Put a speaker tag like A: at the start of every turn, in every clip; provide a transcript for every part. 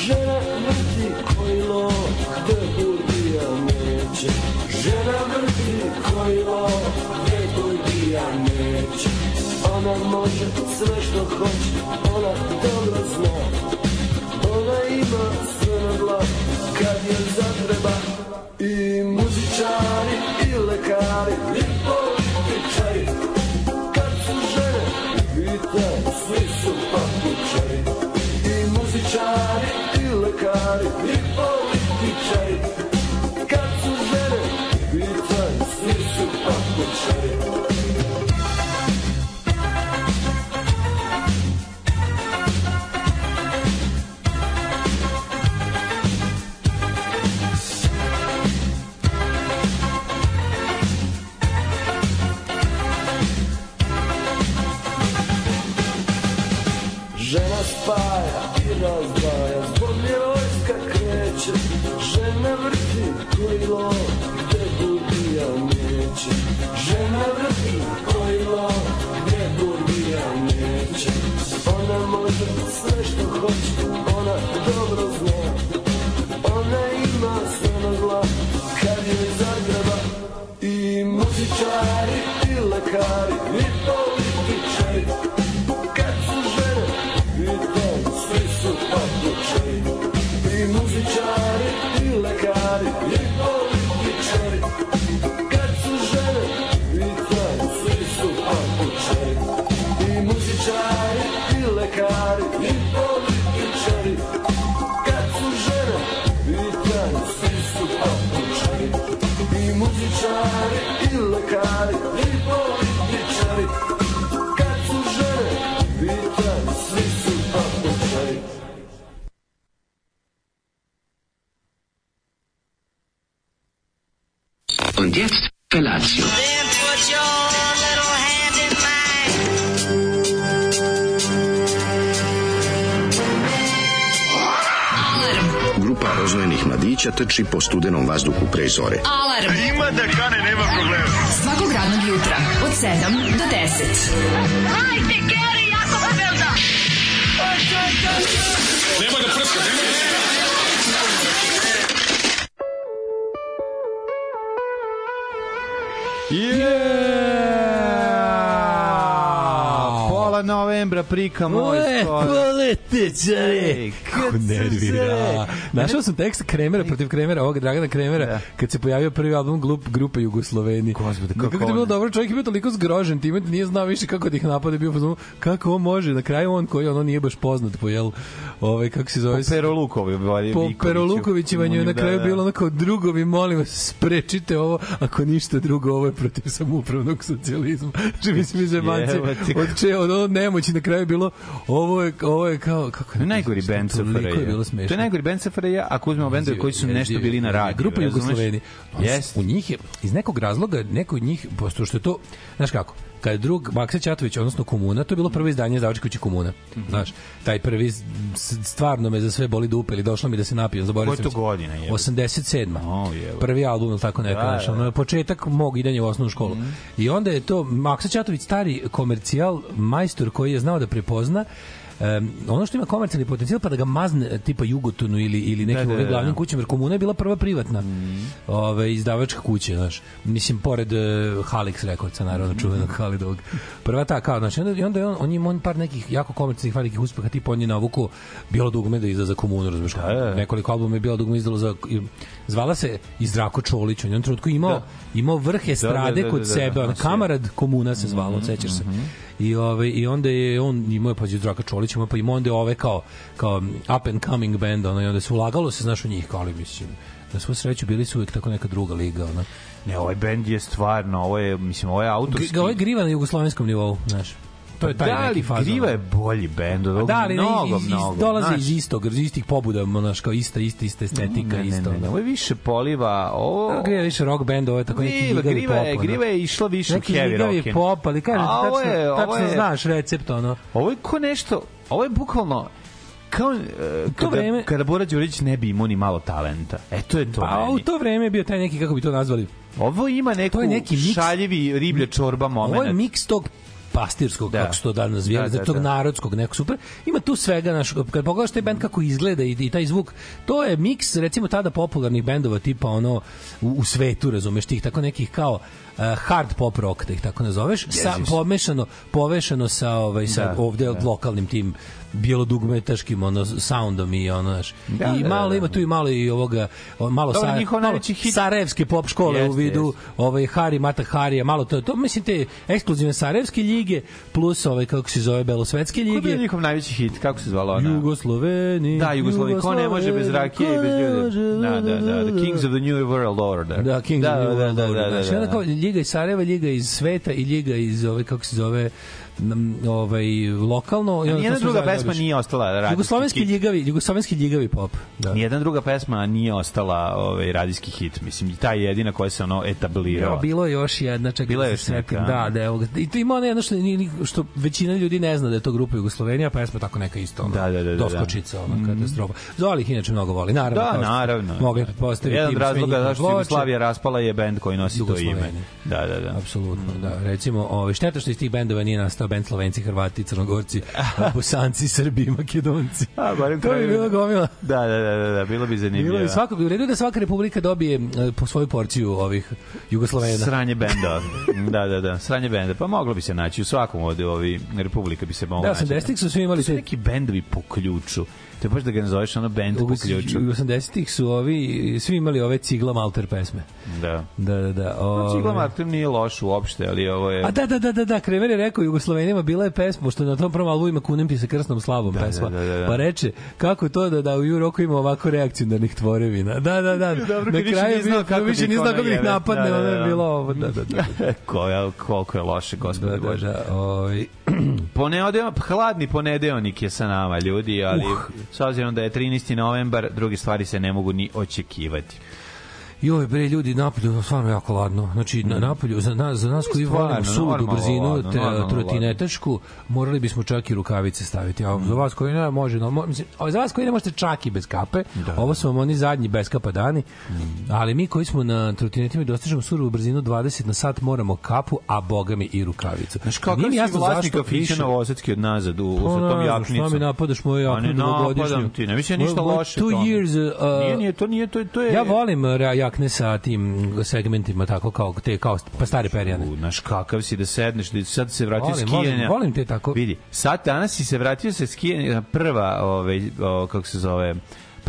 A: Žena mrti kojlo, gde burgija neće. Žena mrti kojlo, gde burgija neće. Ona može sve što hoće, ona da
B: trči po studenom vazduhu pre zore. Alarm! A ima da kane, nema problema. Svakog radnog jutra, od 7 do 10. Hajde, Geri, jako se velda! Nemoj da prska, nemoj da prska! Yeah! Pola novembra prika moj
C: skoro. Pole, tečare. Kako
B: nervira. Našao
C: sam
B: tekst Kremera protiv Kremera, ovog Dragana Kremera, da. kad se pojavio prvi album glup, grupe Jugosloveni.
C: Gospode, kako, kako
B: je bilo dobro, čovjek
C: je
B: bio toliko zgrožen time da nije znao više kako da ih napade, bio pozvao kako on može, na kraju on koji ono nije baš poznat po jel, ovaj kako se zove?
C: Po Perolukovi, po
B: Perolukovićevanju mm, je na da, kraju da, da. bilo onako drugovi, molim vas, sprečite ovo, ako ništa drugo, ovo je protiv samoupravnog socijalizma. Živi mi zemanci, od, če, od nemoći na kraju bilo, ovo je, ovo
C: je kao ono kako
B: je
C: najgori bend SFRJ. To je bilo smešno. To je najgori bend SFRJ ako uzmemo bendove koji su nešto bili na radiju.
B: Grupa Jugosloveni. Yes. U njih je iz nekog razloga neko od njih pošto pa što je to, znaš kako, kad je drug Maksa Ćatović, odnosno Komuna, to je bilo prvo izdanje Zavačkovića Komuna. Mhm. Znaš, taj prvi stvarno me za sve boli dupe ili došlo mi da se napijem, zaboravio sam. Koje to godina je? 87. Oh, prvi album ili tako neka, da, znaš, da, ono je da. početak mog idanja u osnovnu školu. Mm I onda je to Maksa Ćatović stari komercijal majstor koji je znao da prepozna um, ono što ima komercijalni potencijal pa da ga mazne e, tipa Jugotonu ili ili nekim da, da, da, da, glavnim kućama jer komuna je bila prva privatna mm. ove izdavačka kuća znaš mislim pored uh, Halix Recordsa naravno mhm. čuvenog mm. prva ta kao znači onda, i onda je on, on ima on par nekih jako komercijalnih velikih uspeha tipa on je navuku bilo dugme da izda za komunu razumeš da, da, da. nekoliko albuma je bilo dugme izdalo za zvala se i Zdravko Čolić, on je u trenutku imao, da. imao vrh estrade da, da, da, da, kod da, da, sebe, da, da, kamarad komuna se zvalo, mm -hmm, sećaš se. Mm -hmm. I, ove, ovaj, I onda je on, imao je pa Zdravka Čolić, imao, pa imao onda ove kao, kao up and coming band, ono, i onda se ulagalo se, znaš, u njih, kao ali mislim, na svu sreću bili su uvek tako neka druga liga, ono.
C: Ne, ovaj bend je stvarno, ovo je, mislim, ovo je autorski.
B: G,
C: ovo je
B: griva na jugoslovenskom nivou, znaš
C: to je taj da neki fazon. Griva je bolji bend od pa ovog. Da, ali mnogo, iz,
B: iz, Dolazi znaš. iz istog, iz istih pobuda, znaš, kao ista, ista, ista estetika, ne, ne, isto. Ne, ne, ne,
C: ovo je više poliva, ovo... Da, griva
B: je više rock bend, ovo je tako neki griva,
C: griva pop. Je, griva je išla više neki u heavy rock.
B: Neki pop, ali kažem, tačno, je, tačno je, znaš recept, ono.
C: Ovo je ko nešto, ovo je bukvalno, kao uh, kada, vreme... kada Bora Đurić ne bi imao ni malo talenta. E to je to.
B: Pa meni. u to vreme je bio taj neki kako bi to nazvali.
C: Ovo ima neku to je neki mix, šaljivi riblja čorba
B: moment. Ovo je miks tog pastirskog, da. kako se to danas zvijeli, da, da, tog da. narodskog, nekog super. Ima tu svega, naš, kad pogledaš taj band kako izgleda i, i taj zvuk, to je miks, recimo, tada popularnih bendova, tipa ono, u, u svetu, razumeš, tih tako nekih kao uh, hard pop rock, da ih tako nazoveš, Ježiš. sa, pomešano, povešano sa, ovaj, sa da, ovde da. lokalnim tim bilo dugmetaškim ono soundom i ono znaš. Da, I da, malo da, da. ima tu i malo i ovoga malo Dobre, sa njihov malo hit. Sarajevske pop škole jest, u vidu jest. ovaj Hari Mata Harija, malo to to mislim te ekskluzivne Sarajevske lige plus ovaj kako se zove belosvetske lige.
C: Koji je njihov najveći hit? Kako se zvalo ona?
B: Jugosloveni.
C: Da, Jugosloveni. Ko ne može bez rakije i bez ljudi. Da, da, da, da. Kings of the New World Order.
B: Da, Kings da, of the da, New da, World Order. Da, da, da, da, da, da. Znači, liga iz Sarajeva, liga iz sveta i liga iz ove ovaj, kako se zove ovaj lokalno
C: i onda druga pesma nije ostala radijski
B: jugoslovenski ljigavi jugoslovenski ljigavi pop
C: da ni jedna druga pesma nije ostala ovaj radijski hit mislim i ta jedina koja se ono etablirala ja,
B: da, bilo je još jedna čekaj bila je da još neka da da evo i to ima ono jedno što što većina ljudi ne zna da je to grupa Jugoslovenija pesma pa tako neka isto ono, da, da, da, doskočica da, da. ona mhm. katastrofa Zoli ih inače mnogo voli naravno
C: da naravno mogli postaviti jedan od razloga zašto Jugoslavija raspala je bend koji nosi to ime
B: da da da apsolutno da mhm. recimo ovaj šteta što iz tih bendova nije nastalo šta bend Slovenci, Hrvati, Crnogorci, Bosanci, Srbi, Makedonci.
C: A, barem to bi bilo da- gomila. Da, da, da, da, da bilo bi zanimljivo. Bilo bi
B: svako, u redu da svaka republika dobije e, po svoju porciju ovih Jugoslovena.
C: Sranje benda. da, da, da, sranje benda. Pa moglo bi se naći u svakom ovde ovi republika bi se moglo da, naći. Da, 80-ih
B: su svi imali...
C: Su neki bendovi po ključu. To je baš da ga
B: nazoveš ono band po ključu. U 80-ih su ovi, svi imali ove cigla malter pesme.
C: Da.
B: Da, da, da.
C: Ove... No, cigla malter nije loš uopšte, ali ovo je...
B: A da, da, da, da, da, Kremer je rekao Jugoslovenima bila je pesma, što na tom prvom albumu ima Kunempi sa krsnom slavom da, da pesma. Da, da, da, da. Pa reče, kako to da, da u Juroku ima ovako reakcionarnih tvorevina. Da, da, da. Dobro, na kraju je bilo, kako više da nije znao kako da ih napadne, da, da, da. ono je bilo ovo. Da, da, da.
C: Koja, koliko je loše, gospode da, da, Bože. Da, da, ovaj, Poneodeo, hladni ponedeljak je sa nama, ljudi, ali uh. s obzirom da je 13. novembar, drugi stvari se ne mogu ni očekivati.
B: Joj bre ljudi napolju stvarno jako ladno. Znači na mm. napolju za nas za nas koji volimo sudu brzinu, te trotinetašku, morali bismo čak i rukavice staviti. A mm. za vas koji ne može, no, mislim, za vas koji ne možete čak i bez kape. Da. Ovo su vam oni zadnji bez kapa dani. Mm. Ali mi koji smo na trotinetima i dostižemo surovu brzinu 20 na sat moramo kapu, a boga mi i rukavicu.
C: Znaš kako mi jasno vlasnik kafića na Osetski od nazad u, u pa sa tom jaknicom.
B: Šta mi napadaš moju jaknu pa dugogodišnju? Ne napadam
C: ti, ne mislim ništa loše. Two
B: years, uh, nije, nije, to, nije, to, to je... Ja volim uh, ja, jakne sa tim segmentima tako kao te kao pa stare perjane.
C: U, naš kakav si da sedneš, da sad se vratio volim,
B: skijanja. Volim, volim te tako.
C: Vidi, sad danas si se vratio sa skijanja prva, ovaj, kako se zove,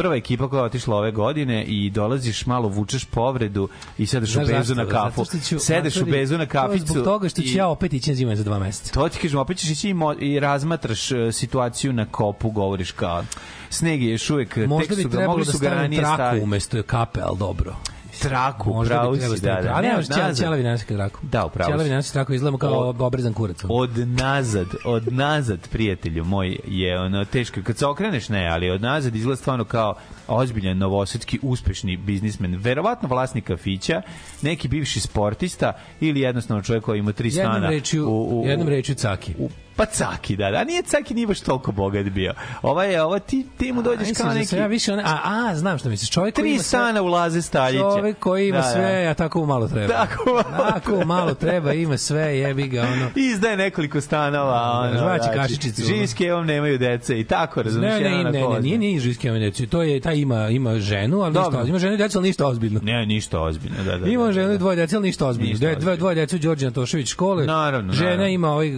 C: prva ekipa koja je otišla ove godine i dolaziš malo, vučeš povredu i sedeš Znaš, u da, bezu na kafu. Ću, sedeš u bezu na kaficu.
B: Zbog toga što ću
C: i,
B: ja opet ići na zimu za dva meseca.
C: To ti kažem, opet ćeš ići i, mo, i razmatraš e, situaciju na kopu, govoriš kao sneg je još uvek, tek su ga, mogli da su ga Možda bi trebalo
B: da stavim
C: traku
B: umesto kape, ali dobro
C: traku, Možda
B: pravo
C: si, da, da.
B: da. Ne, od Ćela
C: vinarska
B: traku. Da, upravo si. Ćela vinarska traku izgleda kao od, obrezan kurac.
C: Od nazad, od nazad, prijatelju moj, je ono teško. Kad se okreneš, ne, ali od nazad izgleda stvarno kao ozbiljan novosetski uspešni biznismen. Verovatno vlasnik kafića, neki bivši sportista ili jednostavno čovjek koji ima tri stana. Jednom rečju,
B: u, u, u, jednom rečju
C: caki.
B: U,
C: Pa Caki, da, da. Nije Caki nije baš toliko bogat bio. Ova je, ova ti, ti mu dođeš a, kao da neki...
B: Ja više one, a, a, znam što misliš. Čovjek
C: Tri ima stana sve, ulaze staljiće.
B: Čovjek koji ima da, da. sve, da. a tako malo treba.
C: Tako malo, tako malo treba,
B: ima sve, jebi ga, ono.
C: Izdaje nekoliko stanova, da,
B: ono. Žvači kašičicu.
C: Živiske vam nemaju dece i tako, razumiješ?
B: Ne, ne, ne, ne, nije, nije Živiske vam To je, ta ima, ima ženu, ali ništa, ima ženu i dece, ali ništa ozbiljno.
C: Ne, ništa ozbiljno, da, da.
B: Ima ženu i dvoje dece, ali ništa ozbiljno. Dvoje dece, Đorđe Antošević škole.
C: Naravno,
B: Žena ima ovih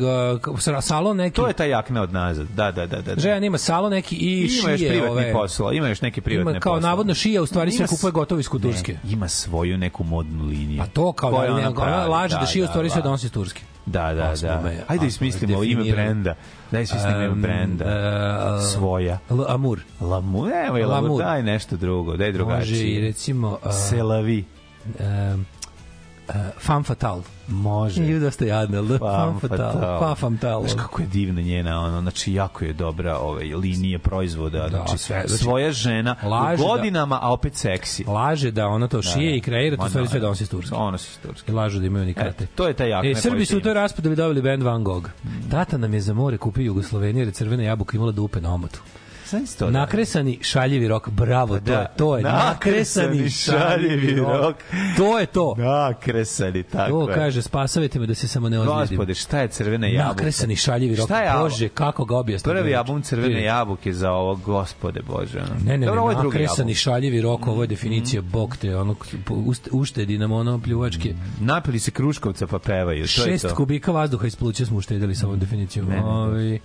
B: uh, salon neki.
C: To je taj jakne od nazad. Da, da, da, da.
B: da. Žena ima salon neki i ima šije još privatni
C: ove. posao, ima još neki privatne posao. Ima
B: kao posla. navodno šija, u stvari sve kupuje gotovo iz Turske.
C: Ne, ima svoju neku modnu liniju.
B: A pa to kao da, ona, ona laže da, da šija u da, stvari da. sve donosi iz Turske.
C: Da, da, da. Me, Ajde da ismislimo ime brenda. Da sistem ime brenda. E, Svoja.
B: L Amur. Lamur,
C: evo je Lamur. Daj nešto drugo, daj drugačije. Može
B: i recimo...
C: Uh, Selavi. Um,
B: Eh, Fan Fatal. Može.
C: Ju dosta jadna. L, da?
B: fam, fatal. Pa fam fatal.
C: Znaš kako je divna njena, ono, znači jako je dobra ovaj, linije proizvoda. Da, znači, sve, znači, svoja žena laže da- godinama, da, a opet seksi.
B: Laže da ona to da, šije da, i kreira, to stvari sve da on si turski. Ona
C: si turski.
B: I lažu da imaju nikate. E, to je taj jak. E, Srbi su u toj raspodeli dobili band Van Gogh. Mm. Tata nam je za more kupio Jugoslovenije, jer je crvena jabuka imala dupe na omotu. 1600. Nakresani šaljivi rok, bravo, da, to je, to je nakresani, nakresani šaljivi rok. To je to.
C: Nakresani, tako to, je.
B: kaže, spasavite me da se samo ne ozljedim. Gospode,
C: šta je crvena
B: jabuka? Nakresani šaljivi rok, šta je Bože, kako ga objasniti.
C: Prvi album crvene jabuke za ovo, gospode Bože.
B: Ne, ne, Dobro, ne, nakresani šaljivi rok, ovo je mm-hmm. definicija, mm. bog te, ono, uštedi nam ono pljuvačke.
C: Mm-hmm. Napili se kruškovca pa pevaju, to Šest je to.
B: Šest kubika vazduha iz pluća smo uštedili sa ovom definicijom. Ne, ne, ne.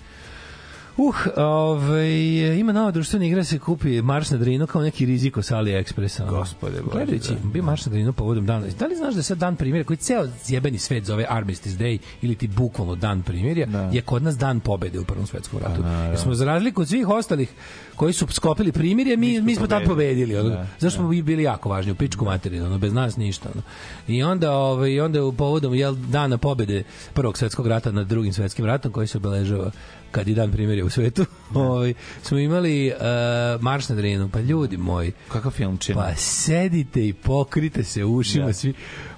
B: Uh, ovaj, ima nova društvena igra se kupi Mars na Drinu kao neki riziko sa AliExpressa.
C: Gospode
B: Bože. Gledajući, da. bi Mars na Drinu povodom dana. Da li znaš da se dan primjera koji ceo zjebeni svet zove Armistice Day ili ti bukvalno dan primjerja, da. je kod nas dan pobede u Prvom svetskom ratu. Da, da, smo za razliku od svih ostalih koji su skopili primirje, mi, mi, smo pobedili. tad pobedili. Ono, da, zašto da. bili jako važni, u pičku materinu, ono, bez nas ništa. Ono. I onda, ovaj, onda u povodom jel, dana pobede Prvog svetskog rata nad Drugim svetskim ratom koji se obeležava kad je dan primjerja u svetu, da. ovaj, smo imali uh, Marš na Drinu. Pa ljudi moji.
C: Kakav filmčin.
B: Pa sedite i pokrite se ušima da. svi.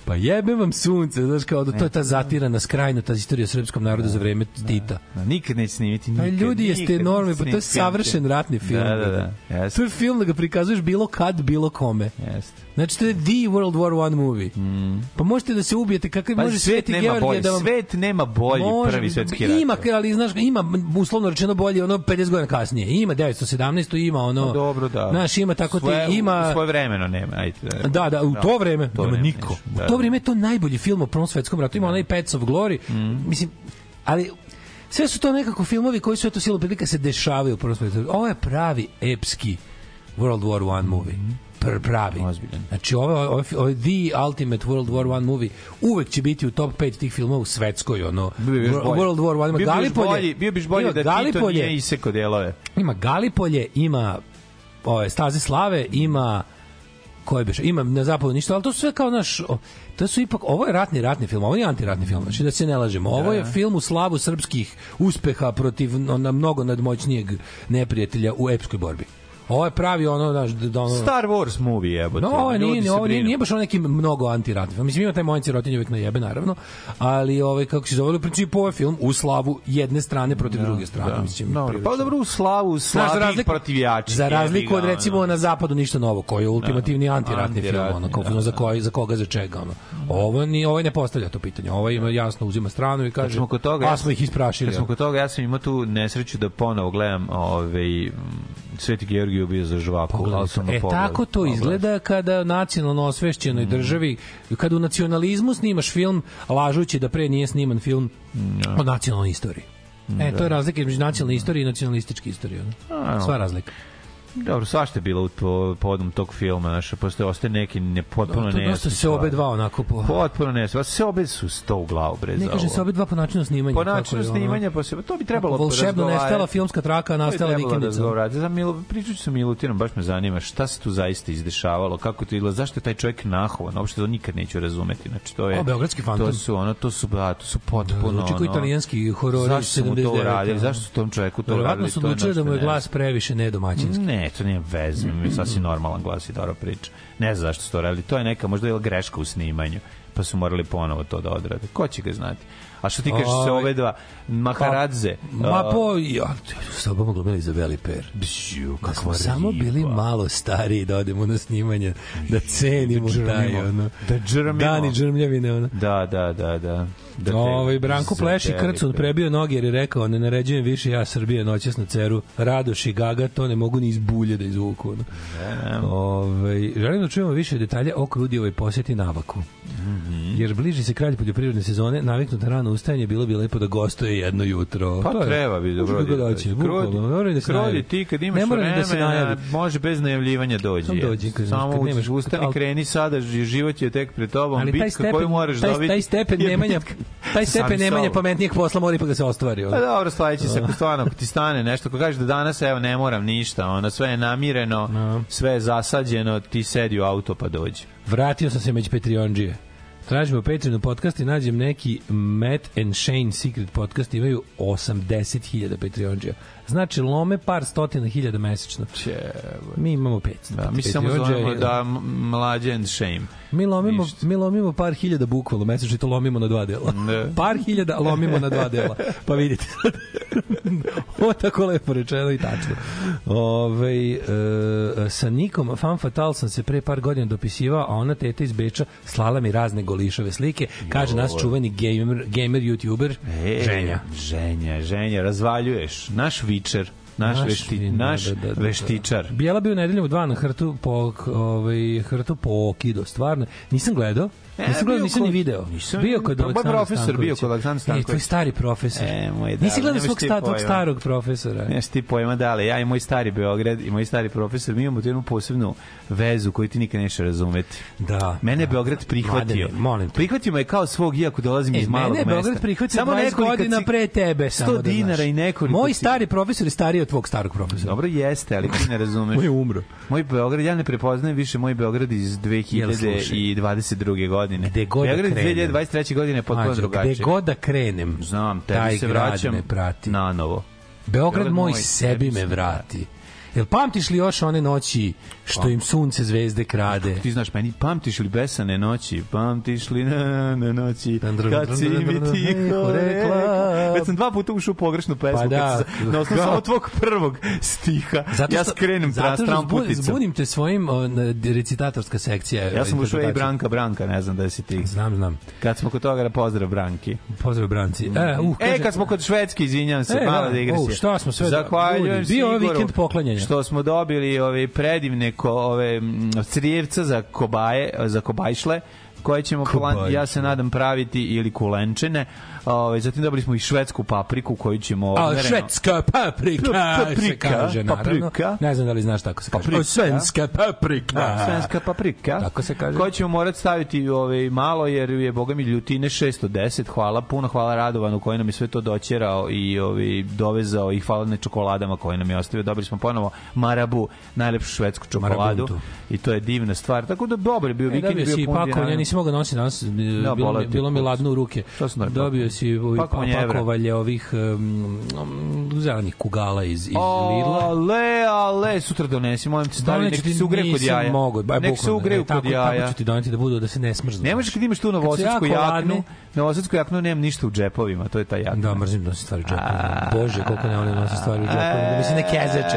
B: Pa jebem vam sunce, znaš kao da to je ta zatirana skrajna ta istorija srpskom narodu da, za vreme da, Tita.
C: Da, nikad neće snimiti pa
B: nikad. Pa ljudi jeste enormni, pa to je savršen ratni film. Da, da, da. Jeste. To je film da ga prikazuješ bilo kad, bilo kome. Jeste. Znači, to je the World War 1 movie. Mm. Pa možete da se ubijete, kakav pa može Sveti Georgije da vam...
C: Svet nema bolji može, prvi svetski rat.
B: Ima, ali znaš, ima uslovno rečeno bolji ono 50 godina kasnije. Ima 917, ima ono... No, pa
C: dobro, da.
B: Znaš, ima tako svoje, te, ima...
C: Svoje vremeno nema, ajde.
B: Da, da, u da. to vreme, to nema niko. Da, u to vreme je to najbolji film o Prvom svetskom ratu. Ima da. onaj Pets of Glory. Mm. Mislim, ali sve su to nekako filmovi koji su eto silu prilika se dešavaju u prvom svetu. Ovo je pravi epski World War 1 movie. Mm pr pravi. Ozbiljan. Znači, ovo, ovo, ovo, The Ultimate World War 1 movie uvek će biti u top 5 tih filmova u svetskoj, ono, bi World War 1. Ima bio Galipolje, bolji,
C: bio biš bolji da Galipolje, Tito nije iseko delove.
B: Ima Galipolje, ima ove, Staze slave, ima koje biš, ima na zapadu ništa, ali to sve kao naš, to su ipak, ovo je ratni ratni film, ovo je antiratni film, znači da se ne lažemo. Ovo da. je film u slavu srpskih uspeha protiv na mnogo nadmoćnijeg neprijatelja u epskoj borbi. Ovo je pravi ono, znaš, da ono...
C: Star Wars movie, jebote. No, ovo nije,
B: nije, ovo nije, nije baš on neki mnogo antiratov. Mislim, ima taj Mojn Sirotinj uvek na jebe, naravno, ali ovaj, kako se zove, u principu ovo film u slavu jedne strane protiv da, druge strane. Da. Mislim,
C: da, prilično. pa dobro, u slavu slabih razliku, protiv jačih.
B: Za razliku od, da, recimo, da. na zapadu ništa novo, koji je ultimativni da, antiratni, antiratni film, ono, kao, da, da. za, koji, za koga, za čega, ono. Ovo, ni, ovaj ne postavlja to pitanje, ovaj ima jasno uzima stranu i kaže, kod
C: toga, a smo
B: ih isprašili. Kad
C: smo kod toga, ja sam imao tu nesreću da ponovo gledam ovaj, Sveti Georgiju bio za žvaku, Pogledaj,
B: e, pogled, tako to izgleda kada nacionalno osvešćenoj mm. državi, kada u nacionalizmu snimaš film, lažući da pre nije sniman film no. o nacionalnoj istoriji. Mm, e, to je da. razlika između nacionalne istorije i nacionalističke istorije. Sva razlika.
C: Dobro, svašta je bilo po, podom tog filma, znaš, postoje ostaje neki ne, potpuno no, da, nejasni.
B: se obe dva onako po...
C: Potpuno nejasni, se obe su sto u glavu, bre, Ne
B: kaže se obe dva po načinu snimanja.
C: Po načinu snimanja, ono, posebno, to bi trebalo
B: Volšebno nestala filmska traka, nastala da
C: vikendica. Da Za Milo, pričat ću sa Milutinom, baš me zanima šta se tu zaista izdešavalo, kako to izgleda, zašto je taj čovjek nahovan, uopšte to nikad neću razumeti. Znači, to je...
B: O, Beogradski
C: fantom. To su, ono, to su, da, to su potpuno, da, znači,
B: italijanski horori 79. Zašto su to radili,
C: zašto su tom čovjeku to radili? to je Verovatno su
B: odlučili da mu je glas previše nedomaćinski. Ne,
C: Ne, to nije veze, mi sasvim normalan glas i dobra priča. Ne znam zašto su to radili, to je neka možda je greška u snimanju, pa su morali ponovo to da odrade. Ko će ga znati? A što ti kažeš se ove dva pa, Maharadze?
B: Pa, ma po ja, sa obama glumili Izabeli Per. Bšu, da pa smo samo bili malo stariji da odemo na snimanje, da, da cenimo da džrmimo, taj ono. Da džrmimo. Dani džrmljavine ono.
C: Da, da, da, da.
B: Da ovaj Branko Pleš i Krcun prebio noge jer je rekao ne naređujem više ja Srbije noćas na ceru. Radoš i Gaga to ne mogu ni iz bulje da izvuku. No. Yeah. Da. Ovaj želim da čujemo više detalja o Krudijevoj poseti Navaku. Mm -hmm. Jer bliži se kralj poljoprivredne sezone, naviknuta rano ustajanje bilo bi lepo da gostuje jedno jutro.
C: Pa to treba bi
B: da brodi. Doći, krodi, da se krodi
C: ti kad imaš ne vremena,
B: da se
C: najavi. može bez najavljivanja dođi. Sam dođi kad, Samo kad nemaš, ustani, kreni sada, život je tek pred tobom, ali bitka koju moraš dobiti.
B: Taj stepen nemanja taj stepen nemanja pametnijeg posla mora ipak da se ostvari.
C: Pa dobro, sledeći se, ako da. stvarno, ti stane nešto, ako kažeš da danas, evo, ne moram ništa, ono, sve je namireno, no. Da. sve je zasađeno, ti sedi u auto pa dođi.
B: Vratio sam se među Petrionđije. Tražim u Patreonu podcast i nađem neki Matt and Shane Secret podcast, imaju 80.000 Patreonđija. Znači, lome par stotina hiljada mesečno. Če, mi imamo 500. Da, mi
C: samo zovemo da mlađen shame.
B: Mi lomimo, Ništa. mi lomimo par hiljada bukvalo mesečno i to lomimo na dva dela. Ne. Par hiljada lomimo na dva dela. Pa vidite. Ovo tako lepo rečeno i tačno. Ove, e, sa Nikom Fan Fatal sam se pre par godina dopisivao, a ona teta iz Beča slala mi razne golišove slike. Kaže nas čuveni gamer, gamer youtuber. E, ženja.
C: Ženja, ženja, razvaljuješ. Naš video veštičer naš, naš, vešti, da, naš da, da, da, da, veštičar.
B: Bijela bi u nedelju dva na hrtu po, ovaj, hrtu po Kido, stvarno. Nisam gledao, E, nisam gledao, nisam ni video. Nisam,
C: bio
B: kod pa Aleksandra profesor, Stankovića. bio kod
C: Aleksandra Stankovića. E, tvoj
B: stari profesor. E, moj dale, Nisi gledao svog sta, tvog starog profesora.
C: Nemaš ti pojma, dale, ja i moj stari Beograd i moj stari profesor, mi imamo tu jednu posebnu vezu koju ti nikad nećeš razumeti.
B: Da.
C: Mene je da. Beograd prihvatio. Mladene, molim te. Prihvatio me kao svog, iako dolazim e, iz malog
B: mesta. Mene je Beograd prihvatio samo 20 godina si... pre tebe. Samo 100 da dinara i nekoliko. Moj stari profesor je stariji od tvog starog profesora.
C: Dobro jeste, ali ti ne razumeš.
B: moj umro.
C: Moj Beograd, ja ne prepoznajem više moj Beograd iz 2022. godine godine. Gde god da Beograd da krenem. 2023. godine potpuno drugačije.
B: Gde god da krenem,
C: Znam, taj se vraćam me prati.
B: na novo. Beograd, Beograd moj, sebi me vrati. Da Jel pamtiš li još one noći što pa- im sunce zvezde krade?
C: Ti znaš meni, pamtiš li besane noći? Pamtiš li na, na noći? Kad si mi tiho rekla. Već sam dva puta ušao u pogrešnu pesmu. Pa da. Sam, na osnovu samo tvog prvog stiha. Zato ja skrenem tra, stran
B: Zato Zbunim te svojim on, recitatorska sekcija.
C: Ja sam e, ušao i Branka Branka, ne znam da si
B: ti. Znam, znam.
C: Kad smo kod toga, pozdrav Branki.
B: Pozdrav Branci. E, uh,
C: e, kaže, e kad smo kod Švedske, izvinjam se,
B: e,
C: malo da igra se.
B: Šta smo sve?
C: Zahvaljujem Bio vikend poklanjanja. Znači, što smo dobili ove predivne ko, ove crijevca za kobaje, za kobajšle koje ćemo plan, ja se nadam praviti ili kulenčine Ovaj zatim dobili smo i švedsku papriku koju ćemo
B: A odmereno... švedska paprika, pa, paprika se kaže naravno. Paprika. Ne znam da li znaš tako se kaže.
C: Paprika. Svenska
B: paprika. Da, svenska paprika.
C: Tako se kaže. Koju ćemo morati staviti ovaj malo jer je boga mi ljutine 610. Hvala puno, hvala Radovanu koji nam je sve to doćerao i ovaj dovezao i hvala na čokoladama koje nam je ostavio. Dobili smo ponovo Marabu, najlepšu švedsku čokoladu. Marabuntu. I to je divna stvar. Tako da dobro je bio e, vikend, e, bio pun.
B: Pakao, ja nisam mogao nositi
C: danas.
B: bilo, bilo mi ladno u ruke. Dobio kupio si pa pa- ovih pakovalje ovih um, zelenih kugala iz, iz o, Lidla.
C: Ale, ale, sutra donesi, molim te stavi, nek ti se ugre kod jaja.
B: Mogo, ba, nek se ugre e, kod jaja. Tako ću ti doneti da budu, da se ne smrznu. Ne
C: možeš
B: kad
C: imaš tu novosadsku jaknu, novosadsku jaknu nemam ništa u džepovima, to je ta jakna.
B: Da, mrzim nosi da stvari u džepovima. Bože, koliko ne volim nosi da stvari u džepovima, da mi se ne kezeče.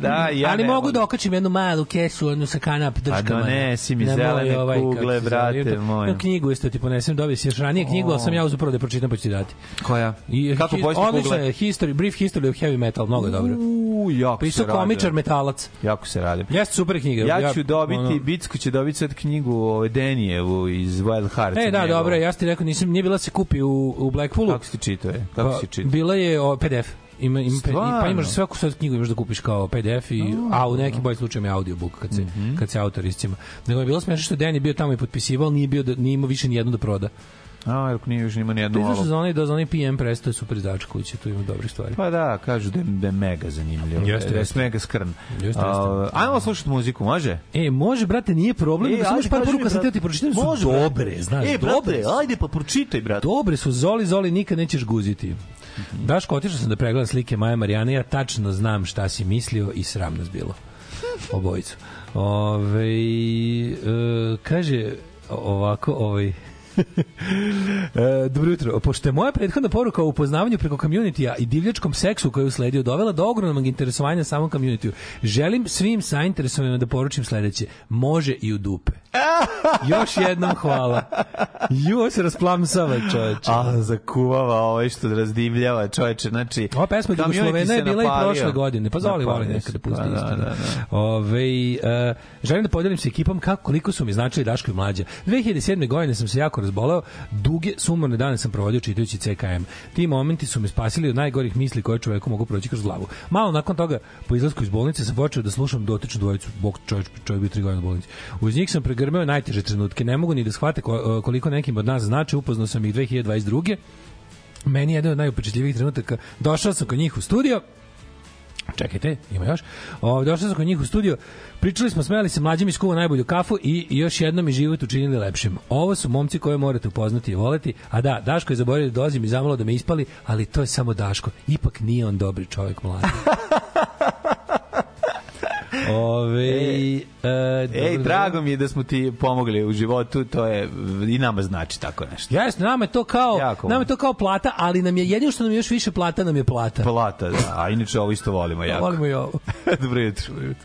C: Da, ja
B: Ali mogu
C: da
B: okačim jednu malu kesu, onu sa kanap pa držkama. A donesi
C: mi zelene ovaj, kugle, brate
B: moj. Knjigu isto da ti ponesem, dobio si još ranije knjigu, ali sam ja uz fazu prvo da pročitam pa ću ti dati.
C: Koja? I, Kako pojisti kugle? Odlična je, history,
B: brief history of heavy metal, mnogo dobro.
C: Uuu, jako Pisao
B: pa se radim. komičar metalac.
C: Jako se radi.
B: Jeste super knjiga.
C: Ja ću dobiti, ono... Bicku će dobiti sad knjigu ove ovaj, Denijevu iz Wild Hearts.
B: E, da, njegov. dobro, ja ti rekao, nisam, nije bila da se kupi u, u Blackpoolu. Kako si
C: čitao je? Kako pa, si čitao?
B: Bila je o, PDF. Ima, ima, Stvarno? pa imaš svaku sad knjigu imaš da kupiš kao PDF i, no, a u nekim no. bolje slučajima je audiobook kad se, mm -hmm. kad se autor iscima. Nego je bilo smešno što Dan bio tamo i potpisivao, nije, bio da, nije imao više ni jednu da proda.
C: A, jer
B: nije
C: još nima nijednu
B: olovku. Ti znaš da zoni PM presto je super izdač kuće, tu ima dobre stvari.
C: Pa da, kažu da, da je mega zanimljivo. Da jeste, da je jeste. mega skrn. Jeste, jeste. Uh, ajmo slušati muziku, može?
B: E, može, brate, nije problem. E, da samo par poruka sam teo ti pročitam, su može, dobre, brate. znaš, e, brate, dobre.
C: ajde pa pročitaj, brate.
B: Dobre su, zoli, zoli, nikad nećeš guziti. Mm Daško, otišao sam da pregledam slike Maja Marijana, ja tačno znam šta si mislio i sram nas bilo. Obojicu. Ove, e, kaže ovako, ovaj, e, dobro jutro. Pošto je moja prethodna poruka o upoznavanju preko communitya i divljačkom seksu koji je usledio dovela do ogromnog interesovanja samom communityu, želim svim sainteresovanima da poručim sledeće. Može i u dupe. Još jednom hvala. Ju, se rasplamsava, čoveče.
C: A, zakuvava ovo ovaj što razdivljava, čoveče. Znači,
B: Ova pesma Slovena je bila napalio. i prošle godine. Pa zvali voli nekada da pusti pa da, da, da, da, da. Ove, uh, eh, želim da podelim sa ekipom kako, koliko su mi značili Daško i Mlađa. 2007. godine sam se jako razboleo. Duge, sumorne dane sam provodio čitajući CKM. Ti momenti su me spasili od najgorih misli koje čoveku mogu proći kroz glavu. Malo nakon toga, po izlasku iz bolnice, sam počeo da slušam dotičnu dvojicu. Bog čovječ, čovjek bio tri godine u bolnici. Uz njih sam prega grmeo najteže trenutke. Ne mogu ni da shvate e, koliko nekim od nas znači. Upoznao sam ih 2022. Meni je jedan od najupečetljivijih trenutaka. Došao sam kod njih u studio, Čekajte, ima još. O, došli smo kod njih u studio, pričali smo, smeli se, mlađi mi kuva najbolju kafu i još jednom i život učinili lepšim. Ovo su momci koje morate upoznati i voleti, a da, Daško je zaboravio da dolazim i zamalo da me ispali, ali to je samo Daško. Ipak nije on dobri čovek mladi.
C: Ove, e, e, ej, drago mi je da smo ti pomogli u životu, to je i nama znači tako nešto.
B: Jasno, nama je to kao, jako nama je to kao plata, ali nam je jedino što nam je još više plata, nam je plata.
C: Plata, da, a inače ovo isto volimo da, jako.
B: Volimo i ovo.
C: Dobro jutro. Dobro jutro.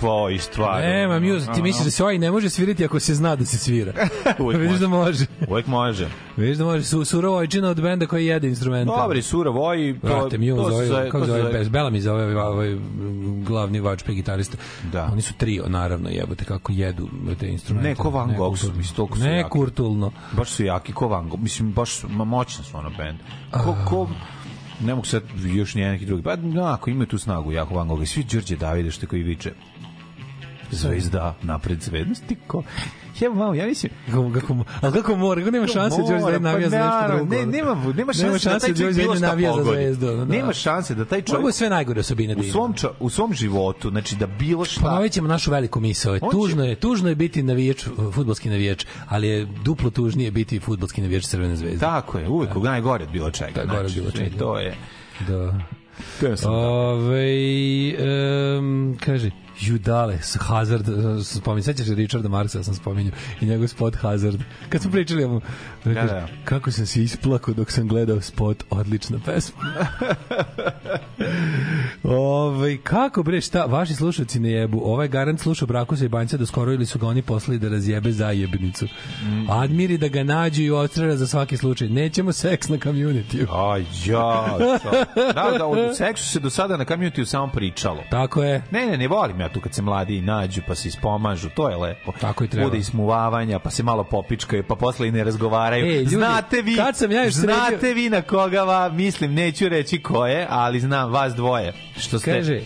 C: kvoj stvar.
B: Nema, Muse, ti misliš da se ovaj ne može svirati ako se zna da se svira. Uvijek pa Vidiš da
C: može. Uvijek
B: može. Vidiš da može. Su, sura Vojčina od benda koji jede instrumenta.
C: Dobri, Sura Voj.
B: To, Vrate, Muse, to zove, zove, kako zove, zove? Bela mi zove ovaj, ovaj glavni vačpe gitarista. Da. Oni su trio, naravno, jebote, kako jedu te instrumente.
C: Neko Van Gogh su, mislim, toliko
B: su ne, kurtulno.
C: Baš su jaki, ko Van Gogh. Mislim, baš su, moćni su ono band. Ko, ah. ko, ne mogu sad još ni neki drugi. Pa, no, da, ako imaju tu snagu, jako Van Gogh, svi Đorđe Davide što koji viče, zvezda napred zvezda ko Jebo malo, ja mislim,
B: kako, kako, ali kako mora, kako nema šanse da Đorđe Zvezda pa navija pa, za nešto drugo.
C: Ne, nema, nema šanse, nema šanse da, da taj čovjek bilo šta pogodi. Za zvezdu, da. Nema šanse da taj čovjek...
B: Ovo sve najgore osobine da u svom,
C: ča, u svom životu, znači da bilo šta...
B: Ponovit ćemo našu veliku misao. Tužno je, tužno je biti navijač, futbolski navijač, ali je duplo tužnije biti futbolski navijač Crvene zvezde.
C: Tako je, uvijek, da. najgore od bilo čega. Da, gore od znači, bilo čega. To je... Da.
B: Ove, um, kaži, Judale, Hazard, eh, spominj, sećaš se Richarda Marksa, ja sam spominjao, i njegov spot Hazard. Kad smo pričali, mu, da, da, kako sam se isplako dok sam gledao spot, odlična pesma. Ove, ovaj, kako bre, šta, vaši slušalci ne jebu, ovaj garant slušao Brakusa i Banjca da skoro ili su ga oni poslali da razjebe zajebnicu. Mm. Admiri da ga nađu i otrera za svaki slučaj. Nećemo seks na community.
C: A ja, da, da, o seksu se do sada na community samo pričalo.
B: Tako je.
C: Ne, ne, ne volim ja tu kad se mladi nađu pa se ispomažu, to je lepo.
B: Tako i treba. Bude
C: ismuvavanja, pa se malo popičkaju, pa posle i ne razgovaraju. E, ljudi, znate vi, kad sam ja još znate sredio... vi na koga va, mislim, neću reći ko je, ali znam vas dvoje. Što ste...
B: Kaže,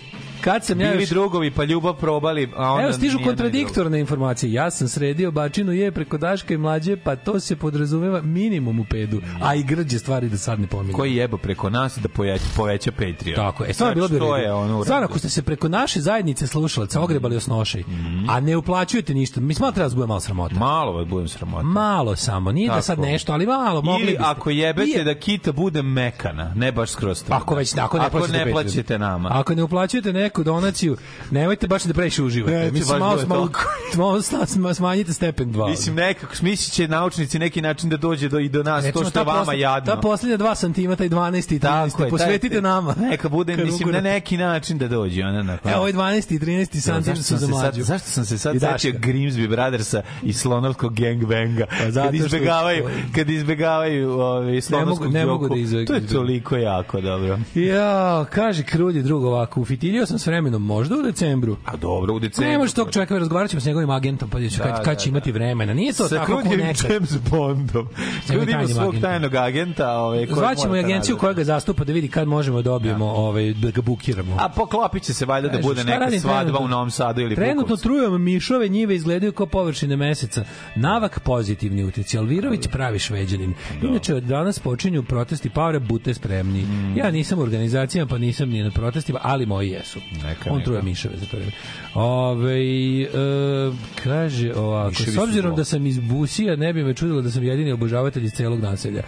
B: Kad sam ja bili
C: još... drugovi pa ljubav probali, a onda
B: Evo stižu kontradiktorne informacije. Ja sam sredio bačinu je preko daške i mlađe, pa to se podrazumeva minimum u pedu. A i grđe stvari da sad ne pominjem. Koji
C: jebo preko nas da poveća, poveća Patreon.
B: Tako e Stvarno
C: znači,
B: bilo bi to je
C: ono. Stvarno ako
B: ste se preko naše zajednice slušalaca mhm. ogrebali osnošaj, mm -hmm. a ne uplaćujete ništa, mi smatramo da budem malo sramota.
C: Malo vas budem sramota.
B: Malo samo, nije Tako. da sad nešto, ali malo, mogli Ili
C: biste. ako jebete Nije... da kita bude mekana, ne baš skroz tvrda.
B: Ako već tako
C: ne, ako ne plaćate
B: nama. Ako ne uplaćujete
C: ne
B: neku donaciju, nemojte baš da previše uživate. Ne, Mislim, malo, da malo, malo, malo
C: smanjite stepen 2. Mislim, nekako, smislit će naučnici neki način da dođe do, i do nas, Recimo, to što vama
B: posle, jadno. Ta posljednja 2 santimata
C: i 12 i 13, Tako je, posvetite
B: taj, nama.
C: Neka bude, Karukurat. mislim, na neki način da dođe. Ona, na, pa. E, Evo, ovaj 12 i 13 santim su za mlađu. Sad, zašto sam se sad začio Grimsby Brothersa i slonovskog gangbanga? Pa, zato kad izbegavaju,
B: kad izbegavaju ovaj, slonovskog ne mogu, ne mogu da izbegavaju. To je toliko jako dobro. Ja, kaže Krulje drugo ovako, ufitilio sam sam s vremenom, možda u decembru.
C: A dobro, u decembru. Nemaš
B: tog čovjeka, razgovarat ćemo s njegovim agentom, pa ću, da, kad, kad da, će da, imati vremena. Nije to sa tako ko nekad.
C: James Bondom. Ljudi ima svog tajnog agenta. Ovaj,
B: Zvaćemo i agenciju koja ga zastupa da vidi kad možemo da dobijemo, ja. Da. ovaj, da ga bukiramo.
C: A poklopit će se valjda da bude neka svadba u Novom Sadu ili Bukovcu.
B: Trenutno trujem mišove, njive izgledaju kao površine meseca. Navak pozitivni utjeci. Alvirović pravi šveđanin. Inače, od danas počinju protesti Paure, bute spremni. Mm. Ja nisam u organizacijama, pa nisam ni na protestima, ali moji jesu. Neka, on truje miševe za to vreme. Ove, e, kaže ovako, Miševi s obzirom da sam iz Busija, ne bi me čudilo da sam jedini obožavatelj iz celog naselja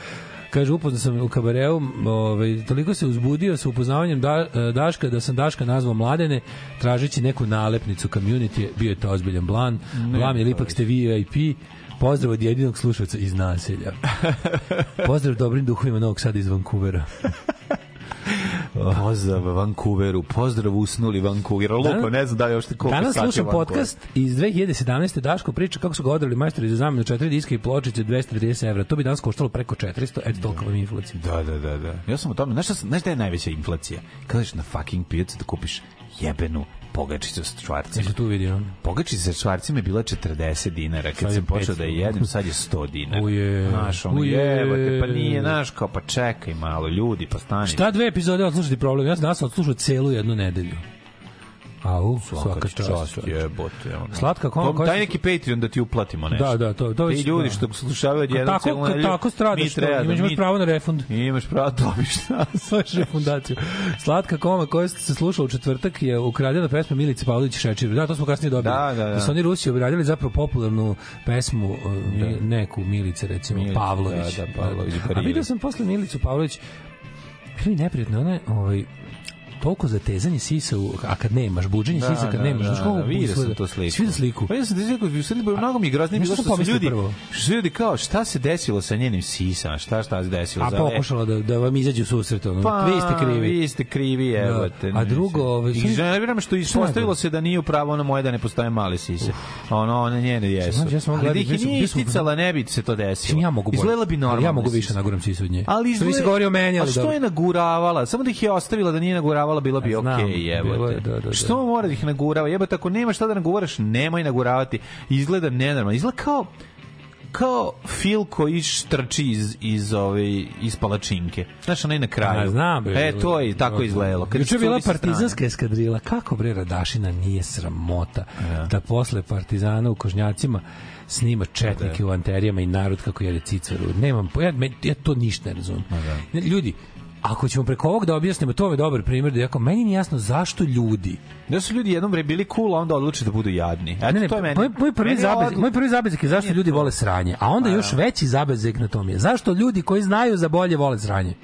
B: kaže upoznao sam u kabareu, ovaj toliko se uzbudio sa upoznavanjem da, e, Daška da sam Daška nazvao Mladene tražeći neku nalepnicu community, bio je to ozbiljan blan. Ne, je ili ipak ste vi VIP. Pozdrav od jedinog slušalca iz naselja. Pozdrav dobrim duhovima Novog Sada iz Vancouvera.
C: pozdrav Vancouveru, pozdrav usnuli Vancouver. Lupo, da. ne znam
B: da je još koliko Danas slušam podcast iz 2017. Daško priča kako su ga odrali majstori za zamenu četiri diske i pločice 230 evra. To bi danas koštalo preko 400, eto toliko
C: vam inflacija. Da, da, da, da. Ja sam o tome, znaš, znaš da je najveća inflacija? Kada na fucking pijacu da kupiš jebenu pogačicu sa
B: čvarcima. Jesi tu vidio?
C: Pogačica sa čvarcima je bila 40 dinara, kad sam počeo da je jedem, sad je 100 dinara. Uje. Znaš, ono Uje. jebate, pa nije, znaš, kao, pa čekaj malo, ljudi, pa stani.
B: Šta dve epizode odslušati problem? Ja sam danas odslušao celu jednu nedelju. Au, svaka čast. Jebote, ono. Slatka kom, koji...
C: Taj neki Patreon da ti uplatimo nešto. Da,
B: da, to. to
C: Ti ljudi
B: da.
C: što slušavaju jedan tako, celu
B: nedelju. Tako stradaš, mi da imaš pravo na refund.
C: Imaš pravo, da dobiš nas. Da. Svojaš refundaciju.
B: Slatka koma koja se slušala u četvrtak je ukradena pesma Milice Pavlović Šečir. Da, to smo kasnije dobili.
C: Da, da, da.
B: da su oni Rusi obradili zapravo popularnu pesmu e, da. neku Milice, recimo, Milice, Pavlović. Da, da, Pavlović. A vidio sam posle Milicu Pavlović, bilo mi neprijatno, ona je, ovaj, toliko zatezanje sisa, a kad nemaš, buđenje da, sisa kad da, nemaš, da,
C: da, da, vidio to sliku. Svi sliku.
B: Pa ja sam sliku, sliku, mnogo mi groznije bilo što su ljudi, što su ljudi kao, šta se desilo sa njenim sisa, šta šta se desilo? A pokušala da, da vam izađe u susret, ono, pa, vi ste krivi. Vi ste krivi, evo da. te. A drugo, ove, ovaj, I ženiram što ispostavilo se da nije upravo ono moje da ne postoje male sise. Ono, one njene jesu. Ja sam Ali da ih nije isticala, ne bi se to desilo. Ja mogu Izgledala bi normalno. Ja mogu više da naguram sisu od nje. Ali izgleda... Što mi se govorio o meni, ali A što je naguravala? Samo da ih je ostavila da nije naguravala naguravala, bilo bi okej, okay,
C: evo. Je, da, da, da, što
B: mora da ih nagurava? Jebote, ako nema šta
C: da
B: naguravaš, nemoj
C: naguravati.
B: Izgleda nenormalno. Izgleda kao kao fil koji trči
C: iz iz
B: ove ovaj, iz palačinke. Znaš, onaj na
C: kraju.
B: Ja,
C: znam,
B: bre. E to je tako izgledalo. Kad je bila partizanska eskadrila, kako bre Radašina nije sramota ja.
C: da posle
B: partizana u Kožnjacima snima četnike
C: da.
B: u anterijama i narod
C: kako jede cicaru.
B: Nemam, ja, ja to ništa ne razumem. Da. Ljudi, ako ćemo preko ovog da
C: objasnimo, to je ovaj dobar primjer da jako meni nije jasno zašto ljudi. Da su ljudi jednom
B: bili cool, a onda odluče da budu jadni.
C: Eto,
B: ne, ne, to je meni. Moj, moj prvi meni zabezek, moj prvi zabezek
C: je zašto ljudi vole sranje, a onda a, pa još
B: da. veći zabezek na tom
C: je zašto ljudi koji znaju za bolje vole sranje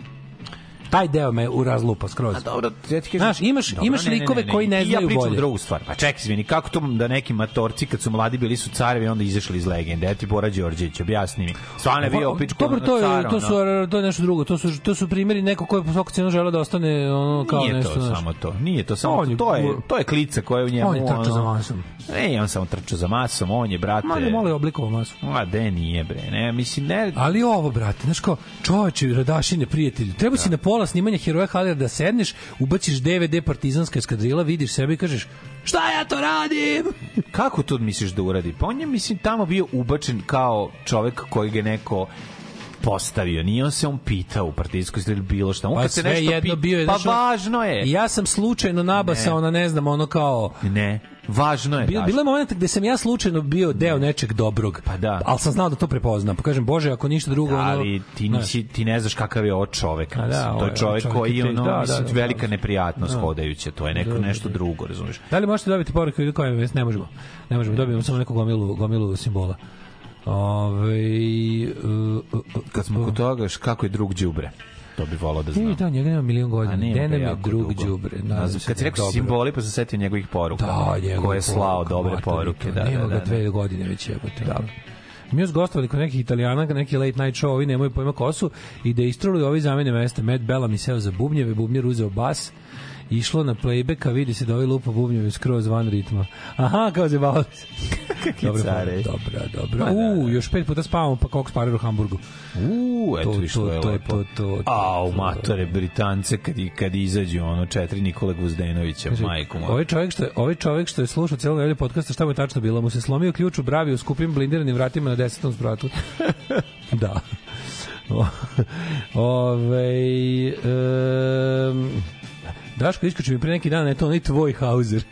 B: taj deo me u razlupa
C: skroz. A dobro, ja Znaš, imaš, dobro,
B: imaš
C: ne, likove ne, ne, ne. koji ne znaju bolje. Ja pričam drugu
B: stvar. Pa čekaj, izvini, kako to
C: da neki matorci kad su mladi bili su carevi onda izašli iz legende. Ja ti Bora
B: Đorđević, objasni mi. Stvarno bio pa,
C: opičko Dobro, to je, to su, to je nešto drugo. To su, to su primeri neko ko je po svaku cenu želeo da ostane ono, kao Nije nešto. Nije to samo to. Nije to samo to. je, to je klica koja je u njemu. On je trčao ono, za masom. Ne, on samo trčao za masom, on je, brate... Malo, malo je oblikovao masu. Ma, de nije, bre. Ne, mislim, ne... Ali ovo, brate, znači kao, čoveče, radašine, prijatelju, treba da. si na pola pola snimanja Heroja Halera da sedneš, ubaciš DVD Partizanska eskadrila, vidiš sebe i kažeš šta ja to radim?
B: Kako to misliš da uradi?
C: Pa
B: on
C: je,
B: mislim,
C: tamo bio ubačen kao čovek koji je neko postavio, nije on se on pitao
B: u partijskoj ili
C: bilo šta. On pa kad se nešto jedno pita, bio je, pa znaš,
B: važno je. Ja sam slučajno nabasao ne. na
C: ne
B: znam ono kao
C: ne. Važno je. Bilo, bilo je momenata gde sam ja slučajno bio deo nečeg dobrog. Pa
B: da.
C: Ali sam znao da to
B: prepoznam. Pa kažem, Bože, ako
C: ništa drugo... Da, ali
B: ti, nisi, ti ne znaš kakav
C: je ovo čovek. Da,
B: mislim, to je čovek koji je ono, da, da, mislim, da, da, velika neprijatnost da. hodajuća. To je neko, da, da, nešto drugo, razumiješ. Da li možete dobiti poruku ili koje
C: ne možemo? Ne
B: možemo, dobijemo samo neku gomilu, gomilu
C: simbola.
B: Ove, ovaj,
C: uh, e, uh, e, uh, kad
B: smo e. kod toga, kako je drug đubre? To bi volao da znam. I da, njega nema milion godina. Denem je drug đubre.
C: Kad si rekao simboli, pa sam setio njegovih poruka. Da,
B: njegov Koje je slao dobre
C: poruke. Da,
B: nema da, ga da. dve godine već je. Da. Mi još gostovali kod nekih Italijana, neki
C: late night show, ovi nemaju pojma ko su, i da istruli ovi
B: zamene mesta. Matt Bella seo za bubnjeve, bubnjer uzeo bas,
C: išlo na playback, a vidi
B: se da ovi lupa bubnjevi skroz van ritma.
C: Aha,
B: kao zebavali se.
C: dobro,
B: dobro, dobro. Da, u,
C: da. još pet puta spavamo, pa koliko
B: sparir u Hamburgu. U, eto više to, to, je to, lepo. To, to, to,
C: Au, matore, Britance, kad,
B: kad izađu ono četiri
C: Nikole Guzdenovića, Kaže, majku
B: moja. Ovaj čovjek što
C: je, ovaj čovjek što je
B: slušao celo nedelju podcasta, šta mu je tačno bilo? Mu
C: se
B: slomio ključ u bravi u skupim blindiranim vratima na desetom spratu.
C: da. Ovej...
B: um, Daško iskoči mi pre neki
C: dan,
B: eto,
C: onaj tvoj
B: Hauser.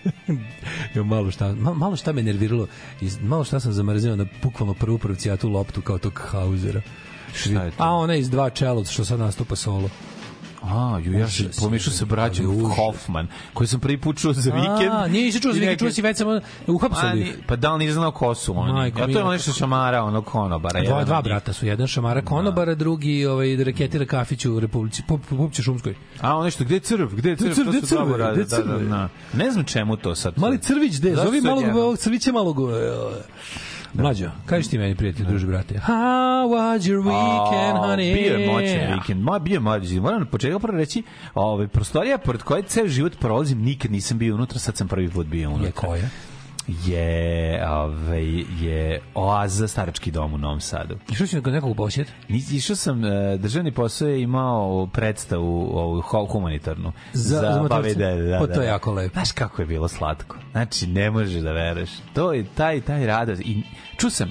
B: jo, malo šta, ma, malo šta me nerviralo. Iz, malo šta sam zamrzio na
C: bukvalno prvu
B: tu loptu kao tog Hausera. Šta je to? A ona iz dva čelot
C: što
B: sad nastupa solo. A, ju, ja se pomešao sa braćom Hoffman, koji sam prvi put čuo za vikend.
C: A, nije nisi čuo za vikend, čuo
B: si već samo uhapsali. Pa
C: da, on nije znao ko su oni. Majko, ja pa to je nešto šamara, ono konobara. Dva, dva brata
B: su, jedan šamara da. konobara, drugi
C: ovaj, raketira
B: kafiću
C: u
B: Republici,
C: Pupće Šumskoj. A, ono nešto, gde je crv, gde
B: je crv, crv, gde crv,
C: gde da, da,
B: crv, ne znam čemu to sad. Mali crvić, gde, zovi malog, crvića malog, Da. Mlađo, kažeš ti meni, prijatelj, da. druži, brate.
C: How was your weekend, honey? Bio je moćan weekend. Ma, bio je moćan. Moram na početku
B: prvo reći, ove, ovaj, prostorija pored koje ceo život prolazim, nikad nisam bio unutra, sad sam prvi put bio unutra. Je koja? je,
C: ovaj, je
B: oaza starački dom u Novom Sadu. Išao si ga nekog posjet? Išao sam, e, državni posao je imao predstavu ovu humanitarnu. Za, za, za babe da, da, da. To je da, da. jako lepo. Znaš kako je bilo slatko. Znači, ne možeš da veruješ. To je taj, taj radost. I ču sam,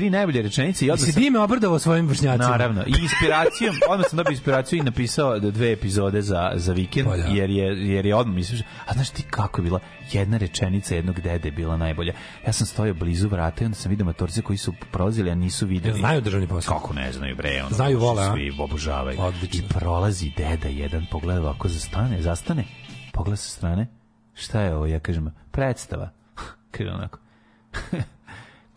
B: tri najbolje rečenice i odmah se dime obrdovao svojim vršnjacima. Naravno, i inspiracijom, odmah sam dobio inspiraciju i napisao dve epizode za za vikend Polja. Da. jer je jer je odmah misliš, a znaš ti kako je bila jedna rečenica jednog dede je bila najbolja. Ja sam stojao
C: blizu vrata i onda sam video
B: matorce koji su prolazili, a nisu videli. Ja, Znaju državni posao. Kako ne znaju bre, ono. Znaju vole, a? Svi obožavaju. Odlično. I prolazi deda jedan pogleda ovako zastane, zastane. Pogleda sa strane. Šta
C: je
B: ovo? Ja kažem, predstava. Kaže
C: onako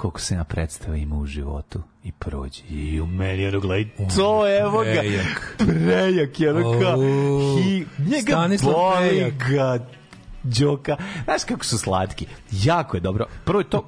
C: koliko se
B: na predstava ima u životu i
C: prođe. I u meni ono gledaj,
B: to evo
C: ga, prejak,
B: prejak
C: je
B: ono kao, hi, njega boli ga, Đoka. Znaš kako
C: su slatki. Jako je
B: dobro.
C: Prvo je to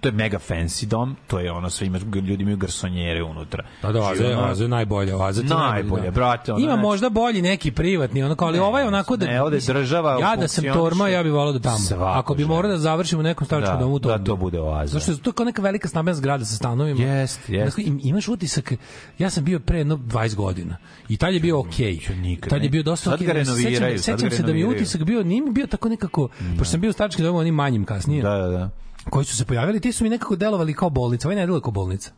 B: to je mega
C: fancy dom, to
B: je ono sve ima ljudi imaju
C: garsonjere unutra. Da da, Oaze, znači, ono, Oaze najbolje, Oaze ti najbolje, najbolje, da. brate. Ono, ima ne,
B: znači- možda bolji neki privatni, onako, ali ne, ovaj onako da
C: Ne,
B: ovde država Ja da sam Torma, ja bih voleo da tamo. Svako Ako bi morao da završimo u nekom staračkom da, domu to. Da, bi. to bude Oaza. Zašto je to kao neka velika stambena zgrada sa stanovima.
C: Jeste, jeste. Im,
B: imaš utisak ja sam bio pre jedno 20 godina i
C: tad
B: je
C: bio okej. Okay. Tad je bio dosta okej. Okay. Sećam, sećam
B: se
C: da
B: mi utisak bio, nije bio tako
C: nekako, pošto
B: sam bio u staračkom domu, onim manjim
C: kasnije. Da, da, da koji su se pojavili, ti su mi nekako delovali kao bolnica. Ovaj ne deluje
B: kao bolnica.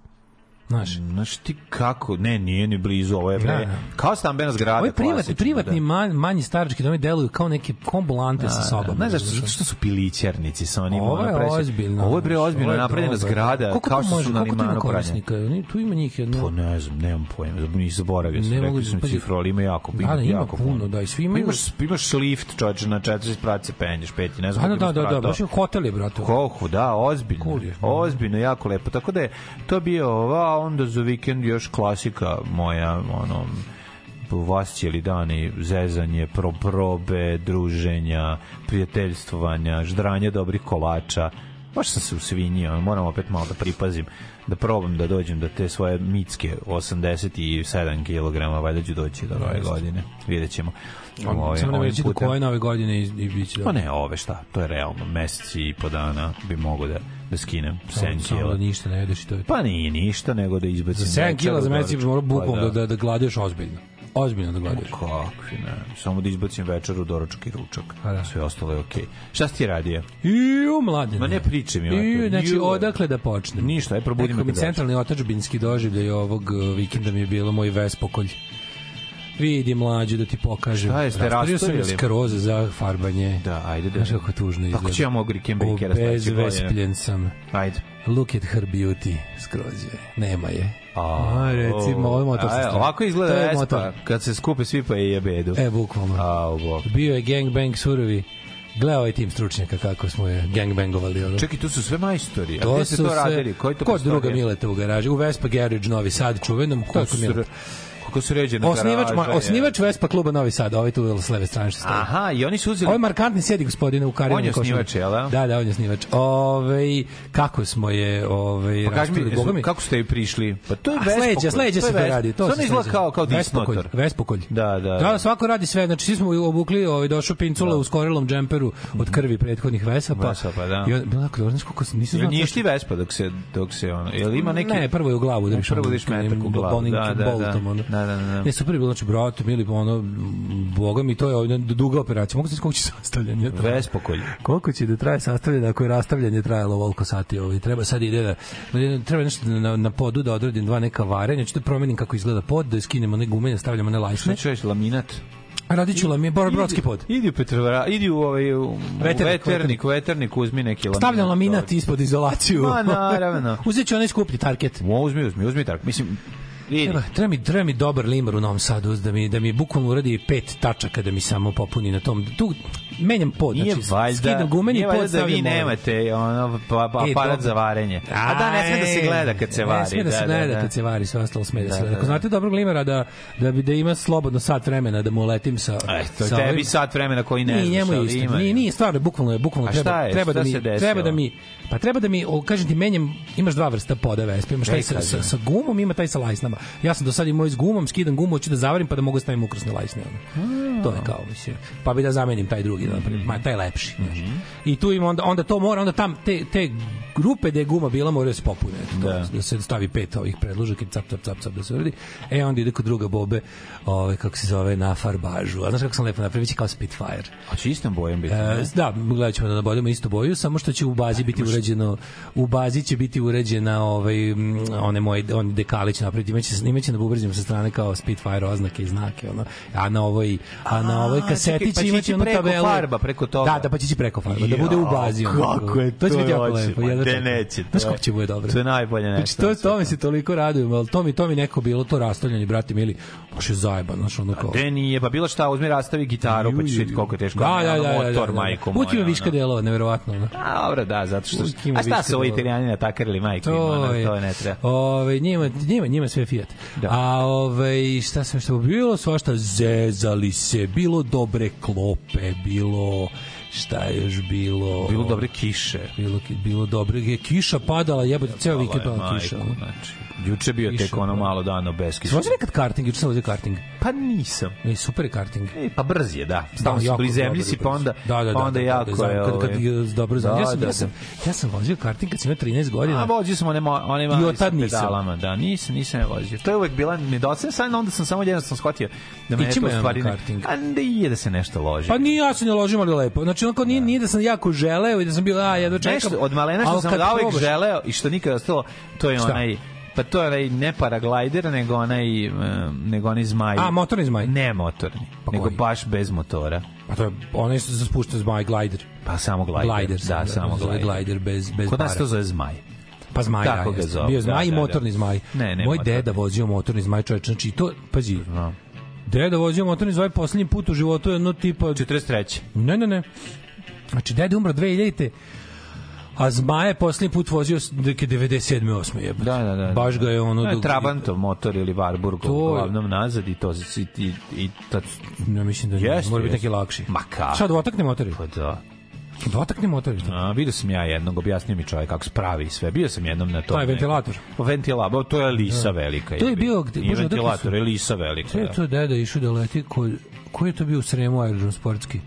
B: Znaš, mm, znaš ti kako, ne, nije ni blizu,
C: ovo je bre, da, da. kao
B: stambena zgrada. Ovo je
C: privatni, privatni da. manj, manji starački domi deluju kao neke kombulante sa da, sobom. Ne znaš, zato što su pilićernici sa onim. Ovo je napreći.
B: ozbiljno. Ovo
C: je
B: bre ozbiljno napravljena zgrada, kao
C: što može,
B: su na limanu korisnika? Tu ima
C: njih jedno. To pa ne znam, nemam pojma, nisam zaboravio sam, rekli su mi cifru, ali ima jako, ima, da, da, puno, da, i svi pa imaju. Imaš, pa imaš lift, čovječe, na četiri
B: sprat penješ, peti,
C: ne znam. Da, da, da, da, baš je hotel je, brate. Koliko,
B: da, ozbiljno, ozbiljno, jako lepo.
C: Tako da je, to bio onda za
B: vikend još
C: klasika moja,
B: ono, vascijeli dani, zezanje, pro probe, druženja, prijateljstvovanja, ždranje dobrih kolača,
C: baš sam se usvinio,
B: moram opet malo
C: da
B: pripazim,
C: da
B: probam
C: da
B: dođem do te svoje mitske 87 kg, valjda ću doći do
C: ove godine,
B: vidjet ćemo.
C: On, ove, samo ne reći do koje nove godine i, i
B: biće da...
C: Pa ne, ove šta, to
B: je
C: realno,
B: mesec i po dana bi mogo
C: da
B: da skinem 7 kila.
C: Da ništa ne jedeš i
B: to je. Pa nije ništa,
C: nego da izbacim. Za 7 kila za mesec bi morao bukom
B: da, da,
C: da gladeš
B: ozbiljno
C: ozbiljno
B: da
C: gledaš. Kakvi, ne. Samo da
B: izbacim večeru,
C: doručak i ručak.
B: A da.
C: Sve
B: ostalo
C: je
B: okej. Okay. Šta si ti radio? Iu, mladine. Ma
C: ne
B: priče mi. Iu, znači, Iu. odakle da počnem? Ništa, aj probudim. Nekako mi centralni otačbinski doživljaj ovog uh, vikenda mi je bilo moj vespokolj vidi mlađe
C: da
B: ti pokažem.
C: Šta
B: jeste rastario? sam je skroz za farbanje.
C: Da, ajde. Da. Znaš kako
B: tužno izgleda. Tako ću ja
C: mogu Rick and Brickera sledeće sam. Ajde. Look at
B: her beauty. Skroz je. Nema je.
C: A, a recimo,
B: ovo je motor e, sa Ovako izgleda Vespa, motor. kad
C: se
B: skupe svi
C: pa
B: je jebedu. E, bukvalno. A, bok. Bio je gangbang surovi. Gle ovaj tim
C: stručnjaka kako smo je gangbangovali. Ono. Čekaj, tu su sve majstori. A gde ste to
B: radili? Koji to kod druga Mileta u garaži? U Vespa Garage Novi Sad čuvenom. Kako Mileta? Kako su ređene
C: osnivač, ma, osnivač Vespa kluba Novi
B: Sad, ovaj
C: tu
B: s leve strane što stoji. Aha, i oni su uzeli... ovaj markantni sjedi gospodine
C: u
B: Karinu. On je osnivač, jel da? Da, da, on je osnivač.
C: ovaj kako smo je...
B: ovaj
C: pa
B: kaži mi, mi, kako ste joj prišli? Pa to je Vespa Sleđa, sledeće se to radi. To se izgleda
C: kao, kao Vespokolj. Vespa
B: Da,
C: da,
B: da.
C: Da, svako radi sve. Znači, svi smo obukli, ovaj, došao pincula da. u skorilom džemperu od krvi
B: prethodnih Vesapa. Vesapa, pa da. I on, bilo tako, znaš
C: koliko nisam
B: znao... Nije ti Vespa
C: dok se, dok se
B: ono...
C: Jel ima neki... Ne, prvo je u glavu. Da prvo diš da metak u glavu. Da, da, da. Da, da, da, Ne, super je bilo, znači, brate, mili, ono, boga mi, to je
B: ovdje duga operacija. Mogu se koliko će sastavljanje traje? Vespokolj.
C: Koliko će
B: da
C: traje
B: sastavljanje, ako je rastavljanje trajalo ovoliko sati, ovaj, treba sad ide da, da, treba nešto na, na podu da odradim dva neka varenja, ću da promenim kako izgleda pod, da skinemo one gumenje, stavljamo one lajsne. Što ćeš, laminat?
C: Radiću lam je Borobrotski pod. Idi u
B: Petrova, idi u ovaj u veternik, veternik, veternik uzmi neki laminat. Stavljam laminat ispod izolaciju. Ma naravno. Uzeću onaj skuplji target. Mo uzmi, uzmi, uzmi target. Mislim Vidi. Treba,
C: treba, mi, treba mi dobar limar u Novom Sadu
B: da mi, da mi bukvalno uradi pet tačaka da mi samo popuni na tom. Tu, menjam pod, nije znači, valjda,
C: skidam gumeni nije pod, da vi nemate ono, pa- pa- e, aparat e, za varenje. A, da,
B: ne
C: sme da se e, gleda kad se vari. Ne sme da, da se da, gleda da. kad se vari, sve ostalo sme da, se gleda.
B: Ako znate dobrog limera da, da, da ima
C: slobodno sat vremena da mu letim sa... E, to sa tebi sat vremena koji ne znaš. Nije, njemu isto. Nije, nije, stvarno, bukvalno je, bukvalno treba, treba da mi, treba
B: da mi, pa treba da mi, kažem ti, menjam, imaš dva vrsta poda Vespa,
C: imaš e, taj sa, sa, sa gumom, ima taj sa lajsnama. Ja sam do sad imao s gumom, skidam gumu, hoću da zavarim pa da mogu stavim ukrasne lajsne. Ono. To je kao, mislim. Pa bi da zamenim taj drugi napravili. Ma taj lepši. Mm -hmm. I tu im onda onda to mora onda tam te te grupe gde je guma bila moraju da se popune. Eto, da.
B: da. se stavi pet ovih
C: predložaka i cap, cap, cap, cap da se uradi. E, onda ide kod druga bobe,
D: ove, kako se zove, na farbažu. A znaš kako sam lepo napravio, će kao Spitfire. A će istom bojem biti? E, da, gledat ćemo da nabodemo istu boju, samo što će u bazi da, biti uređeno, u bazi će biti uređena ovaj, one moje, on dekali će napraviti, imaće, imaće na da bubrezima sa strane kao Spitfire oznake i znake, ono, a na ovoj, a na ovoj kaseti pa će imati onu tabelu. Farba preko toga. Da, da, pa će preko farba, da bude u bazi. Kako
B: je to? To će biti jako lepo. Pa bilo tako. neće. Znaš kako će bude dobro? To je najbolje znači, nešto. Znači, to, je, to mi se toliko radujem, ali to mi, to mi neko bilo to rastavljanje, brate mili, baš je zajeba, znaš, ono kao. Gde nije, pa bilo šta, uzmi rastavi gitaru, pa ćeš vidjeti koliko je teško. Da, da, da, da, motor, da, da. majko moja. Putima viška delova, neverovatno. Da. Dobro, da, zato što... A šta se ovo italijani natakarili, majko ima, to ne treba. Ove, njima, njima, njima sve Fiat. Da. A ove, šta sam što bilo, svašta, zezali se, bilo dobre klope, bilo šta je još bilo bilo dobre kiše bilo
E: bilo dobre je kiša padala jebote ceo vikend padala kiša znači juče bio tek ono malo dano bez kiše
F: znači nekad karting juče sam vozio karting
E: pa nisam
F: ne super karting
E: e, pa brz je da, da stalno da, pri zemlji si pa onda da, da, pa da, onda da, da, jako da, je
F: kad kad
E: ovaj-
F: dobro da, ja sam da, ja sam ja sam vozio karting kad sam imao 13 godina a
E: vozio sam one one mali
F: i od
E: da nisam nisam je vozio to je uvek bila nedostaje sad onda sam samo jedan
F: sam
E: shvatio da me to stvari
F: karting.
E: a da da se
F: nešto loži pa ni ja se ne ložim ali lepo znači znači onako nije, nije da sam jako želeo i da sam bio, a, jedva čekam. Nešto
E: od malena što sam ga uvek želeo i što nikada stalo, to je onaj... Pa to je onaj ne paraglajder, nego onaj, nego onaj zmaj.
F: A, motorni zmaj?
E: Ne motorni, pa nego koji? baš bez motora.
F: Pa to je onaj što se spušta zmaj glider.
E: Pa samo glider. glider da, da samo da, da, glider.
F: glider bez, bez Kod nas
E: to zove zmaj.
F: Pa zmaj, Tako ga zove. Bio zmaj da, i motorni da, da. zmaj. Ne, ne, Moj motor. deda vozio motorni zmaj, čovječ. Znači, to, pazi, no. Deda vozio motorni zvoj poslednji put u životu, jedno tipa...
E: 43.
F: Ne, ne, ne. Znači, deda umro 2000 A Zmaja je poslednji put vozio neke 97. 8.
E: jebate. Da, da, da.
F: Baš ga je ono...
E: Ne, dok... motor ili Warburg, to... uglavnom nazad i to... I, i, i ta...
F: Ne, mislim da ne, jest, mora biti neki lakši.
E: Ma kako?
F: Šta, dvotakne motori?
E: Pa da.
F: Dotakne da motorišta.
E: A, vidio sam ja jednog, objasnio mi čovjek kako spravi sve. Bio sam jednom na to.
F: Taj ventilator. Pa ventilator,
E: to je Lisa da. velika.
F: To je bio gde,
E: bože, ventilator, je Lisa velika. To
F: da. to deda išao da leti, ko, ko je to bio u Sremu aerodrom sportski?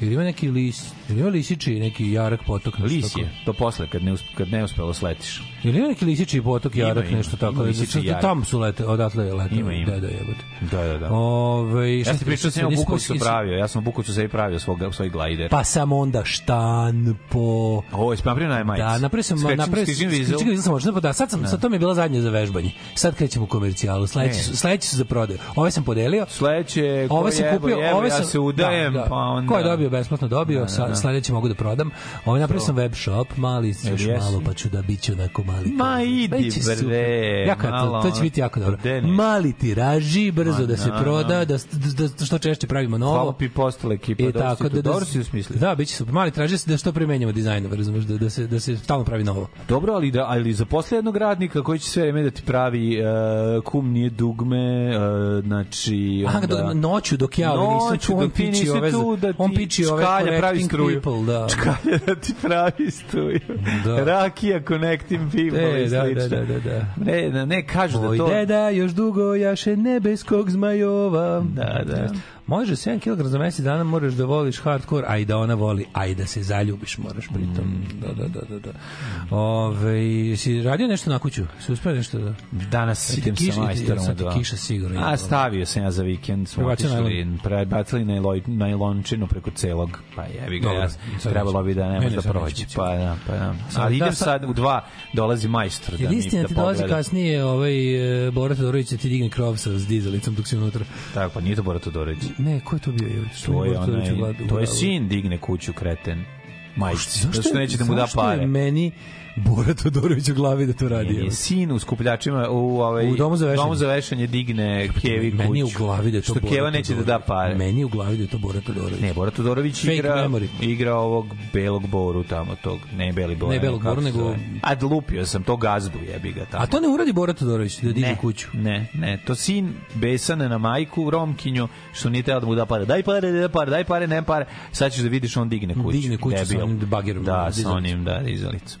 F: Jer ima neki lis, jer ima lisiči, neki jarak potok.
E: Lis je, to posle, kad ne, kad ne uspelo sletiš.
F: Ili ima neki lisići botok jarak, ima, nešto tako. Ima da lisići da jarak. Tam su lete, odatle lete. Ima, ima.
E: Dedo da, jebote. Da, da,
F: da. Ove,
E: ja sam pričao da sam Bukovcu pravio, ja sam Bukovcu sebi pravio svog, svoj glider.
F: Pa sam onda štan po...
E: O, jesi napravio na majicu.
F: Da, napravio sam, napravio sam, skrećim vizel sam očinu, pa da, sad sam, sad to mi je bila zadnja za vežbanje. Sad krećemo komercijalu, sledeći su, za prodaju. Ove sam podelio.
E: Sledeće, ko ove sam kupio, jebo, ove sam, ja se udajem, da, da. pa onda...
F: Ko je dobio, besplatno dobio, da, da, da. sledeće mogu da prodam. Ove napravio sam web shop, mali, još malo, pa ću da biću onako
E: mali.
F: Ma idi bre. Ja kad to, to će biti jako dobro. Mali tiraži, brzo Ma, da se proda, da, da, da što češće pravimo novo. Hvala
E: pi postala ekipa, e, tako, da-, da, dobro si usmislio.
F: Da, biće super. Mali traži se da što premenjamo dizajnove, razumeš, da, da se da se stalno pravi novo.
E: Dobro, ali da ali za posle jednog radnika koji će sve vreme da ti pravi uh, kum nije dugme, uh, znači
F: onda... Aha, do, noću dok ja ove ovaj nisam čuo, on da piči ove, da on piči ove
E: pravi struju. People, da. Čkalja da ti pravi struju. Da. Rakija connecting
F: people
E: da, i
F: da, slično. Da, da, da, da,
E: Ne, ne, ne kažu da Moj da to... Moj
F: deda još dugo jaše nebeskog zmajova.
E: Da, da.
F: Može 7 kg za mesec dana moraš da voliš hardcore, a i da ona voli, a i da se zaljubiš moraš pritom. Mm. Da, da, da, da. da. Ove, si radio nešto na kuću? Si uspeo nešto da...
E: Danas da idem
F: kiš, sa
E: majstorom u
F: dva. Kiša sigurno. A
E: stavio sam ja za vikend, smo prebacili na, iloj, na ilončinu preko celog, pa jevi ga, ja, trebalo bi da ne da prođe. Pa, da, pa, da. Ali da, idem sad u dva, dolazi majstor.
F: Da istina da ti dolazi kasnije, ovaj, e, Bora Todorović ti digne krov sa zdizalicom dok si unutra.
E: Tako, pa nije to Borat Todorović
F: ne, ko je to bio? Što da to je,
E: onaj, to je sin digne kuću kreten majci. Zašto, zašto neće da mu da pare? Je
F: meni Bora Todorović u glavi da to radi. Je,
E: sin u skupljačima u ovaj u domu za vešanje, domu za vešanje digne Kevi kuću. Meni u
F: glavi
E: da to Što Bora Keva neće da da pare.
F: Meni u glavi da to Bora Todorović.
E: Ne, Bora Todorović Fake igra memory. igra ovog belog Boru tamo tog, ne beli Bora. Ne belog
F: Boru nego
E: A lupio sam to gazdu jebi ga
F: tamo. A to ne uradi Bora Todorović da digne kuću.
E: Ne, ne, to sin besan na majku Romkinju što nije teo da mu da pare. Daj pare, daj pare, daj pare, ne pare. Sad ćeš da vidiš on digne kuću.
F: Digne kuću Debil. sa onim bagerom.
E: Da, da sa onim, da, dizalicom.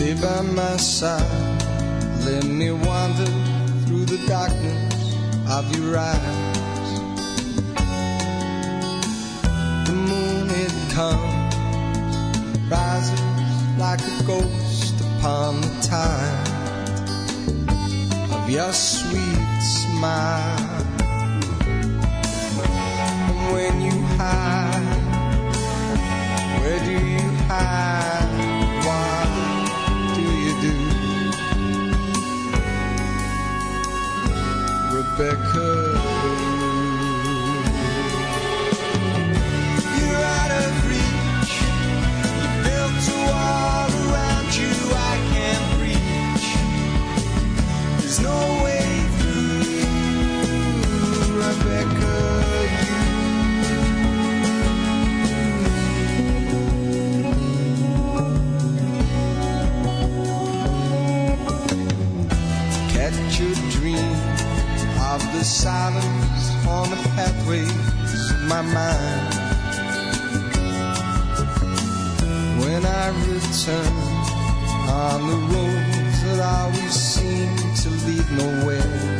G: Stay by my side. Let me wander through the darkness of your eyes.
H: The moon it comes, rises like a ghost upon the tide of your sweet smile. And when you hide, where do you hide? Rebecca. the silence on the pathways of my mind. When I return on the roads that always seem to lead nowhere.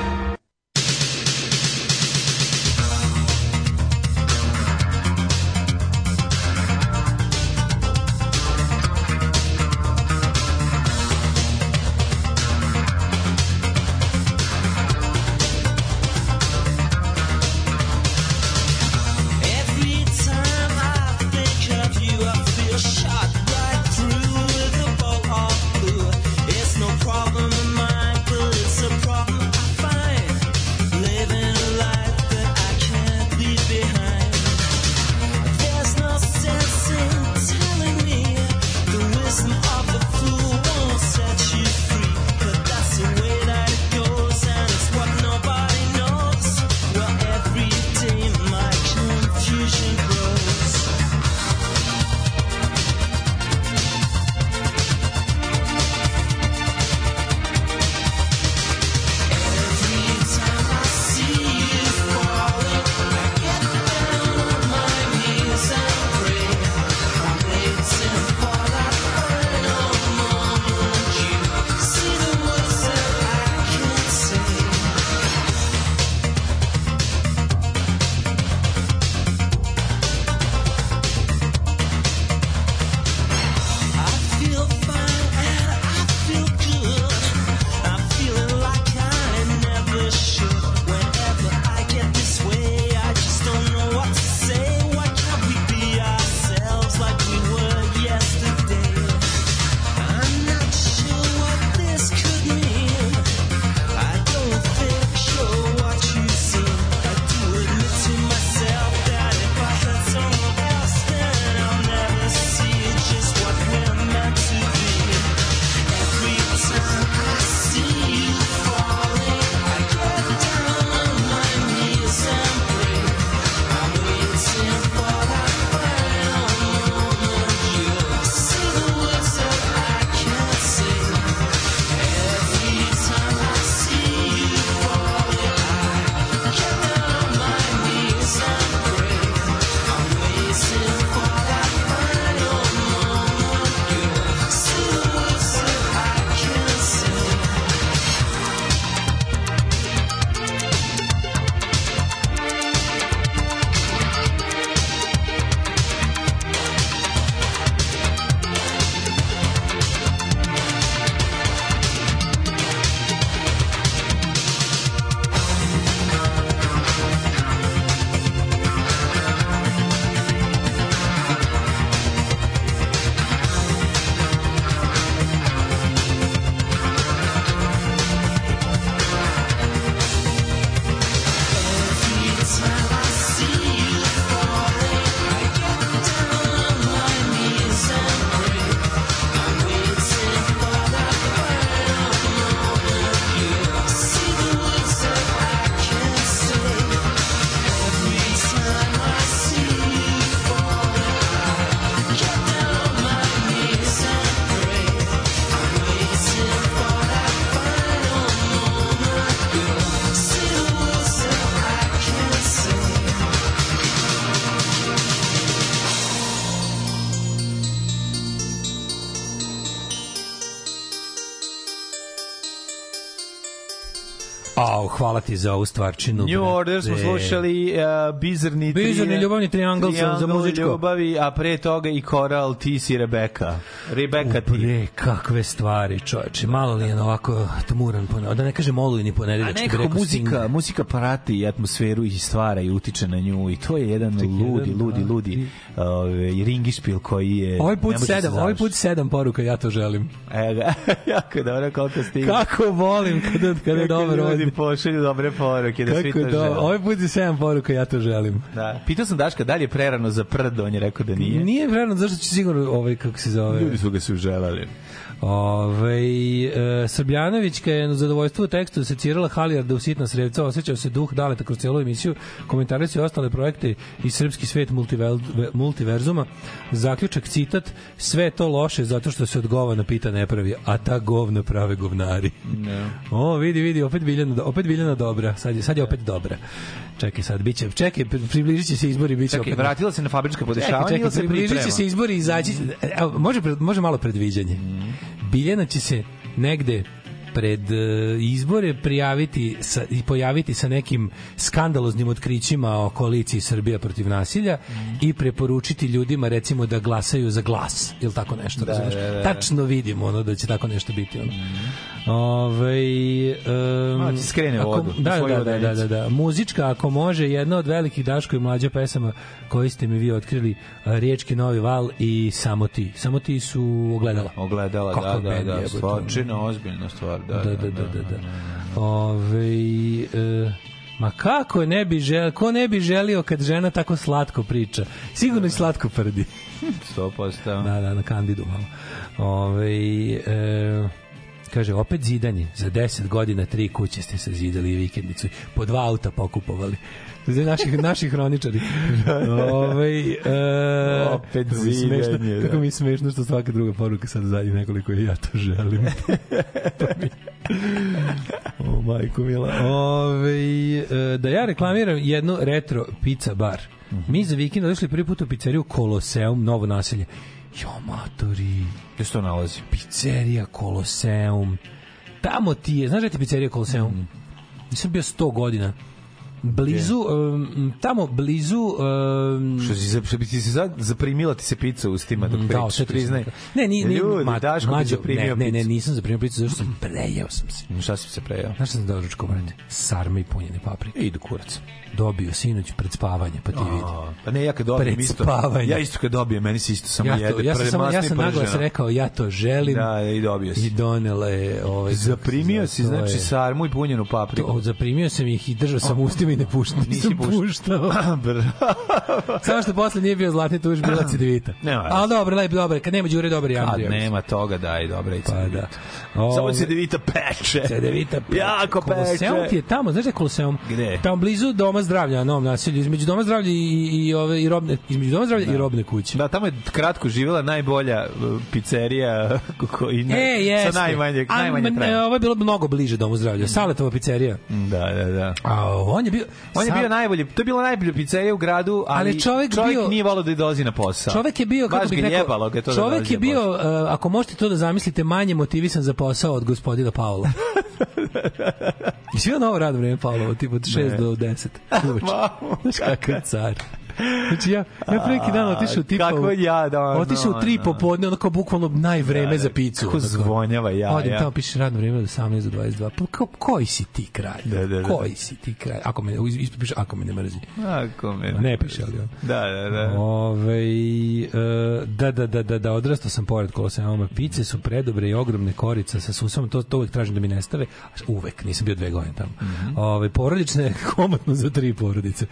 F: hvala ti za ovu stvarčinu.
E: New Order smo e. slušali uh, Bizarni,
F: Bizarni ljubavni triangle, triangle za muzičko.
E: ljubavi, a pre toga i Koral, ti si Rebeka. Rebeka ti.
F: Bre, kakve stvari, čoveče. Malo li je ovako tmuran, poned... da ne kažem olujni ponedeljak. A
E: nekako muzika, sing. muzika prati atmosferu i stvara i utiče na nju i to je jedan Ček, ludi, jedan, ludi, da. ludi, ludi ovaj ringišpil koji je
F: Ovaj put 7, da ovaj put 7 poruka ja to želim. E
E: da, jako je dobro koliko stigne.
F: Kako volim kad kada je dobro
E: ljudi pošalju dobre poruke da Kako svi to do...
F: žele. Ovaj put 7 poruka ja to želim.
E: Da. Pitao sam Daška da li
F: je
E: prerano za prdo, on je rekao da nije.
F: Nije prerano, zašto će sigurno ovaj kako se zove.
E: Ljudi su ga se želeli.
F: Ove, e, Srbljanovićka je na zadovoljstvo u tekstu da secirala Halijarda u sitna sredca, osjećao se duh daleta kroz celu emisiju, komentare su i ostale projekte i srpski svet multivel, multiverzuma. Zaključak, citat, sve to loše zato što se od govana pita ne pravi, a ta govna prave govnari. Ne. O, vidi, vidi, opet Biljana, opet Biljana dobra, sad je, sad je opet dobra. Čekaj sad, biće, čekaj, približit će se izbori, biće čekaj,
E: opet. vratila se na fabrička podešavanja, čekaj, čekaj, se približit će
F: se
E: izbori, izaći,
F: evo, može, može malo predviđanje. Mm Biljana će se negde pred e, izbore prijaviti sa, i pojaviti sa nekim skandaloznim otkrićima o koaliciji Srbija protiv nasilja mm. i preporučiti ljudima recimo da glasaju za glas ili tako nešto da, da, da, tačno vidimo ono da će tako nešto biti ono. Mm. Ovaj
E: um, A, skrene vodu. Da, da, da, da, da, da, da.
F: Muzička, ako može, jedna od velikih Daško i mlađa pesama koji ste mi vi otkrili, eh, Riječki Novi Val i Samo ti. Samo ti su ogledala.
E: Da, ogledala, Kako da, da, da, da. Stvarčina, ozbiljna stvar, da. Da, da, da, da. da, da
F: Ove, e, Ma kako ne bi želio, ko ne bi želio kad žena tako slatko priča? Sigurno i slatko prdi.
E: 100%.
F: Da, da, na kandidu malo. Ove, e, Kaže, opet zidanje. Za 10 godina tri kuće ste se zidali i vikendicu. Po dva auta pokupovali. Za naših, naši hroničari. Ove, ovaj, e,
E: opet kako zidanje. Smešno,
F: da. kako mi je smešno što svaka druga poruka sad zadnji nekoliko je ja to želim. to mi... o, majko mila. Ove, ovaj, e, da ja reklamiram jednu retro pizza bar. Mi za vikend došli prvi put u pizzeriju Koloseum, novo naselje Jo, matori. Gde
E: se to nalazi?
F: Pizzerija Koloseum. Tamo ti je, znaš da je ti pizzerija Koloseum? Mm. Nisam bio 100 godina blizu um, tamo blizu
E: um, što si za, ti se sad zaprimila ti se pica u stima dok
F: da, pričaš priznaj ne ni ne Ljudi, ma, daš mađo, zaprimio ne, ne, ne, nisam zaprimio pizzu zato što sam
E: prejeo
F: sam se mm, šta
E: si
F: se prejeo znaš šta sam doručko brate sarme
E: i
F: punjene paprike
E: e, i kurac
F: dobio sinoć pred spavanje pa ti vidi
E: pa ne ja kad dobijem pred isto spavanje. ja isto kad dobijem meni se isto samo
F: ja to, jede ja
E: sam,
F: ja sam naglo se rekao ja to želim
E: da
F: ja,
E: i dobio
F: sam i donela je ovaj
E: zaprimio si znači sarmu i punjenu papriku
F: zaprimio sam ih i držao sam ustima mi ne puštao. Nisi puštao. Samo što posle nije bio zlatni tuž, bila cedevita.
E: Nema.
F: Ali dobro, lep, dobro. Kad nema Đure, dobro i Andrija.
E: Kad nema toga, daj, dobra i cedevita. Pa da. Ove, Samo cedevita peče.
F: Cedevita
E: peče. Jako peče.
F: Koloseum ti je tamo, znaš da je Koloseum? Gde? Tamo blizu Doma zdravlja, na Novom naselju. Između Doma zdravlja i, i, ove, i robne, između Doma zdravlja da. i robne kuće.
E: Da, tamo je kratko živjela najbolja uh, pizzerija koji ne, e, jeste. sa najmanje,
F: najmanje traje. Ovo je bilo mnogo bliže Domu zdravlja. Saletova pizzerija.
E: Da, da, da. A
F: on je bio, bio,
E: on je bio najbolji, to je bila najbolja pizzerija u gradu, ali, ali čovjek, čovjek bio, nije volao da dolazi na
F: posao. Čovjek je
E: bio, kako bih rekao, ga
F: to da čovjek da je bio, uh, ako možete to da zamislite, manje motivisan za posao od gospodina Paula. I svi na ovo radno vreme Paula, tipa od 6 ne. do 10. Uveče. Znaš kakav car. Znači ja, ja pre neki dan otišao tipa... Kako ja, da, ono, Otišao u tri da. popodne, onako bukvalno najvreme
E: ja,
F: da, za da. picu.
E: Kako zvonjava, ja,
F: Odim
E: ja.
F: tamo, piše radno vreme od 18 do 22. Pa kao, koji si ti kralj? Da, da, da. Koji si ti kralj? Ako me, ispod piše, ako me ne mrzi.
E: Ako
F: me ne Ne piše, ali on.
E: Da, da, da.
F: Ove, eh, da, da, da, da, da, odrastao sam pored kolosenoma. Pice su predobre i ogromne korice sa susom, to, to uvek tražim da mi nestave. Uvek, nisam bio dve godine tamo. Mm -hmm. Ove, porodične, komotno za tri porodice.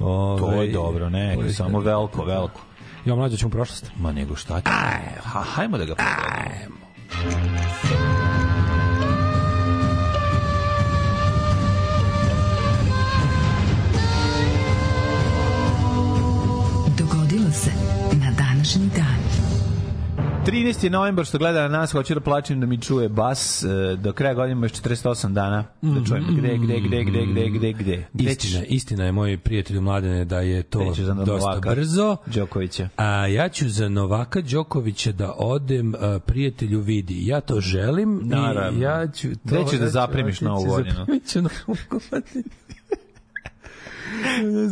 E: Ove, to je dobro, ne, je samo veliko,
F: veliko. Ja mlađe ćemo prošlost.
E: Ma nego šta Aj,
F: Ajmo, hajmo da ga Ajmo. Dogodilo
E: se na današnji dan. 13. novembar što gleda na nas, hoću da plačem da mi čuje bas, e, do kraja godine još 48 dana da čujem mhm. gde, gde, gde, gde, gde, gde,
F: gde. gde istina, istina je, moj prijatelju mladene, da je to dosta Novaka, brzo.
E: Đokovića.
F: A ja ću za Novaka Đokovića da odem a, e, prijatelju vidi. Ja to želim Naravno. i ja ću to... Gde
E: ćeš da zapremiš novu
F: godinu?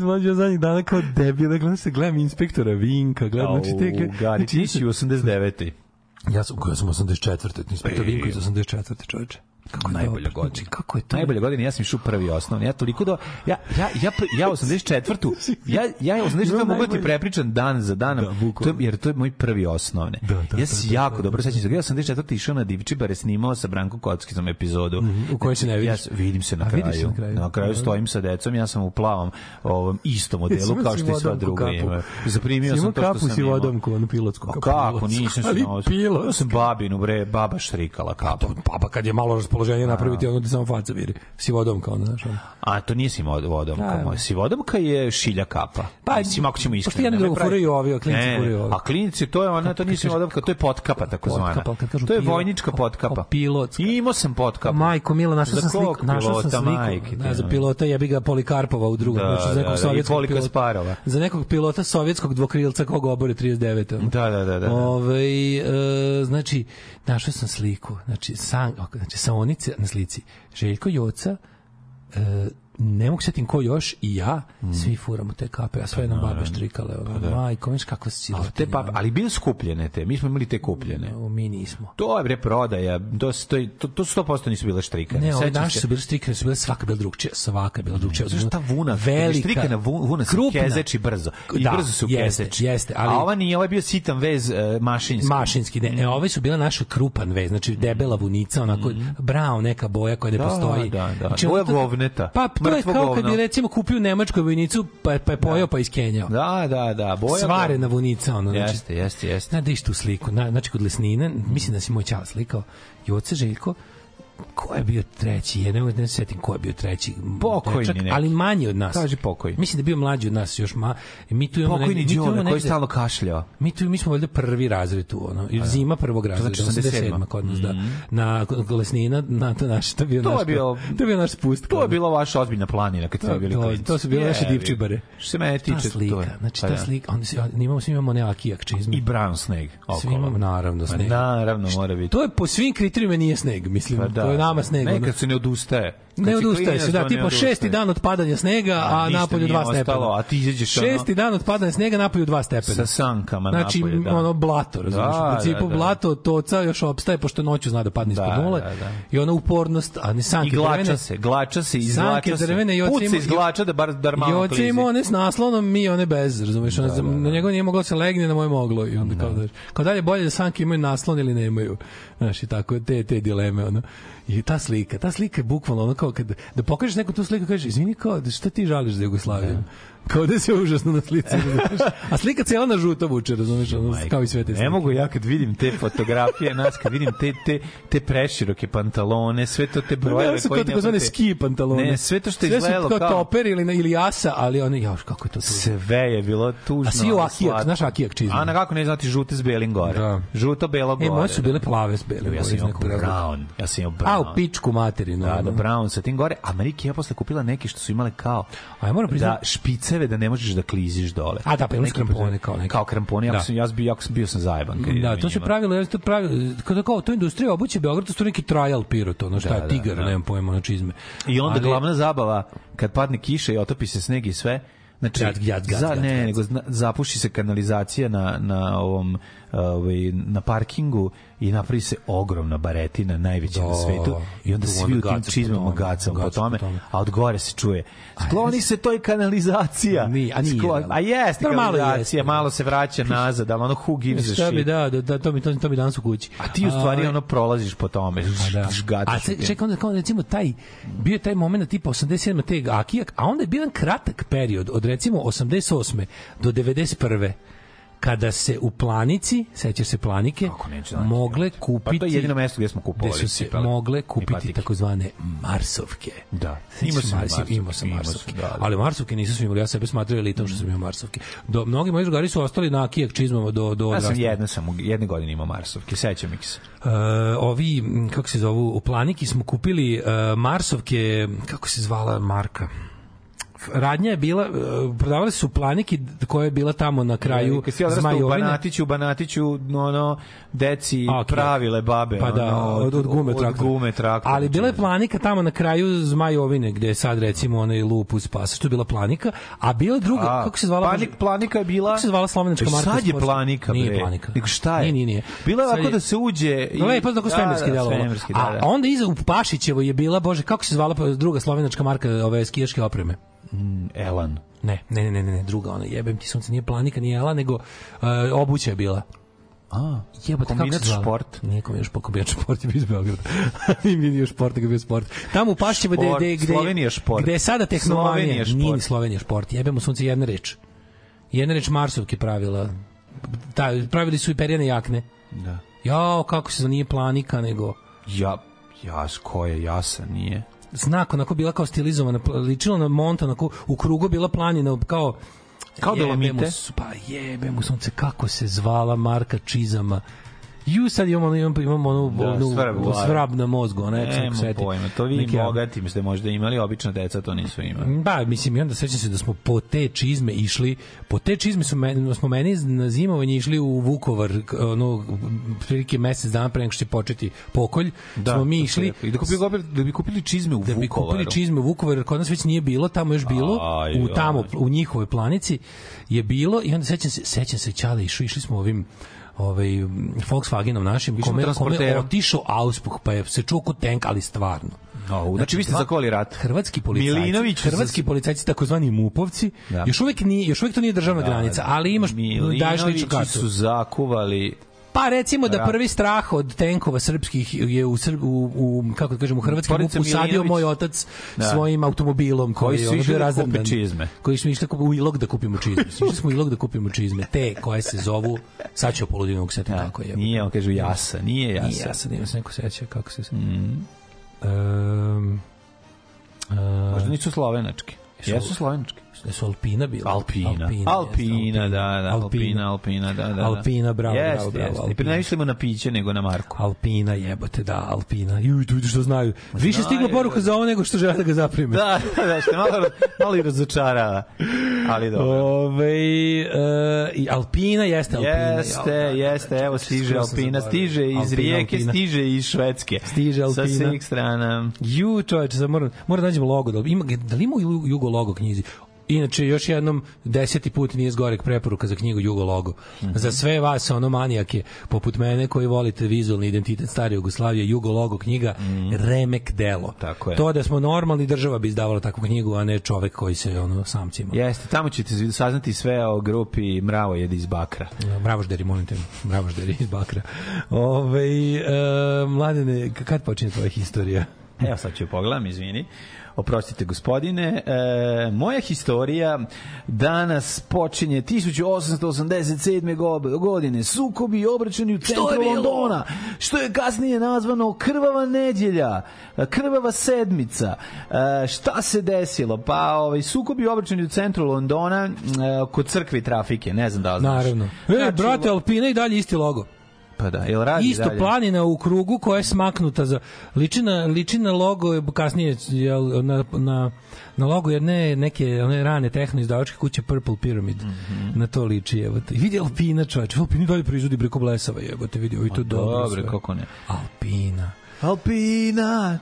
F: Mlađe od zadnjih dana kao debile, da gledam se, gledam inspektora Vinka, gledam, Au, znači te... Gari, znači, ti si u
E: 89.
F: Ja sam, ja sam 84. Inspektor Vinko iz 84. čoveče.
E: Kako najbolja dobro. godina? Kako
F: je
E: to? Najbolja godina, ja sam išao prvi osnovni. Ja toliko do ja ja ja ja 84. ja ja 84. mogu da ti prepričan dan za danom. Da, to je, jer to je moj prvi osnovne. Da, da, da, ja se da, jako dobro sećam se. Ja sam 84. išao na Divčibare, snimao sa Branko Kockićem epizodu.
F: Mhm, u kojoj se ne
E: vidiš. Ja vidim se na kraju. Se na kraju, na kraju stojim sa decom, ja sam u plavom ovom istom modelu kao što i sva druga ima. Zaprimio sam to što sam imao. vodomku, onu
F: pilotsku kapu.
E: Kako, nisam se nosio. Ja sam babinu, bre,
F: baba
E: štrikala pa kapu.
F: Baba kad je malo raspoloženje napraviti ono gde da samo faca viri. Sivodomka, ono, znaš. Ono.
E: A to nije sivodomka. Da, da. sivodomka je šilja kapa. Pa, Mislim, ako ćemo iskreno. Pošto jedno
F: drugo furaju ovi, a klinici ne, furaju ovi.
E: A klinici, to je ona, to nije sivodomka, to je potkapa, tako zvana. To je vojnička potkapa. Pilot. Imao sam potkapa.
F: Pa, majko, Mila, našao sam sliku. Našao sam
E: sliku. Da,
F: za pilota jebi ga Polikarpova u drugom. Da, znači, za da, nekog sovjetskog Sparova. Za nekog pilota sovjetskog dvokrilca kog obori 39.
E: Da, da, da. da. Ove, ovaj,
F: znači, našao sam sliku. Znači, san, znači, sa klaonice na slici Željko Joca, e, ne mogu setim ko još i ja, mm. svi furamo te kape, a pa sve nam babe štrikale, ono, pa da. majko, viš kako si
E: ali, te pape, ali bili skupljene te, mi smo imali te kupljene. No,
F: mm, mi nismo.
E: To je bre prodaja, to, to, to 100% nisu bile štrikane.
F: Ne, ove naše su bile štrikane, su bile svaka bila drugčija, svaka bila drugčija. Znaš ta
E: vuna, velika, štrikana vuna se kezeči brzo, i da, brzo se jeste, kezeči. Jeste, ali, a ova nije, ova je bio sitan vez uh, mašinski.
F: Mašinski, ne, e, ove su bile naše krupan vez, znači mm. debela vunica, onako, mm. brao neka boja koja ne da, postoji.
E: Da, da, da. Boja govneta.
F: Pa, To je kao govno. kad bi recimo kupio nemačku vojnicu pa pa je pojeo da. pa iskenjao.
E: Da, da, da,
F: boja. Svare na vojnica ono.
E: Jeste, znači, jeste, jeste.
F: Na dištu da sliku, na, znači kod lesnine, mislim da si moj čal slikao. Joce Željko, ko je bio treći? Ja ne mogu da se setim ko je bio treći.
E: Pokojni dečak, neki.
F: ali manji od nas.
E: Kaži pokoj.
F: Mislim da je bio mlađi od nas još ma mi tu imamo
E: pokojni negde, Đone koji stalno kašljao.
F: Mi tu mi smo valjda prvi razred tu ono. I zima prvog razreda. To znači 87. kod nas da mhm. na Glesnina na to naš to bio to naš. Je bio, to je bio naš spust.
E: To je bila vaša ozbiljna planina kad ste
F: bili klinci. To su bile naše divčibare.
E: Što se mene tiče to.
F: Znači pa ta da. slika, onda se imamo svi imamo neakijak čizme.
E: I brown sneg. Svi imamo naravno pa
F: sneg. Naravno mora biti. To je po svim kriterijumima nije sneg, mislim. Pa da, da. je
E: nama sneg. Nekad se ne odustaje.
F: ne odustaje se, da, tipa šesti dan od padanja snega, a, a napolju dva ostalo, stepena.
E: A ti izađeš
F: Šesti dan od padanja snega, napolju dva stepena.
E: Sa sankama
F: znači, napolje, da. ono, blato, razumiješ? Da, u principu, da, da. blato od toca još obstaje, pošto noću zna da padne da, ispod nule. Da, da. I ona upornost, a ne sanke I glača drvene, se, glača se, izglača se. Drvene, i Put se izglača da bar, bar malo klizi. I oce ima one s naslonom, mi one bez, razumiješ? Da, da, da. Na da. njegov nije moglo da se legne, na moje moglo. I onda kao, da. da, kao dalje bolje da sanke imaju naslon ili nemaju. Znaš, i tako, te, te dileme, ono. I ta slika, ta slika je bukvalno ono kao kad, da pokažeš neku tu sliku, kažeš, izvini kao, da šta ti žališ za Jugoslaviju? Da. Kao da se užasno na slici. A slika cela na žuto vuče, razumeš, ono, kao i
E: sve te
F: slike. Ne
E: mogu ja kad vidim te fotografije, nas kad vidim te, te, te preširoke pantalone, sve to te brojeve ne, su
F: koji ne... Ne, ski pantalone. Ne, sve to što je izgledalo kao... Sve kao toper ili, ili jasa, ali one, jaoš, kako je to
E: tužno.
F: Sve
E: je bilo tužno.
F: A svi u akijak, znaš akijak čizme. A
E: na kako ne znati žute s belim gore. Da. Žuto, belo gore.
F: E, moje su da. bile plave s
E: belim Ja
F: sam imao
E: brown. Ja sam imao brown. A, u
F: pičku materinu.
E: Da, da, brown sa tim gore. A Mariki ja posle kupila neke što su imale kao... A ja moram priznati. Da, špice puteve da ne možeš da kliziš dole.
F: A da, pa imaš krampone kao neki. Kao
E: krampone, da. sam, ja bio, jako sam bio sam zajeban.
F: Da, to se pravilo, jer to pravilo, kada kao to industrija obuće Beograd, to su neki trial pirot, ono šta, da, da tigar, da, da. nemam pojma,
E: znači
F: izme.
E: I onda Ali... glavna zabava, kad padne kiša i otopi se sneg i sve, Znači, gad, gad, jad, za, ne, nego zapuši se kanalizacija na, na ovom ovaj, na parkingu i napravi se ogromna baretina, najveća na da, svetu, i onda svi u tim čizmama gacamo po tome, a od gore se čuje skloni se, to je kanalizacija. Ni, a nije. Sklon, a jeste kanalizacija, da. malo, se vraća nazad, ali ono who gives a shit. Bi,
F: da, da, da, to mi, to, to mi danas u kući.
E: A ti
F: u
E: stvari ono prolaziš po tome, pa da.
F: A čekaj, onda kao recimo taj, bio je taj moment tipa 87. teg Akijak, a onda je bio jedan kratak period od recimo 88. do 91 kada se u Planici, sećaš se Planike, neću, mogle kupiti...
E: Pa to je jedino mesto gde smo kupovali. Gde
F: su se cipali, mogle kupiti takozvane Marsovke.
E: Da. Imao sam Marsovke. Imao sam Marsovke. Da,
F: da. Ali Marsovke nisu svi imali. Ja sebe smatrao elitom što sam imao Marsovke. Do, mnogi moji drugari su ostali na kijak čizmama do, do odrasta.
E: Ja sam jedne, sam, jedne godine imao Marsovke. Sećam ih
F: se. Uh, ovi, kako se zovu, u Planiki smo kupili uh, Marsovke, kako se zvala Marka? radnja je bila, e, prodavali su planiki koja je bila tamo na kraju e, ja, Zmajovine.
E: U Banatiću, Banatiću, no, no, deci okay. pravile babe. Pa da, od,
F: od, gume traktora. Od gume traktora. Ali bila je planika tamo na kraju Zmajovine, gde je sad recimo onaj lup uz pasa, što je bila planika, a bila druga, a, kako se zvala?
E: Planik, planika je bila...
F: Kako se zvala slovenačka marka?
E: E, sad je sporta? planika, bre. Nije planika. Nego šta je? Nije, nije, nije. Bila je ovako da se uđe... I... pa tako svemirski
F: da, da, da, da. A da. onda iza u Pašićevo je bila, bože, kako se zvala druga slovenačka marka ove skijaške opreme?
E: Mm, Elan.
F: Ne, ne, ne, ne, ne, druga ona, jebem ti sunce, nije planika, nije Elan, nego uh, obuća je bila.
E: A, jebote, kako se zvala?
F: šport. Nije kombinat šport, kombinat šport je bio iz Beograda. nije bio šport, nego bio sport. Tamo u Pašćima,
E: gde, gde, gde, Slovenija šport.
F: Gde je sada tehnomanija. Nije ni Slovenija sport. jebemo sunce jedna reč. Jedna reč Marsovke pravila. Da, pravili su i perjane jakne.
E: Da.
F: Jao, kako se za nije planika, nego...
E: Ja, jas, ko je jasa, nije?
F: znak onako bila kao stilizovana, ličila na mont, onako u krugu bila planina, kao
E: Kao Dolomite? Su,
F: pa jebe mu sunce, kako se zvala marka čizama Ju, sad imam, ono, imam, imam onu, da, onu svrab, svrab na mozgu, ona je kako seti. pojma,
E: to vi Neki, bogatim ste možda imali, obična deca to nisu imali.
F: Ba, da, mislim, i onda sećam se da smo po te čizme išli, po te čizme su men, da smo meni na zimovanje išli u Vukovar, ono, prilike mesec dana pre nego što je početi pokolj, da, smo mi išli. I
E: da, kupili, da bi kupili čizme u da
F: Vukovaru. Da bi
E: kupili
F: čizme u Vukovaru, jer kod nas već nije bilo, tamo još bilo, Aj, u tamo, u njihovoj planici je bilo i onda sećam se, sećam se Ćale, išli, išli smo ovim ovaj Volkswagenom našim
E: kome, kome je
F: otišao auspuh pa je se čuo kod tank ali stvarno
E: No, znači, znači vi ste zakovali rat.
F: Hrvatski policajci, Milinović hrvatski za... policajci takozvani mupovci, da. još uvijek nije još uvijek to nije državna da, granica, da. ali imaš
E: Milinović dašličku kartu. su zakuvali
F: Pa recimo da prvi strah od tenkova srpskih je u Srb, u, u kako da kažem u hrvatski MUP usadio moj otac da. svojim automobilom
E: koji, koji da su išli da čizme.
F: Koji smo išli u Ilog da kupimo čizme. Išli da smo u Ilog da kupimo čizme, te koje se zovu sad ću poludinog seta da. ja, tako je.
E: Nije, on kaže jasa, nije jasa.
F: Nije jasa, nije se neko seća kako se. Mm. Um,
E: uh, Možda nisu slovenački. Jesu slovenački.
F: Šta da su Alpina
E: bila? Alpina. Alpina, Alpina jest, da, da. Alpina, Alpina, da, da. da.
F: Alpina, bravo, jest, bravo,
E: bravo. Jest. I prenavislimo na piće nego na Marku.
F: Alpina, jebote, da, Alpina. Ju, tu vidiš što znaju. Više znaju, stigla poruka za ovo nego što žele da ga zaprime.
E: Da, da, da što malo, malo i razočarava. Ali dobro.
F: Ove, uh, i Alpina jeste Alpina.
E: Jeste, jel, da, da, jeste, evo stiže Alpina, stiže iz Alpina, Rijeke, Alpina. stiže iz Švedske. Stiže Alpina. Sa svih strana.
F: Ju, čoveče, moram, moram da nađem logo. Da, ima, da li ima Jugo logo knjizi? Inače, još jednom, deseti put nije zgorek preporuka za knjigu Jugo Mm -hmm. Za sve vas, ono manijake, poput mene, koji volite vizualni identitet stare Jugoslavije, Jugo knjiga, mm -hmm. remek delo. Tako je. To da smo normalni, država bi izdavala takvu knjigu, a ne čovek koji se ono, sam cima.
E: Jeste, tamo ćete saznati sve o grupi Mravo jedi iz Bakra.
F: Mravo žderi, molim te, Mravo žderi iz Bakra. Ove, e, mladene, kad počinje tvoja historija?
E: Evo sad ću pogledam, izvini oprostite gospodine. E, moja historija danas počinje 1887. godine. Sukobi i obračuni u centru Londona, što je kasnije nazvano krvava nedjelja, krvava sedmica. E, šta se desilo? Pa ovaj, sukobi i obračuni u centru Londona e, kod crkvi trafike, ne znam da li znaš. Naravno. E,
F: znači, brate, Alpina i dalje isti logo.
E: Pa da, jel
F: radi Isto dalje? planina u krugu koja je smaknuta za ličina ličina logo je kasnije jel, na, na na logo jedne neke one rane tehno izdavačke kuće Purple Pyramid. Mm -hmm. Na to liči, je. te. Vidi Alpina, čovač. Alpina dalje proizvodi preko blesava, evo te vidi, ovo je to dobro. Dobro,
E: kako ne.
F: Alpina.
E: Alpina,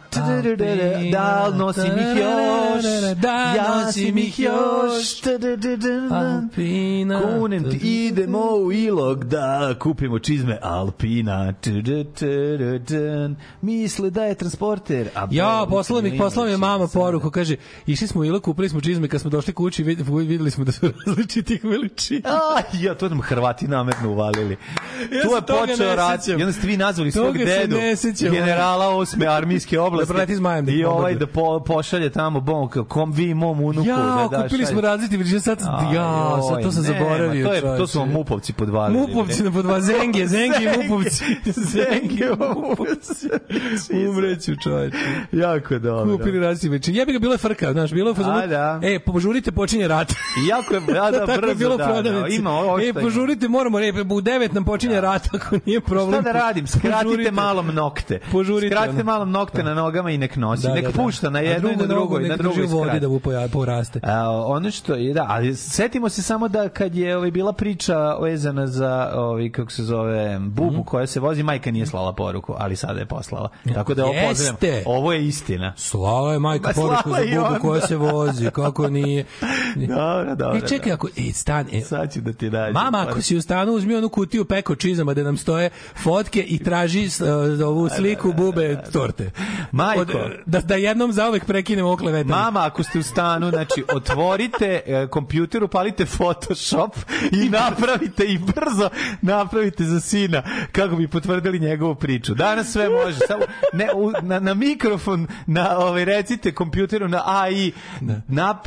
E: da nosim ih još, da, ja nosim ih još, Alpina, kunem ti, idemo u ilog da kupimo čizme Alpina, misle da je transporter.
F: A ja, poslala mi, poslala mi mama poruku, kaže, išli smo u ilog, kupili smo čizme, kad smo došli kući, videli smo da su različitih veličina. A,
E: ja, to nam Hrvati namerno uvalili. Ja tu je počeo rat, i onda ste vi nazvali svog dedu, general generala osme armijske oblasti. da zmajem.
F: Da I
E: ovaj da po, pošalje tamo bom, kom vi mom unuku. Ja, da,
F: da kupili smo različite veličine, sad, ja, sad to sam zaboravio. To,
E: je, to su vam mupovci podvalili.
F: Mupovci na podvalili,
E: zengi,
F: zengi, mupovci.
E: Zengi, mupovci.
F: Umreću čovječe.
E: Jako dobro.
F: Kupili različite veličine. Ja bi ga bila frka, znaš, bilo je fazonu. Da. E, požurite, počinje rat.
E: jako je, ja da, da brzo, je bilo da, da,
F: ima ovo E, požurite, moramo, e, u devet nam počinje rat, ako nije problem.
E: Šta da radim, skratite malo nokte. Požurite žurite. Skratite malo nokte da. na nogama i nek nosi. Da, nek da, da. pušta na jednu i na drugu.
F: Nek na
E: drugu
F: vodi da, da mu poraste.
E: A, ono što je, da, ali setimo se samo da kad je ovaj, bila priča vezana za, ovaj, kako se zove, bubu mm. koja se vozi, majka nije slala poruku, ali sada je poslala. Tako da ovo pozdravljam.
F: Ovo je istina.
E: Slala je majka ba, poruku za bubu koja se vozi, kako nije.
F: Dobro, e, dobro. I čekaj, ako, e, stan, e, Sad ću da ti nađem. Mama, ako si u stanu, uzmi onu kutiju peko čizama da nam stoje fotke i traži uh, ovu da, da, sliku bube da, da, da. torte.
E: Majko, od,
F: da da jednom zauvek prekinemo oklevetanje.
E: Mama, ako ste u stanu, znači otvorite e, kompjuter, upalite Photoshop i napravite i brzo napravite za sina kako bi potvrdili njegovu priču. Danas sve može, samo ne u, na, na mikrofon, na ovaj recite kompjuteru na AI da. na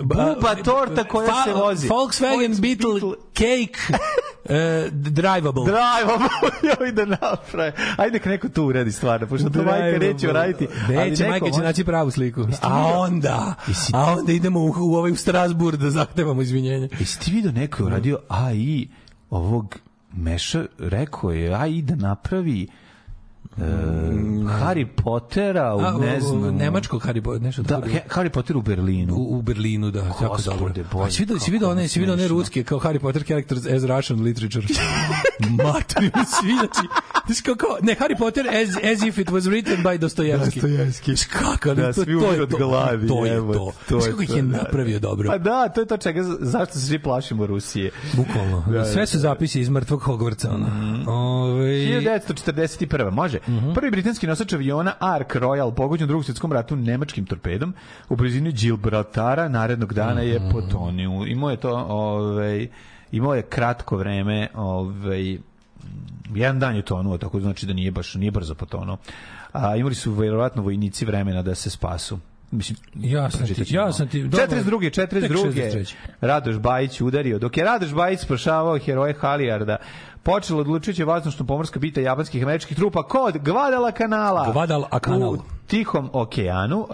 E: buba torta koja se vozi.
F: Volkswagen Beetle, cake uh, drivable.
E: Drivable, joj da naprave. Ajde, neko to uredi stvarno dinara, pošto to majka
F: neće uraditi. Neće, majka će naći pravu sliku.
E: A onda, a onda idemo u, u ovaj u Strasbur da zahtevamo izvinjenje.
F: Jesi ti vidio neko je uradio da. AI ovog meša, rekao je AI da napravi Uh, Harry Pottera u, A, ne znam...
E: Nemačkog Harry Pottera, nešto
F: da, tako. Da, Harry Potter u Berlinu.
E: U, u Berlinu, da, Gospode,
F: jako dobro. Bolje, A si vidio, si vidio one, si vidio one rutske, kao Harry Potter characters as Russian literature. Matri mi svi, znači, ne, Harry Potter as, as if it was written by Dostojevski. Dostojevski.
E: Skaka,
F: da, to, to je to. Glavi, to je to. To je ih je napravio
E: dobro. Pa da, to je to čega, zašto se svi plašimo Rusije.
F: Bukvalno. Da, da Sve su da. zapisi iz mrtvog Hogwarta Ono. Mm.
E: Ove... 1941. Može. Mm -hmm. Prvi britanski nosač aviona Ark Royal pogođen u Drugom svjetskom ratu nemačkim torpedom u blizini Gibraltara narednog dana mm -hmm. je mhm. potonio. Imao je to ovaj imao je kratko vreme ovaj jedan dan je tonuo, tako znači da nije baš nije brzo potonuo. A imali su verovatno vojnici vremena da se spasu. Mislim,
F: ja sam ti, ja sam ti. 42.
E: 42. Radoš Bajić udario. Dok je Radoš Bajić sprašavao heroje Halijarda počela odlučujuća vazdušno-pomorska bita japanskih američkih trupa kod Gvadala kanala.
F: Gvadala kanal. U
E: Tihom okeanu. Uh,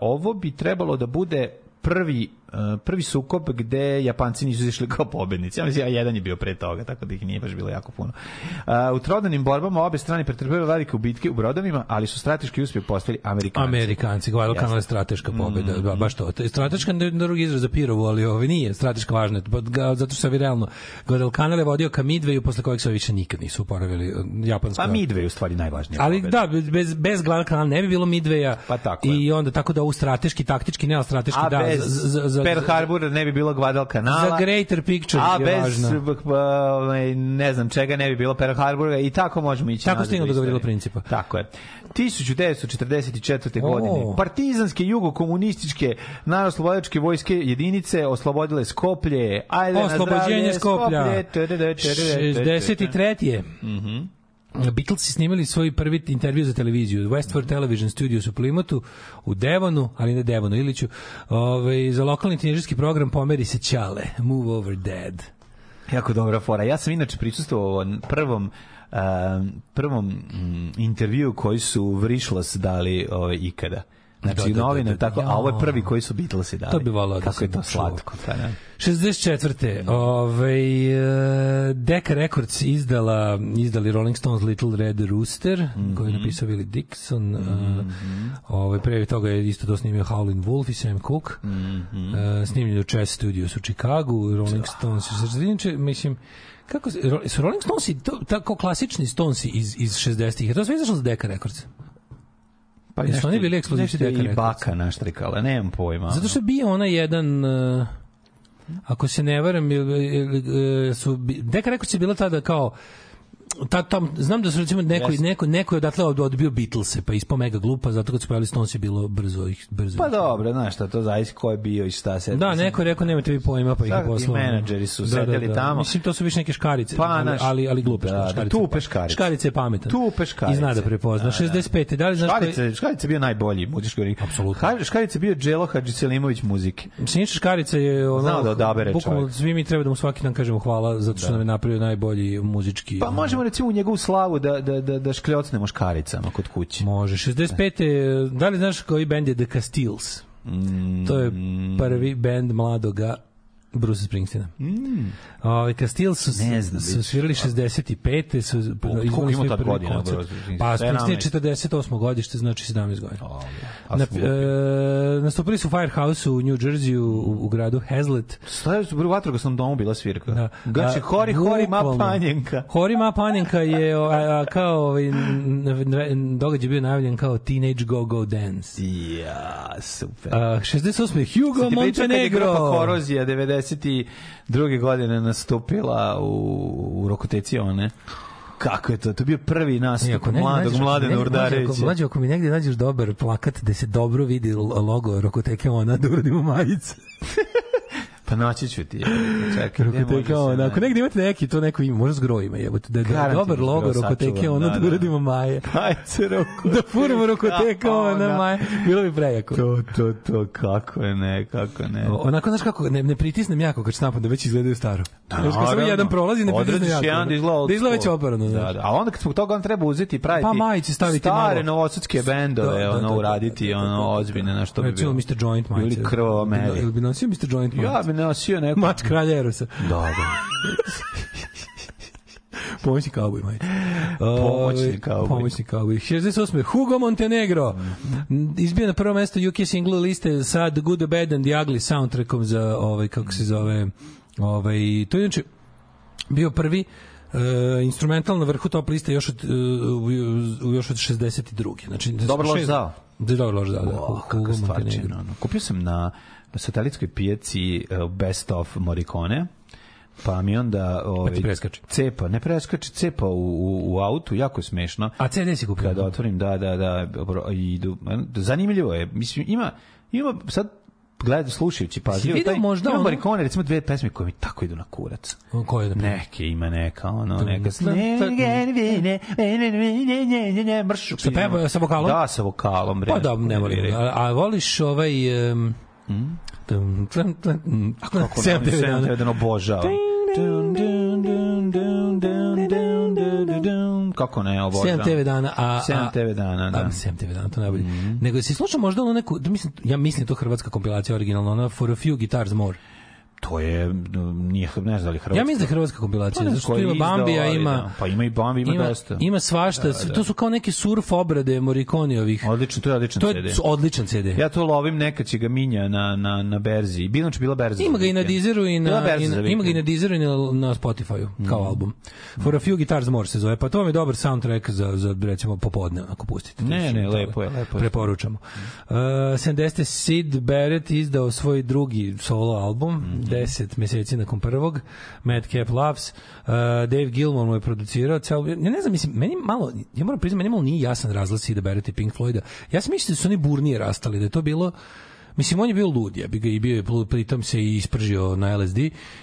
E: ovo bi trebalo da bude prvi Eh, prvi sukob gde Japanci nisu izašli kao pobednici. Ja mislim, jedan je bio pre toga, tako da ih nije baš bilo jako puno. Eh, u trodanim borbama obe strane pretrpele velike ubitke u brodovima, ali su strateški uspjeh postigli Amerikanci.
F: Amerikanci, Guadalcanal je strateška pobeda, mm, baš to. Strateška ne drugi izraz za Pirovu, ali ovo ovaj, nije strateška važna, pa zato što se vi realno Guadalcanal je vodio ka Midwayu, posle kojeg se više nikad nisu uporavili eh, japanska.
E: Pa Midway
F: u
E: stvari najvažnije.
F: Ali pobeda. da, bez, bez kanala ne bi bilo Midwaya. Pa tako je. I onda tako da u strateški, taktički, ne, strateški, A da, bez...
E: za, za od... Pearl Harbora ne bi bilo Guadalcanala. Za
F: greater
E: picture a je bez, važno. Ovaj, ne znam čega ne bi bilo Pearl Harbora i tako možemo ići.
F: Tako stignu do Gavrilo principa.
E: Tako
F: je.
E: 1944. Oh. godine partizanske jugokomunističke narodoslobodačke vojske jedinice oslobodile Skoplje, ajde na zdravlje
F: Skoplja. Skoplje. 63. Mhm. Mm Beatlesi snimili svoj prvi intervju za televiziju. Westford Television Studios u Plymoutu, u Devonu, ali ne Devonu, Iliću. Ove, ovaj, za lokalni tinežerski program pomeri se Ćale, Move Over Dead.
E: Jako dobra fora. Ja sam inače pričustvovao prvom um, prvom um, mm, intervju koji su Vrišlas dali ovaj, ikada.
F: Znači,
E: da, da, da, novine, da, da, tako, a ovo je prvi koji su Beatlesi
F: dali. To bi volao
E: da Kako
F: je
E: to slatko.
F: Pa, da. 64. Ovaj, eh, Deka Records izdala, izdali Rolling Stones Little Red Rooster, mm -hmm. koji je napisao Willie Dixon. Mm -hmm. ovaj, pre toga je isto to snimio Howlin' Wolf i Sam Cooke.
E: Mm -hmm.
F: Eh, snimljeni u Chess Studios u Chicagu, Rolling da. Stones u Srđeniče, znači, mislim, kako su Rolling Stonesi to, tako klasični Stonesi iz iz 60-ih. To sve izašlo za Decca Records. Pa jesu oni bili eksplozivci dekalektici? Nešto i baka
E: naštrikala, nemam pojma.
F: Zato što bio ona jedan... Uh, ako se ne varam, su, Deka rekao se bila tada kao ta, tam, znam da su recimo neko, yes. neko, neko je odatle odbio Beatlese, pa ispao mega glupa, zato kad su pojavili Stones je bilo brzo ih
E: brzo. Pa dobro, znaš šta, to zavisi ko je bio i šta se.
F: Da, neko je rekao nemate vi pojma, pa ih je poslao.
E: menadžeri su da, da sedeli da, da. tamo.
F: Mislim to su više neke škarice, pa, naš, ali ali glupe da,
E: škarice. Da, pa- tu
F: peškarice. Škarice je pametan.
E: Tu peškarice. I
F: zna da prepozna. Da, 65. Da. da li znaš
E: škarice, koji... škarice bio najbolji muzički Apsolutno.
F: Škarice
E: bio Dželo Đelo
F: Selimović muzike. Siniša škarice je ono, Znao da odabere čovjek. Bukvalno svi mi treba da mu svaki dan kažemo hvala zato što da. nam je napravio najbolji muzički. Pa
E: možemo ajmo recimo u njegovu slavu da, da, da, da škljocnemo škaricama kod kuće.
F: Može. 65. E. Da li znaš koji bend je The Castiles? Mm, to je prvi bend mladoga Bruce Springsteena. Mm. Ovi ovaj, Castile su, ne znam, su svirali 65. Su,
E: pa, koliko ima tad godina? Koncert.
F: Pa Springsteen 48. godište, znači 17 godina. Oh, ja. Na, e, nastupili su u Firehouse u New Jersey u, u, gradu Hazlet.
E: Stavili su u sam domu bila svirka. Da. Gači, da, hori, hori, ma panjenka.
F: Hori, ma panjenka je a, a, kao ovaj, događaj bio najavljen kao Teenage Go Go Dance.
E: Ja,
F: super. A, 68. Hugo Montenegro.
E: Sad je pa korozija, 90 92. godine nastupila u, u one. kako je to? To je bio prvi nastup mladog Mladena Urdarevića.
F: Mlađe, ako mi negde nađeš dobar plakat da se dobro vidi logo Rokoteke, ona da uradimo majice. ništa, pa naći ću
E: ti.
F: Pa čekaj, rokoteka, onako, negde imate neki, to neko ima, možda zgroj ima, jebote, da je da dobar logo rokoteke, ono da da, da, da, uradimo maje. Majce roko. da furamo rokoteka, ona maje. Bilo bi prejako.
E: To, to, to, kako je ne, kako ne. O,
F: onako, znaš kako, ne, ne pritisnem jako kad snapam da već izgledaju staro. Da, znaš, kad samo jedan prolazi, ne
E: pritisnem jako. jedan da izgleda
F: Da izgleda već oparano, znaš. Da, da,
E: a onda kad zbog toga on treba uzeti i praviti pa
F: majice staviti stare
E: novosudske bendove, da, da, ono, uraditi, ono, ozbiljne, na što
F: bi bilo. Mr. Joint majice. Ili
E: krvava meni. Ili bi
F: nosio Mr. Joint majice.
E: Ja bi nosio neku...
F: Mač kralja Erosa.
E: Da, da.
F: Pomoćni kauboj,
E: majte. Pomoćni ovaj, kauboj. Pomoćni
F: kauboj. 68. Hugo Montenegro. Izbio na prvo mesto UK single liste sa The Good, The Bad and The Ugly soundtrackom za, ovaj, kako se zove, ovaj, to je inače bio prvi Uh, instrumental na vrhu top liste još od, uh, još od 62.
E: Znači,
F: da
E: Dobro
F: loš zao. Da, Dobro loš zao, da. Oh, Hugo Montenegro.
E: Kupio sam na satelitskoj pijaci Best of Morikone pa mi
F: onda ovaj preskače.
E: Cepa, ne preskače, cepa u, u, u autu, jako je smešno.
F: A CD se kupio.
E: Kada otvorim, da, da, da, idu. Zanimljivo je, mislim ima ima sad gledaj slušajući pažljivo taj
F: možda
E: ima ono... recimo dve pesme koje mi tako idu na kurac koje da neke ima neka ono
F: neka ne mršu sa peva sa vokalom
E: da sa vokalom
F: bre pa da ne volim a voliš ovaj um Mm.
E: kako ne, obožavam. Dun, dun,
F: dun, dun, dun, dun,
E: ne, obožavam. 7
F: TV dana, a... 7 TV dana,
E: pa,
F: da. 7 TV dana, to najbolje. Mm. Nego si slušao možda ono neku, da mislim, ja mislim da to hrvatska kompilacija originalna, ona For a Few Guitars More
E: to je nije ne znam da hrvatska. Ja
F: mislim da
E: je
F: hrvatska kompilacija, pa, zato što ima Bambija, ima da.
E: pa ima i Bambi, ima, ima dosta.
F: Ima svašta, da, da. da. to su kao neki surf obrade Morikonijovih.
E: Odlično, to je odličan
F: to CD. To je odličan CD.
E: Ja to lovim nekad će ga minja na
F: na na
E: berzi. Bilo znači bila berza.
F: Ima ga i na dizeru i na, i na ima ga i na dizeru i na, na Spotify-u mm. kao album. For a few guitars more se zove. Pa to mi je dobar soundtrack za za recimo popodne, ako pustite.
E: Ne, da ne, lepo je, lepo
F: je. Preporučamo. Mm. Uh, 70 Sid Barrett izdao svoj drugi solo album. Mm 10 meseci nakon prvog, Cap Loves, uh, Dave Gilmore mu je producirao celu... Ja ne znam, mislim, meni malo, ja moram priznati, meni malo nije jasan razlaz i da berete Pink Floyda. Ja sam mislio da su oni burnije rastali, da je to bilo mislim on je bio lud ja bi ga i bio je pritom se i ispržio na LSD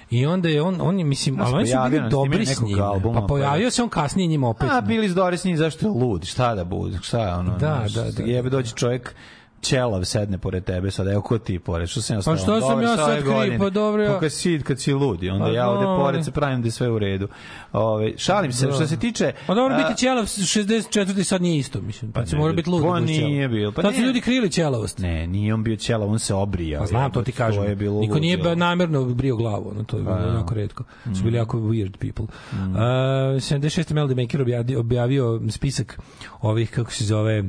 F: i onda je on on je mislim no, ali oni su bili dobri s njim albuma, pa, pa pojavio pa... se on kasnije njima opet
E: a bili su dobri s njim zašto je lud šta da bude šta je ono da, naš, da, da, jebe da, dođe da. čovjek Čelav sedne pored tebe sad, evo ko ti pored,
F: što sam ja Pa što sam ja sad kriv, pa
E: dobro ja. kad si, kad si ludi, onda pa, ja ovde pored se pravim da je sve u redu. Ove, šalim se, što da. se tiče...
F: Pa dobro, a... biti Čelav 64. sad nije isto, mislim. Pa, pa se mora biti lud. Pa
E: nije bio. Pa
F: tad su ljudi krili Čelavost.
E: Ne, nije on bio Čelav, on se obrija
F: Pa znam, to ti kažem. je bilo Niko nije namerno
E: brio
F: glavu, no, to je bilo pa da. jako redko. Su mm. bili jako weird people. Mm. Uh, 76. Melody Maker objavio, objavio spisak ovih, kako se zove,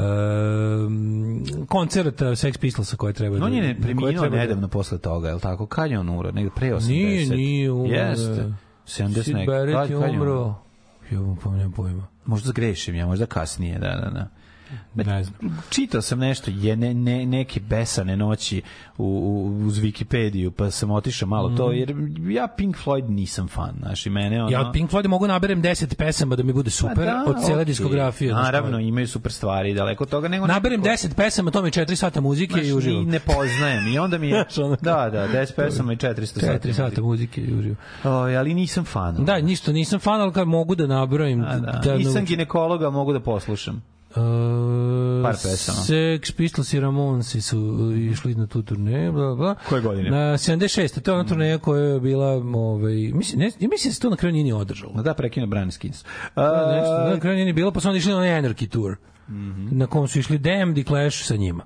F: Ehm, koncert koncerta eh, Sex Pistolsa koje treba no,
E: da- on je ne, preminuo da- nedavno da... posle toga, je li tako? Kad je on umro? Negde pre 80?
F: Nije, nije
E: umro. Jeste.
F: 70 eh, Sid Barrett
E: je umro. Ja vam pomnem pojma. Možda zgrešim ja, možda kasnije, da, da, da. Ne znam. Čitao sam nešto, je ne, ne, neke besane noći u, u, uz Wikipediju, pa sam otišao malo mm. to, mhm. jer ja Pink Floyd nisam fan, znaš, i mene ono...
F: Ja od Pink Floyd mogu naberem 10 pesama da mi bude pa super, da, od cele okay. diskografije.
E: Naravno, imaju super stvari, daleko od toga nego...
F: Naberem neko... 10 pesama, to mi 4 sata muzike znaš, i uživam. I
E: ne poznajem, i onda mi je... da, da, 10 pesama i 400 sata. 4 sata
F: muzike
E: i uživam.
F: Oj, ali
E: nisam fan.
F: Da, ništa, nisam fan, ali kad mogu da nabrojim...
E: A, da, da, da nisam ginekologa, mogu da poslušam.
F: Uh, par pesama. Sex Pistols i Ramonsi su uh, išli na tu turneju, bla, bla. Koje
E: godine?
F: Na 76. To je ona mm. turneja koja je bila, ovaj, mislim, ne, ja mislim da se to na kraju nije ni održalo.
E: No da, prekino
F: Brian Skins. Da, uh, nešto, da, na kraju nije ni bilo, pa su onda išli na Anarchy Tour. Mm -hmm. na kom su išli Damned i Clash sa njima.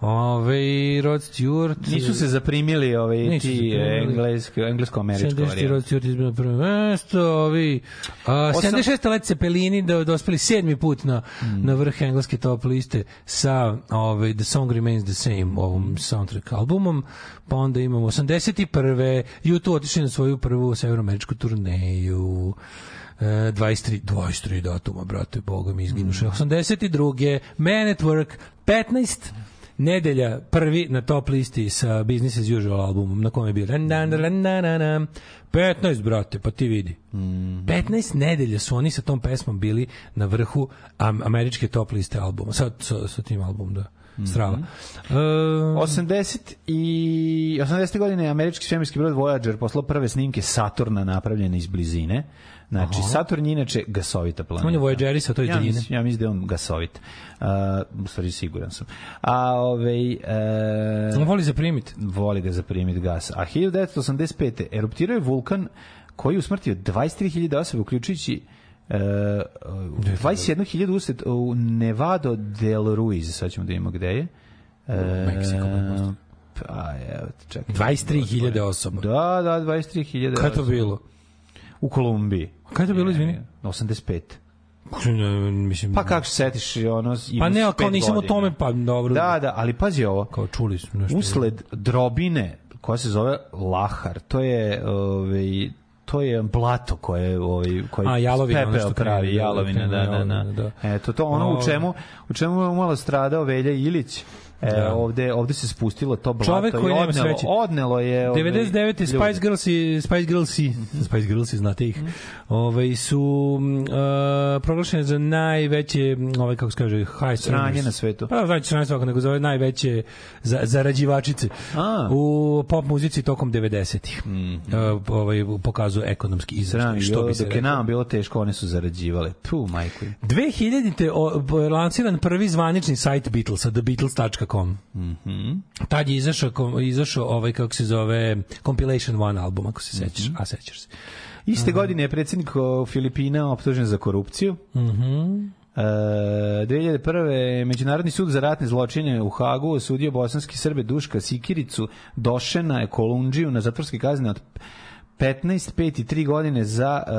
F: Ove, Rod Stewart...
E: Nisu se zaprimili ove, ti zaprimili. englesko, englesko-američko.
F: 70. Rod Stewart izbio prvo mesto, ovi... A, Osam... 76. Led Cepelini da, dospeli sedmi put na, mm. na vrh engleske top liste sa ove, The Song Remains the Same, ovom soundtrack albumom. Pa onda imamo 81. U2 otišli na svoju prvu severoameričku turneju. 23, e, 23 datuma, brate, boga mi izginuše. Mm. 82. Man at Work, 15 Nedelja prvi na top listi sa Business as Usual albumom na kome je bio. 15, brate, pa ti vidi. Mm
E: -hmm.
F: 15 nedelja su oni sa tom pesmom bili na vrhu američke top liste albuma. Sa, sa, sa tim albumom, da. Strava. Mm
E: -hmm. um, 80 i 80. godine američki svemirski brod Voyager poslao prve snimke Saturna napravljene iz blizine. Znači, Aha. Saturn je inače gasovita planeta.
F: On je
E: Voyagerisa,
F: to
E: je ja,
F: mislim,
E: ja mislim da je on gasovit. Uh, u stvari siguran sam. A ovaj uh,
F: on voli zaprimiti.
E: Voli ga zaprimiti gas. A 1985. eruptirao je vulkan koji je usmrtio 23.000 osoba, uključujući Uh, e, 21.000 usred u Nevado del Ruiz, sad ćemo da imamo gde
F: je.
E: Uh, Meksiko, pa,
F: evo, čekaj. 23.000 osoba.
E: Da, da,
F: 23.000 osoba. Kada to bilo?
E: u Kolumbiji.
F: Kada je to bilo, izvini?
E: 85.
F: Mislim,
E: pa kako se setiš ono
F: pa ne kao nisam godina. o tome pa dobro
E: da da ali pazi ovo
F: kao čuli smo
E: nešto usled drobine koja se zove lahar to je ovaj to je blato koje ovaj koji A jalovina pepeo što pravi
F: jalovina, jalovina, da, da, da,
E: da. Eto to ono o, u ovaj. čemu u čemu je malo stradao Velja Ilić E, da. ovde, ovde se spustilo to blato Čovek koji i odnelo, nema sreće. odnelo je...
F: Ove, ovaj, 99. Spice Girls i Spice Girls i mhm. Spice Girls i znate ih. Mm. Ove, ovaj, su uh, proglašene za najveće ovaj kako se kaže high
E: stranje na svetu.
F: Pa znači stranje svakako nego za najveće za, zarađivačice. A. U pop muzici tokom 90-ih. Mm. Uh, ovaj pokazuje ekonomski izveštaj
E: što bi se dok
F: je
E: nam bilo teško one su zarađivale. Puh, majku.
F: 2000-te lansiran prvi zvanični sajt Beatlesa, thebeatles.com Kom. Mm -hmm. Tad je izašao, izašao ovaj, kako se zove, Compilation One album, ako se sećaš, mm -hmm. a sećaš se.
E: Iste godine je predsjednik Filipina optužen za korupciju.
F: Mm -hmm. Uh,
E: 2001. Međunarodni sud za ratne zločine u Hagu osudio bosanski Srbe Duška Sikiricu, Došena, je Kolundžiju na zatvorske kazne od 15, 5 i 3 godine za uh,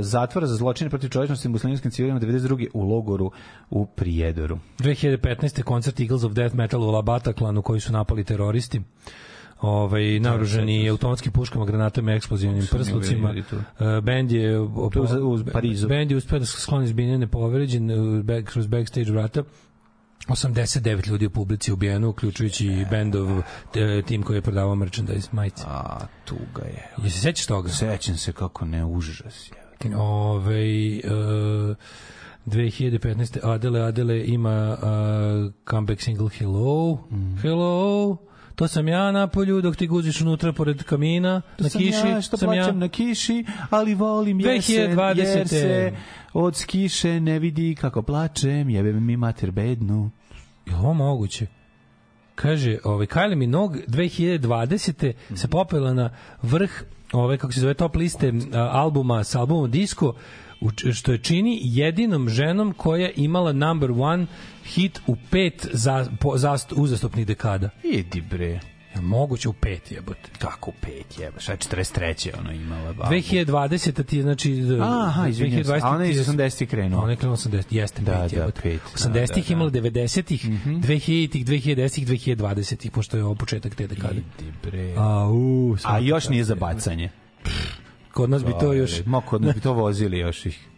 E: zatvor za zločine protiv čovečnosti muslimanskim civilima 92. u logoru u Prijedoru.
F: 2015. koncert Eagles of Death Metal u Labataklanu koji su napali teroristi ovaj da, naoružani automatskim puškama, granatama i eksplozivnim prslucima. E, bend je u
E: Parizu.
F: Bend je uspeo da skloni zbiljene povređen back, kroz backstage vrata 89 ljudi u publici ubijeno, uključujući i bendov te, tim koji je prodavao merchandise majice.
E: A, tuga je.
F: Je se sećaš toga?
E: Sećam se kako ne užas
F: je. Ove, uh, 2015. Adele Adele ima uh, comeback single Hello, mm. Hello, to sam ja na polju dok ti guziš unutra pored kamina, to na sam kiši. Ja, što sam ja.
E: na kiši, ali volim je 2020. jer se od kiše ne vidi kako plačem, jebe mi mater bednu.
F: Je ovo moguće? Kaže, ovaj, Kylie nog 2020. Mm -hmm. se popela na vrh ove kako se zove top liste a, albuma sa albumom Disco što je čini jedinom ženom koja imala number one hit u pet za, po, zast, uzastopnih dekada.
E: Idi bre.
F: Ja, moguće u pet jebote.
E: Kako
F: u
E: pet jebote? Šta je 43. ono imala?
F: Babu. 2020. ti znači... Aha, 2020,
E: se. A ona je iz 80. krenula.
F: Ona je krenula 80. Jeste da, pet da, jebote. Pet, 80. Da, da, da. imala 90. Mm -hmm. 2000. 2010. 2020. Pošto je ovo početak te
E: dekade. Idi bre. A, u, A još nije za bacanje. Pff
F: Kod nas bi to
E: još... Ma, kod nas bi to vozili još ih.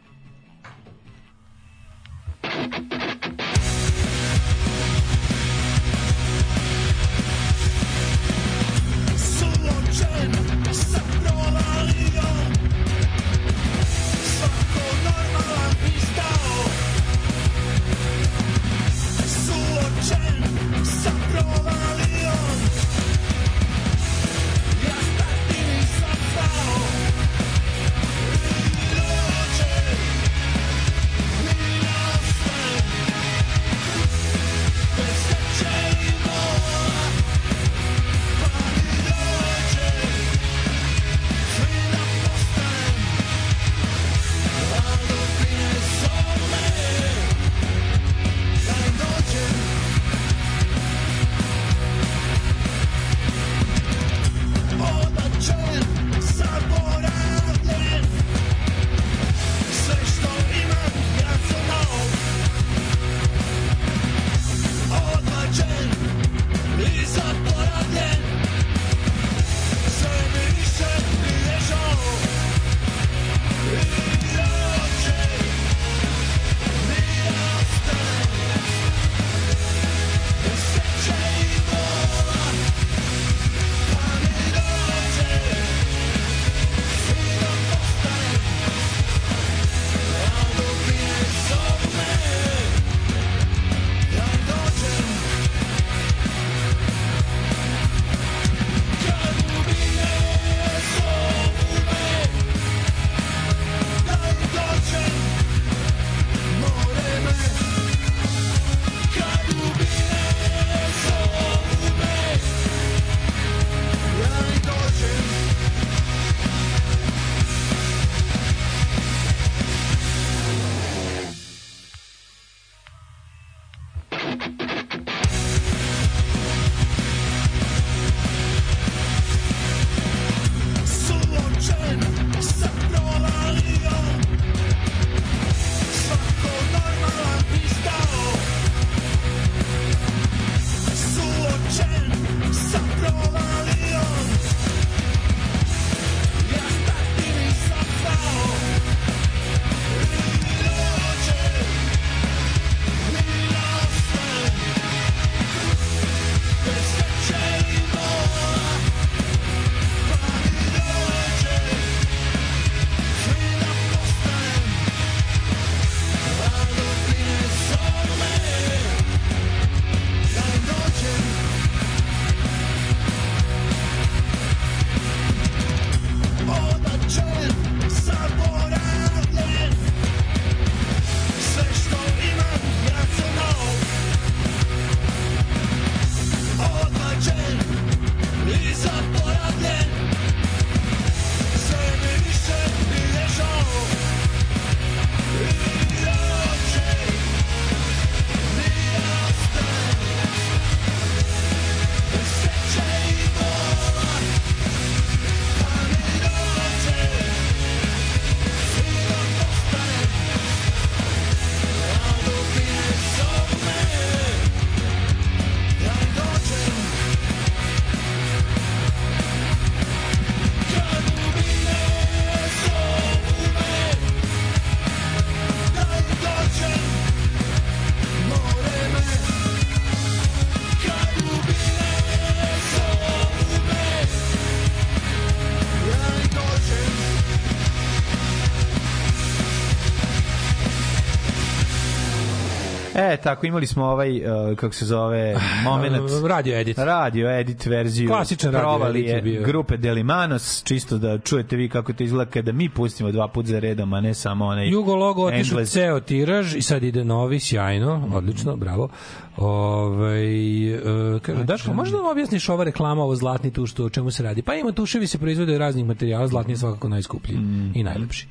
E: tako, imali smo ovaj, uh, kako se zove, moment.
F: Radio edit.
E: Radio edit verziju.
F: Klasičan
E: radio Provali
F: edit je bio.
E: grupe Delimanos, čisto da čujete vi kako to izgleda kada mi pustimo dva puta za redom, a ne samo onaj
F: Jugo logo otišu ceo tiraž i sad ide novi, sjajno, odlično, bravo. Ovaj e, kaže Daško, možda nam objasniš ova reklama ovo zlatni tuš što o čemu se radi? Pa ima tuševi se proizvode od raznih materijala, zlatni je svakako najskuplji mm. i mhm. najlepši.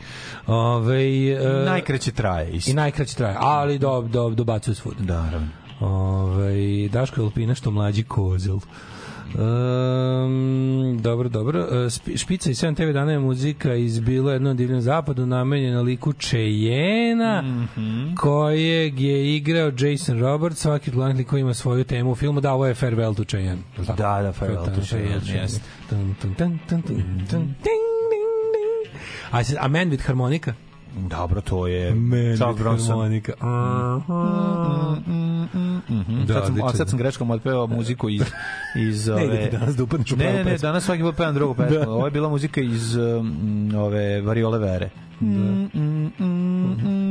F: Ovaj
E: e, najkraće traje
F: isto. I najkraće traje, ali do do dobacuju svuda.
E: Naravno.
F: Ovaj Daško je Alpina što mlađi kozel. Um, dobro, dobro. E, špica i 7 TV dana je muzika iz Bilo jedno divljem zapadu namenjena liku Čejena,
E: mm -hmm.
F: kojeg je igrao Jason Roberts. Svaki glavni lik ima svoju temu u filmu. Da, ovo je Farewell to Cheyen. Da,
E: da, Farewell to
F: Cheyen. Yes.
E: Dun, ding, ding,
F: ding. A, a Man with harmonika?
E: Dobro, to je
F: Meni Charles Bronson. Harmonika. Mm
E: -hmm. Da, sad, sam, a sad sam greškom otpeo muziku iz... iz
F: ove... Ne, danas da upadneš u Ne, ne,
E: ne, danas svaki put pevam drugu da. pesmu. da. Ovo je bila muzika iz um, ove Variole Vere.
F: Mm, da. Mm -hmm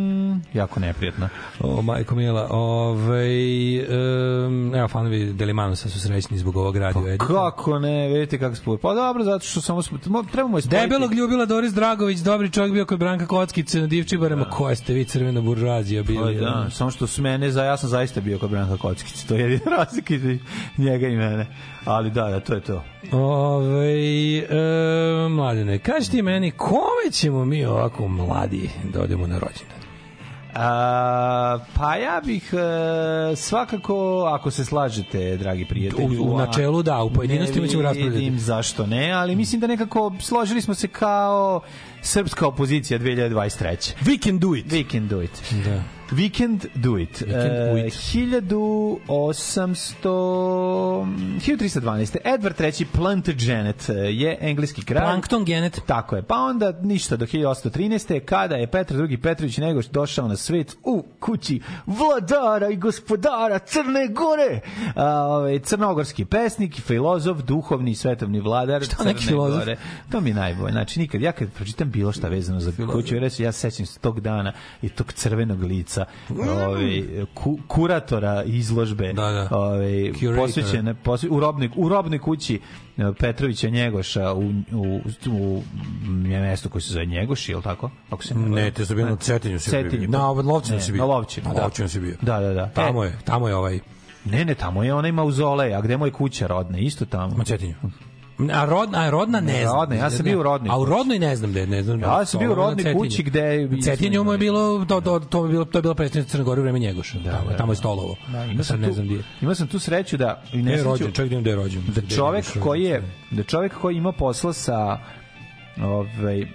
E: jako neprijatno.
F: O, majko Mila, ovaj, um, evo, fanovi Delimanusa su srećni zbog ovog radio
E: pa, Kako ne, vidite kako smo... Pa dobro, zato što samo smo... Trebamo ispojiti.
F: Debelog ljubila Doris Dragović, dobri čovjek bio kod Branka Kockice na Divčibarama. Da. Koje ste vi crvena buržuazija pa bili?
E: Pa, da, um. samo što su mene, za, ja sam zaista bio kod Branka Kockice. To je jedina razlika njega i mene. Ali da, da, to je to.
F: Ove, e, mladene, kaži ti meni, kome ćemo mi ovako mladi da odemo na rođendan?
E: A, pa ja bih e, svakako, ako se slažete, dragi prijatelji.
F: U, u načelu da, u pojedinostima ćemo raspravljati. Ne vidim
E: zašto ne, ali mislim da nekako složili smo se kao srpska opozicija 2023.
F: We can do it. We can do it. Da.
E: Weekend Do It. Weekend Do It. E, 1800... 1312. Edward III Plantagenet e, je engleski kralj.
F: Plankton Genet.
E: Tako je. Pa onda ništa do 1813. kada je Petar II. Petrović Njegoš došao na svet u kući vladara i gospodara Crne Gore. E, crnogorski pesnik, filozof, duhovni i svetovni vladar šta Crne filozof? Gore. To mi je najbolje. Znači, nikad, ja kad pročitam bilo šta vezano za kuću, ja sećam se tog dana i tog crvenog lica Šolca, ovaj ku, kuratora izložbe,
F: da, da.
E: ovaj posvećene posve, u robnik u robnoj kući eh, Petrovića Njegoša u, u, u mesto koje se zove Njegoš, je li tako? Ako se
F: ne, ne te su znači, bio na Cetinju pa-
E: se bio.
F: Na Lovčinu se bio.
E: Na Lovčinu,
F: da. Lovčinu se bio.
E: Da, da, da.
F: Tamo je, e. tamo je ovaj
E: Ne, ne, tamo je onaj mauzolej, a gde mu je kuća rodna, isto tamo. Na Cetinju.
F: A
E: rodna, a rodna ne, ne znam.
F: ja sam bio u rodnoj.
E: A u rodnoj ne znam gde, ne znam. Ja
F: sam bio u rodnoj kući
E: gde Cetinju mu je bilo to to to je bilo to je bilo predstavnik Crne Gore u vreme Njegoša. Da, tamo, da, tamo je da. stolovo. Da, ima sam ne znam gde. Ima sam tu sreću da
F: i
E: ne znam rođen,
F: čovjek da je rođen. Da
E: čovjek koji je da čovjek koji ima posla sa ovaj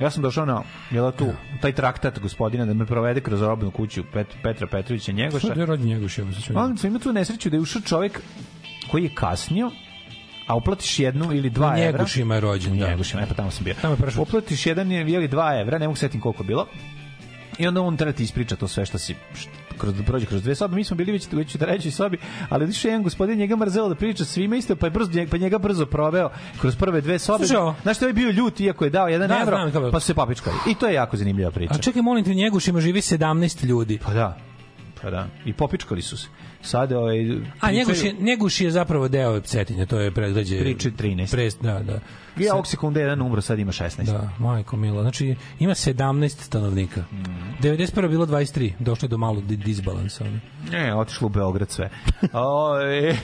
E: Ja sam došao na jela tu da. taj traktat gospodina da me provede kroz robnu kuću Pet, Petra Petrovića
F: Njegoša. Gde je rođen
E: Njegoš?
F: Ja
E: mislim. Da on ima tu nesreću da je ušao čovjek koji je kasnio a uplatiš jednu ili dva evra... Njegušima
F: ima rođen, da.
E: Njegušima, ima, e pa tamo sam bio.
F: Tamo je prvo.
E: Uplatiš jedan ili dva evra, ne mogu setim koliko bilo, i onda on treba ti ispriča to sve što si kroz prođe kroz dve sobe. Mi smo bili već već u trećoj sobi, ali više jedan gospodin njega mrzelo da priča svima isto, pa je brzo pa njega brzo proveo kroz prve dve sobe.
F: Slušao.
E: Znaš što je bio ljut iako je dao jedan evro, da, pa se papičkali. I to je jako zanimljiva priča.
F: A čekaj, molim te, u ima živi 17 ljudi.
E: Pa da. Pa da. I popičkali su se sad ovaj A
F: Njeguš je, Njeguš
E: je
F: zapravo deo Cetinja, to je predgrađe.
E: Priče 13.
F: Pre, da, da.
E: Ja ovog sekunda jedan umro, sad ima 16.
F: Da, majko mila. Znači, ima 17 stanovnika. Mm. 91. bilo 23. Došlo je do malo disbalansa.
E: Ne, otišlo u Beograd sve. o, e,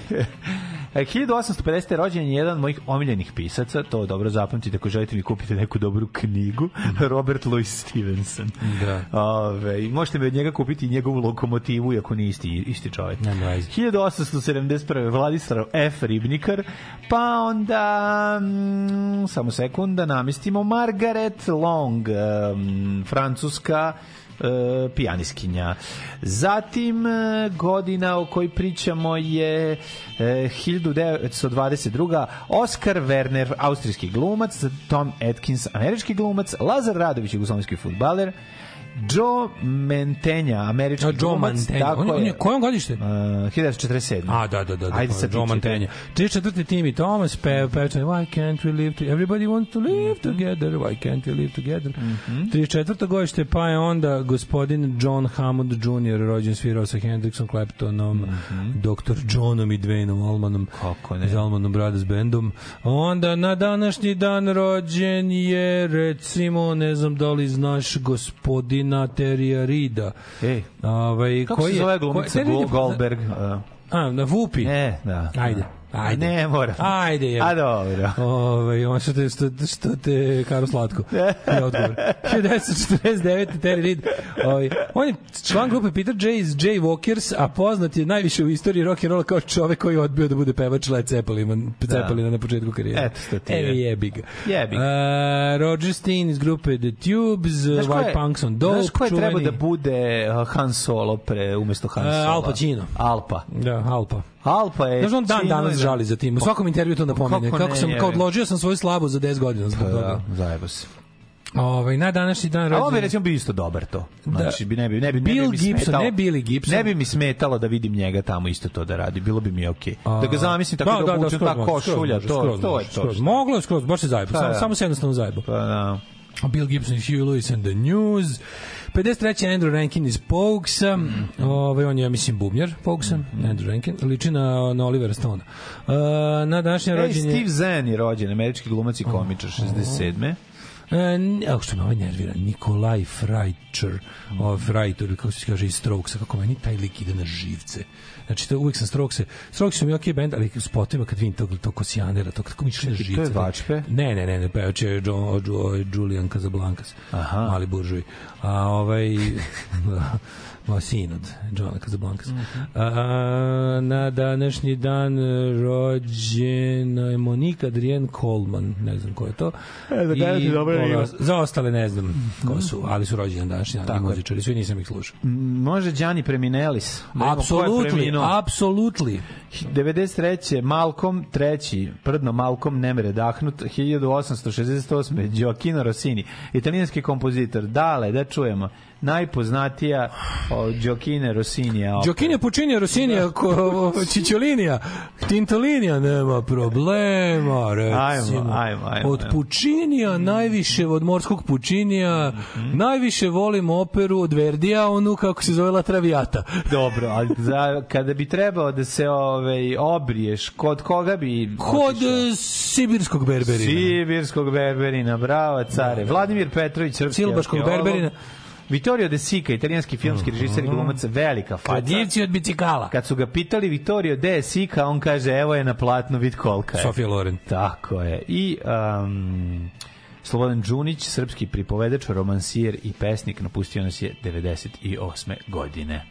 E: 1850. rođen je jedan od mojih omiljenih pisaca, to dobro zapamtite ako želite mi kupite neku dobru knjigu, mhm. Robert Louis Stevenson. Da. Ove, možete mi od njega kupiti njegovu lokomotivu, iako nije isti, isti čovjek. 1871. Vladislav F. Ribnikar, pa onda, mm, samo sekunda, namestimo Margaret Long, um, francuska, E, pijaniskinja. Zatim e, godina o kojoj pričamo je e, 1922. Oskar Werner, austrijski glumac, Tom Atkins, američki glumac, Lazar Radović, jugoslovenski futbaler, Joe Mantegna, američki A,
F: Joe
E: Mantegna. On,
F: on je, kojom godište?
E: Uh, 1947.
F: A, da, da, da. da
E: Ajde sad Joe Mantegna.
F: Četvrti Timmy Thomas, pe, pe, why can't we live together? Everybody wants to live together. Why can't we live together? Mm -hmm. 34. godište, pa je onda gospodin John Hammond Jr. rođen svirao sa Hendrixom Claptonom, mm -hmm. Dr. Johnom i Dwayneom Almanom. Kako ne? Zalmanom Brothers Bandom. Onda na današnji dan rođen je, recimo, ne znam da li znaš, gospodin Katarina Terijarida.
E: Ej, ovaj, kako koji se zove glumica Goldberg?
F: Da. A, na Vupi?
E: E, da. Ajde. Da.
F: Ajde.
E: Ne, moram.
F: Ajde. Je. A
E: dobro.
F: Ove, ovaj, on što te, što, što te karo slatko. Je odgovor. 1949. Terry Reid. Ove, ovaj, on je član grupe Peter J. iz J. Walkers, a poznat je najviše u istoriji rock and rolla kao čovek koji je odbio da bude pevač Led Zeppelina, da. Zeppelina da. na početku karijere.
E: Eto što ti je. Evo
F: jebi ga.
E: Uh,
F: Roger Steen iz grupe The Tubes,
E: znaš
F: White je, Punks on Dope.
E: Znaš ko je treba da bude uh, Han Solo pre, umesto Han Solo? Uh, Al
F: Pacino.
E: Alpa.
F: Da,
E: Alpa. Alpa je...
F: Znaš on dan danas žali za tim. U svakom intervju to napomene. Da kako, kako sam kao odložio sam svoju slabu za 10 godina zbog
E: pa da, toga. Da, se.
F: Ovaj na današnji dan ovaj
E: rođendan. Ovo bi recimo bio isto dobar to. Da. Znači da. bi ne bi ne bi
F: Bill ne bi Gibson, smetalo, ne Billy Gibson.
E: Ne bi mi smetalo da vidim njega tamo isto to da radi. Bilo bi mi okej. Okay. Da ga zamislim tako da, da, da, da ta košulja, to,
F: skroz, to je skroz, to. Moglo je skroz, baš se zajebo. Pa samo, samo se jednostavno zajebo. Pa da. Bill Gibson i Hugh Lewis and the News. 53. Andrew Rankin iz Pogsa. Mm Ovaj, on je, mislim, bubnjar Pogsa. Mm -hmm. Andrew Rankin. Liči na, na Olivera Stone. Uh, e, na današnje
E: rođenje... Ej, Steve Zahn je rođen, američki glumac i komičar, 67.
F: E, ako što me ovaj nervira, Nikolaj Frajčer, mm. -hmm. o, kako se kaže, iz Strokesa, kako meni taj lik ide na živce. Znači, to, uvek sam Strokse. Strokse su mi ok band, ali spotima kad vidim tog, tog Kosianera, to kako mi čine žice.
E: To je Vačpe?
F: Ne, ne, ne, ne pevač je John, Julian Casablancas, Aha. mali buržuj. A ovaj... o, sin od Johna Casablancas. Mm -hmm. A, na današnji dan e, rođena je Monika Adrienne Coleman, ne znam ko je to.
E: E, da I, dobro ova,
F: za ostale ne znam mm -hmm. ko su, ali su rođeni današnji dan, Tako. muzičari su i nisam ih slušao.
E: Može Gianni Preminelis.
F: Da apsolutli, apsolutli.
E: 93. Malcolm III, prdno Malcolm Nemre Dahnut, 1868. Gioacchino Rossini, italijanski kompozitor. Dale, da čujemo najpoznatija
F: Đokine
E: Rosinija.
F: Đokine Pučinija Rosinija, ko, Čičolinija, Tintolinija, nema problema, recimo. Ajmo, ajmo, ajmo. Od Pučinija mm. najviše, od morskog Pučinija, mm -hmm. najviše volim operu od Verdija, onu kako se zove La Traviata.
E: Dobro, ali za, kada bi trebao da se ovaj, obriješ, kod koga bi...
F: Kod otišao? E,
E: sibirskog berberina. Sibirskog berberina, bravo, care. Da. Vladimir Petrović,
F: srpski. Silbaškog berberina.
E: Vittorio De Sica, italijanski filmski mhm. režiser i glumac, velika
F: faca. Kadivci od bicikala.
E: Kad su ga pitali Vittorio De Sica, on kaže, evo je na platno vid kolka je.
F: Sofia Loren.
E: Tako je. I... Um, Slobodan Đunić, srpski pripovedač, romansijer i pesnik, napustio nas je 98. godine.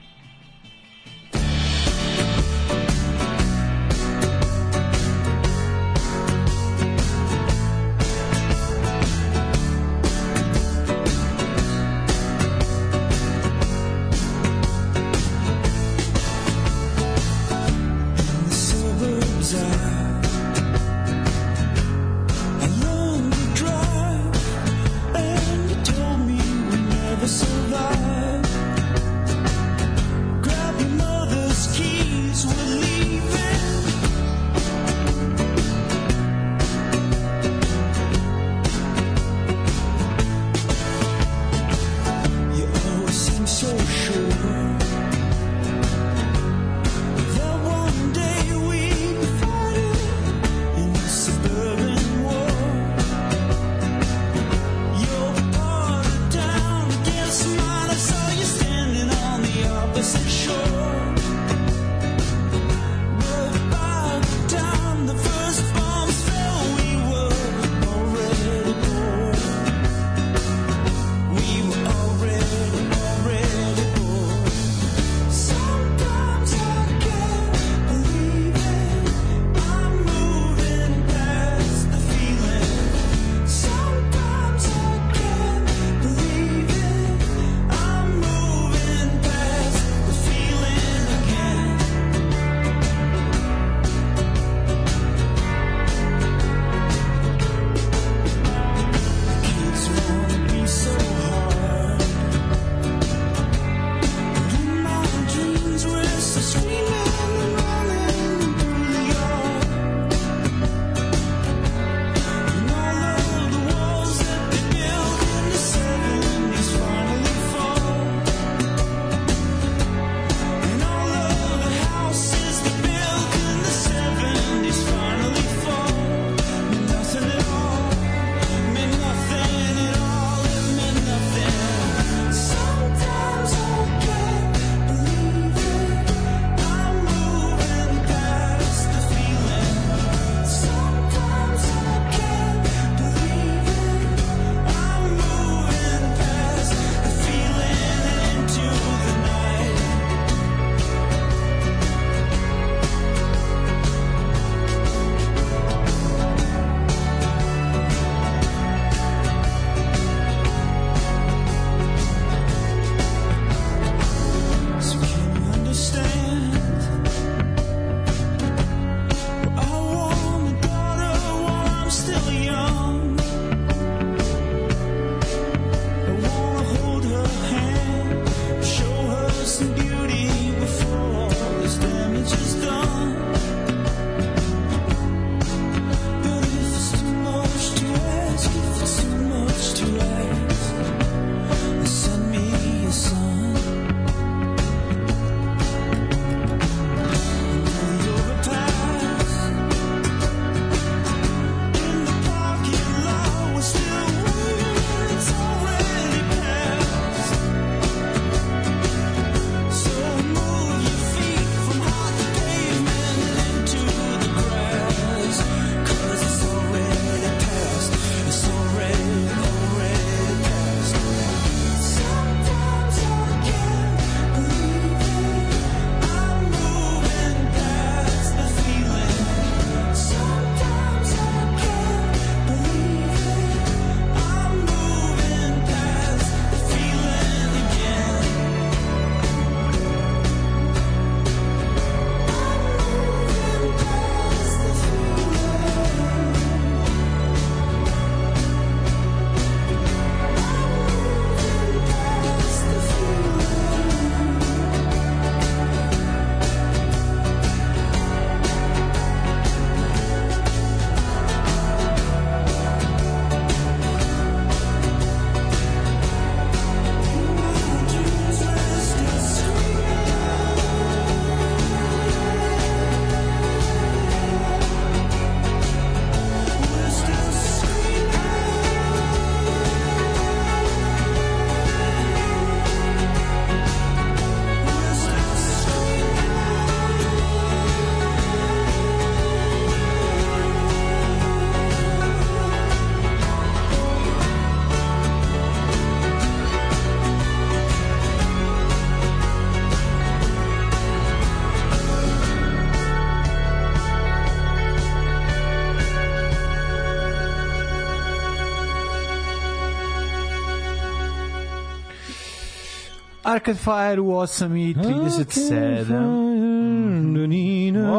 F: Arcade Fire u 8 i
E: 37.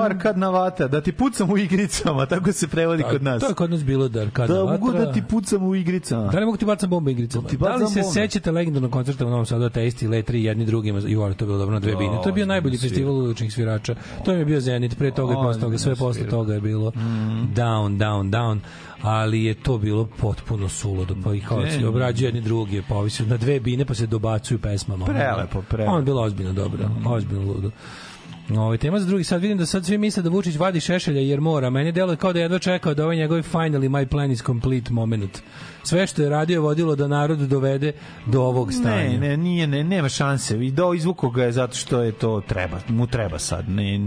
E: Arcade mhm. vata, da ti pucam u igricama, tako se prevodi da, kod nas. To
F: je kod nas bilo da Arcade da, Da
E: mogu da ti pucam u igricama.
F: Da li mogu ti bacam bombe u igricama? Da, da li se bombe? sećate legendarnog koncerta u Novom Sadu, Teisti, Le3, jedni drugima, i ovo, to bilo dobro na dve da, bine. To je bio najbolji festival uličnih svirača. To je bio Zenit, pre toga i posle toga, sve posle toga je bilo. Mm down, down, down, ali je to bilo potpuno suludo, da pa i kao se obrađuju jedni drugi, pa ovi na dve bine, pa se dobacuju pesmama. Prelepo,
E: prelepo.
F: On bilo ozbiljno dobro, ozbiljno ludo. Ovo, ovaj, tema za drugi, sad vidim da sad svi misle da Vučić vadi Šešelja jer mora. Meni deluje kao da jedva čekao da ovaj njegov finally my plan is complete moment. Sve što je radio je vodilo da narod dovede do ovog stanja. Ne,
E: ne, nije, ne, nema šanse. I do da, izvuko ga je zato što je to treba, mu treba sad. Ne,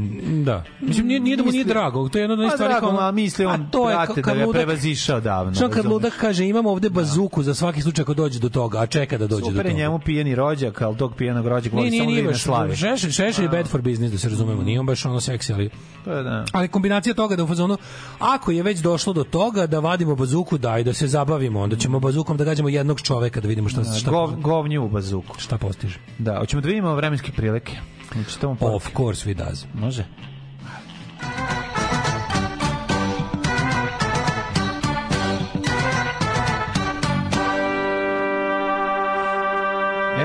F: da. Mislim, nije, nije da mu nije drago. To je jedna od pa stvari drago, kao... A misli
E: on, a to je, brate, da kad da ga prevazišao davno. Što
F: kad Ludak kaže, imamo ovde da. bazuku da. za svaki slučaj ako dođe do toga, a čeka da dođe Super do
E: toga. Super je njemu pijeni rođak, ali tog pijenog rođaka
F: voli samo da je na slavi. Šešelj, šešelj je bad for business, se razumemo, mhm. nije on baš ono seksi, ali... Pa da. Ali kombinacija toga da u fazonu, ako je već došlo do toga da vadimo bazuku, daj da se zabavimo, onda ćemo bazukom da gađamo jednog čoveka da vidimo šta... Da, šta
E: gov, govnju u bazuku.
F: Šta postiže.
E: Da, hoćemo da vidimo vremenske prilike.
F: Da of course we does.
E: Može.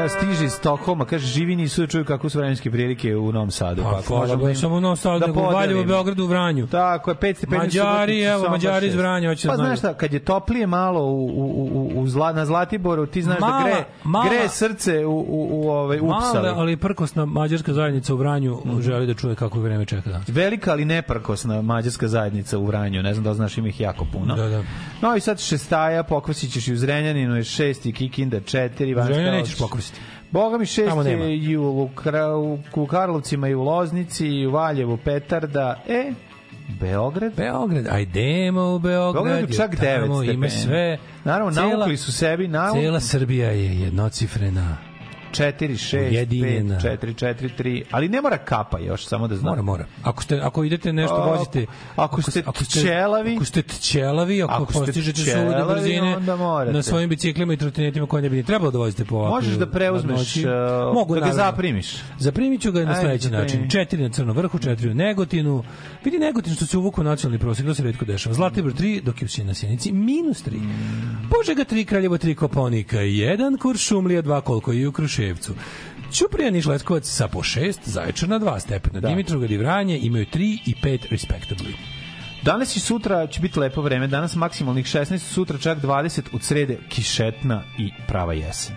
E: Evo, stiže iz Stokholma, kaže, živi nisu da čuju kako su vremenske prilike u Novom Sadu.
F: Pa,
E: pa
F: možemo im, samo u Novom Sadu, da
E: nego u Valjevu, Beogradu, u Vranju.
F: Tako je, 5 stepeni Mađari, evo, Mađari iz Vranja, hoće
E: pa, da Pa znaš šta, kad je toplije malo u, u, u, u zla, na Zlatiboru, ti znaš da mala, da gre, mala, gre srce u, u, u ovaj,
F: upsali. Mala, ali prkosna mađarska zajednica u Vranju mm. želi da čuje kako vreme čeka danas.
E: Velika, ali neprkosna mađarska zajednica u Vranju, ne znam da znaš, ima ih jako puno.
F: Da, da.
E: No i sad šestaja, pokvasićeš i u Zrenjaninu je šest i Kikinda četiri, Vanjska nećeš pokvasiti. Boga mi šest je i u, u Karlovcima i u Loznici i u Valjevu Petarda. E, Beograd?
F: Beograd, ajdemo u Beograd. Beograd čak 9
E: stepeni. Ima sve. Naravno, cijela, naukli su sebi. Nauk...
F: Cela Srbija je jednocifrena.
E: 4 6 Ujedinjena. 5 4 4 3, ali ne mora kapa još, samo da znam.
F: Mora, mora. Ako ste ako idete nešto vozite,
E: ako ste ako ste ćelavi,
F: ako ste ćelavi, ako, ako postižete sude brzine na svojim biciklima i trotinetima koje ne bi trebalo da vozite po ovakvim.
E: Možeš da preuzmeš, uh,
F: Mogu,
E: da ga zaprimiš.
F: Zaprimiću ga na sledeći način. 4 na Crnom vrhu, 4 u Negotinu. Vidi Negotin što se uvukao nacionalni prosek, to se retko dešava. Zlatibor 3, dok je na Sjenici minus 3. Mm. Požega 3, Kraljevo 3, Koponika 1, Kuršumlija 2, koliko je u Kruševu Koševcu. Ćuprija Niš Leskovac sa po 6, Zaječar na 2 stepena, da. Dimitrovgrad i Vranje imaju 3 i 5 respectably.
E: Danas i sutra će biti lepo vreme, danas maksimalnih 16, sutra čak 20, od srede kišetna i prava jesen.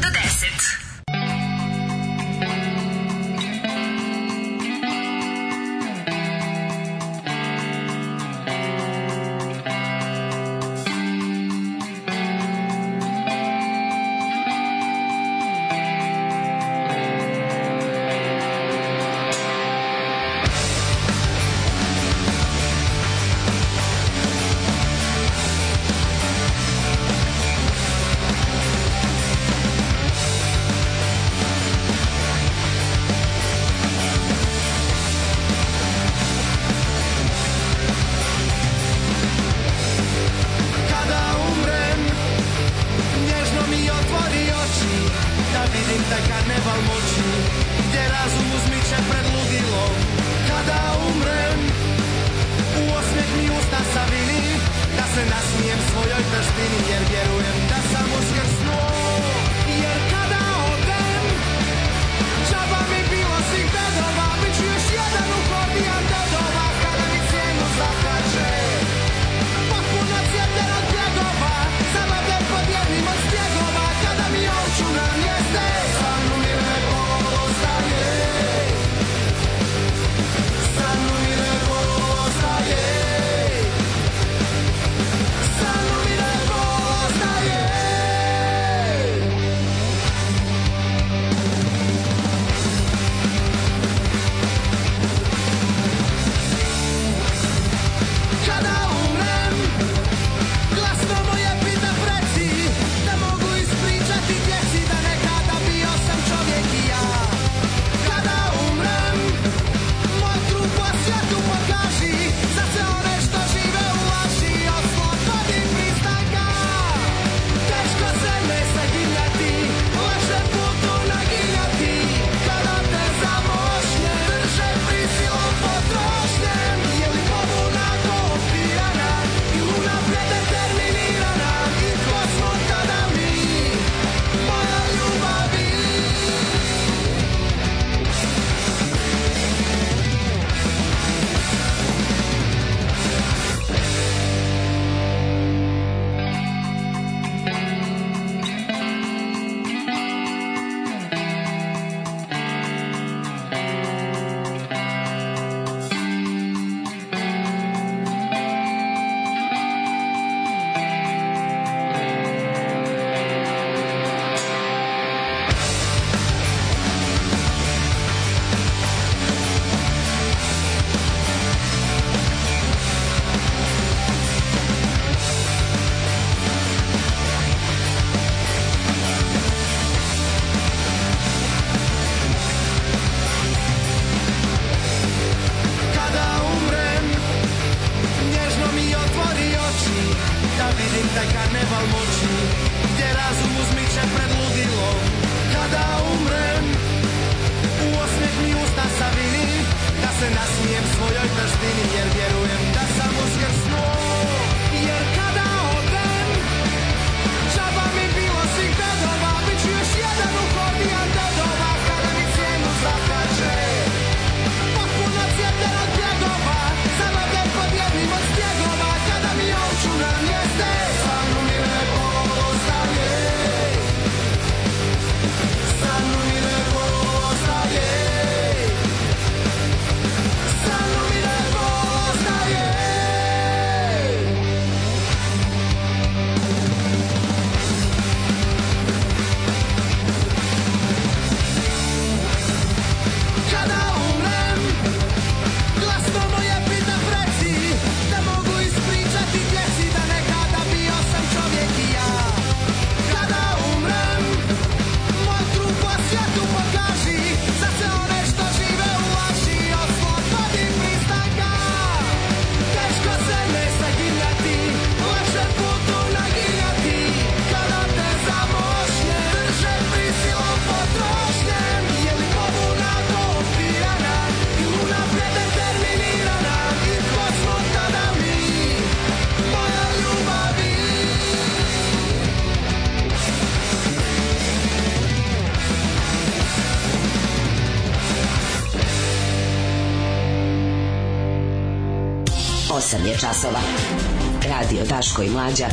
F: Daško i Mlađa.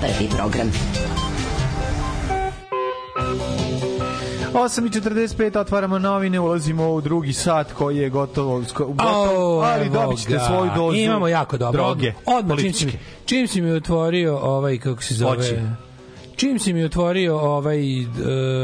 F: Prvi program. 8.45 otvaramo novine, ulazimo u drugi sat koji je gotovo, gotovo oh, ali dobit ćete svoju dozu.
E: Imamo jako
F: dobro. Droge, Odmah, čim si,
E: čim si mi otvorio ovaj, kako se zove... Oči. Čim si mi otvorio ovaj...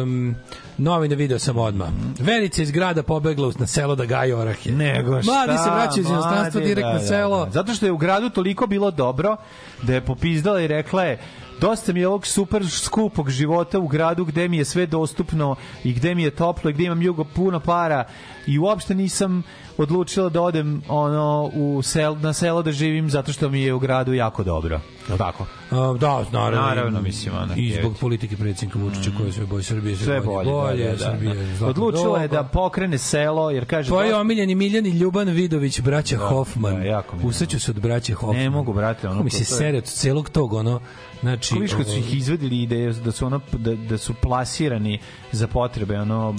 E: Um, Novine video sam odma.
F: Verica iz grada pobegla na selo da gaji orahe.
E: Nego
F: šta? Mladi se vraćaju iz inostranstva direkt da, na selo. Da, da.
E: Zato što je u gradu toliko bilo dobro da je popizdala i rekla je dosta mi je ovog super skupog života u gradu gde mi je sve dostupno i gde mi je toplo i gde imam jugo puno para i uopšte nisam odlučila da odem ono u sel, na selo da živim zato što mi je u gradu jako dobro. Je tako?
F: A, da, naravno. Naravno, mislim. Ona,
E: I zbog politike predsjednika Vučića mm. koja
F: sve boje
E: Srbije,
F: sve, sve bolje, bolje,
E: da, da, da, Srbije,
F: da. Odlučila je da pokrene selo, jer kaže...
E: Tvoji omiljeni Miljan Ljuban Vidović, braća da, Hoffman. Da,
F: jako
E: mi se od braća Hoffman.
F: Ne mogu, brate. Ono,
E: Kako mi se to... sere od celog tog, ono, Znači, Kliš kad
F: su ih izvedili ideje da su ono da, da su plasirani za potrebe ono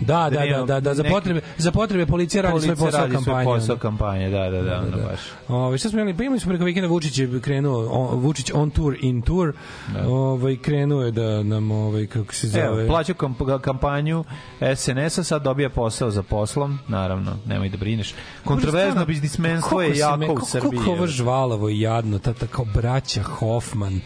E: da da da da, da, da za potrebe za potrebe policije radi svoj posao radi kampanje.
F: Svoj posao kampanje, da da da, da, da, da. baš. Ovaj
E: šta smo imali, pa imali smo preko vikenda Vučić je krenuo on, Vučić on tour in tour. Da. Ovaj krenuo je da nam ovaj kako se zove. Evo,
F: plaća kampanju SNS-a sad dobija posao za poslom, naravno, nemoj da brineš. Kontroverzno pa biznismenstvo je jako u Srbiji.
E: Kako ovo žvalavo i jadno, ta tako braća Hoffman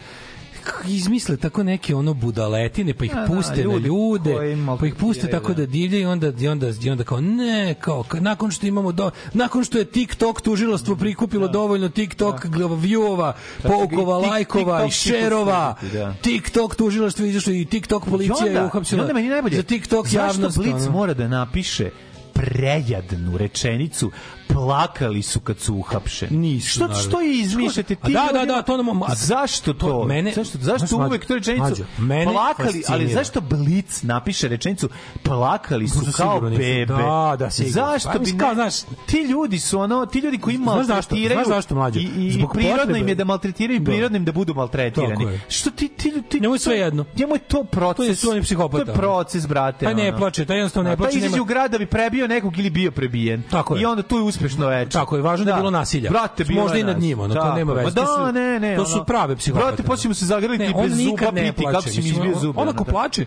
E: izmisle tako neke ono budaletine pa ih A, da, da, puste da, ljudi, na ljude pa ih puste tako da, da. divlje i onda i onda i onda kao ne kao nakon što imamo do, nakon što je TikTok tužilaštvo prikupilo da. dovoljno TikTok da. viewova, poukova, lajkova i šerova. Da. TikTok tužilaštvo
F: izašlo i
E: TikTok policija je uhapsila.
F: meni najbolje.
E: Za TikTok javnost.
F: Zašto Blitz mora da napiše prejadnu rečenicu plakali su kad su uhapšeni. Nisu,
E: što,
F: naravno. Što izmišljate?
E: Ti da, da, da, to nam... A,
F: zašto to? to mene, zašto, zašto mađu, uvek to rečenicu? Mađu, mene plakali, fascinira. ali zašto Blic napiše rečenicu plakali su Možda kao bebe?
E: Da, da,
F: sigurno. Zašto pa, bi... kao,
E: znaš,
F: ti ljudi su ono, ti ljudi koji ima maltretiraju... Znaš zašto, mlađe? I, i
E: Zbog
F: prirodno im je da maltretiraju, da. prirodno im da budu maltretirani. Što ti, ti, ti,
E: njemu je sve jedno.
F: Njemu je to proces.
E: To je, to psihopata.
F: To je proces, brate.
E: Pa ne plače, taj jednostavno ne plače. Taj izađe u grad
F: da bi prebio nekog ili bio prebijen.
E: Tako je. I onda
F: tu uspešno je.
E: Tako je, važno da, je da. bilo nasilja.
F: Brate,
E: bilo Možda i nad njima, no to nema veze.
F: Da, ne, ne.
E: To su prave psihopate.
F: Brate, počnemo se zagrliti bez zuba piti, kako se mi
E: izbio
F: zuba. Ona ko plače,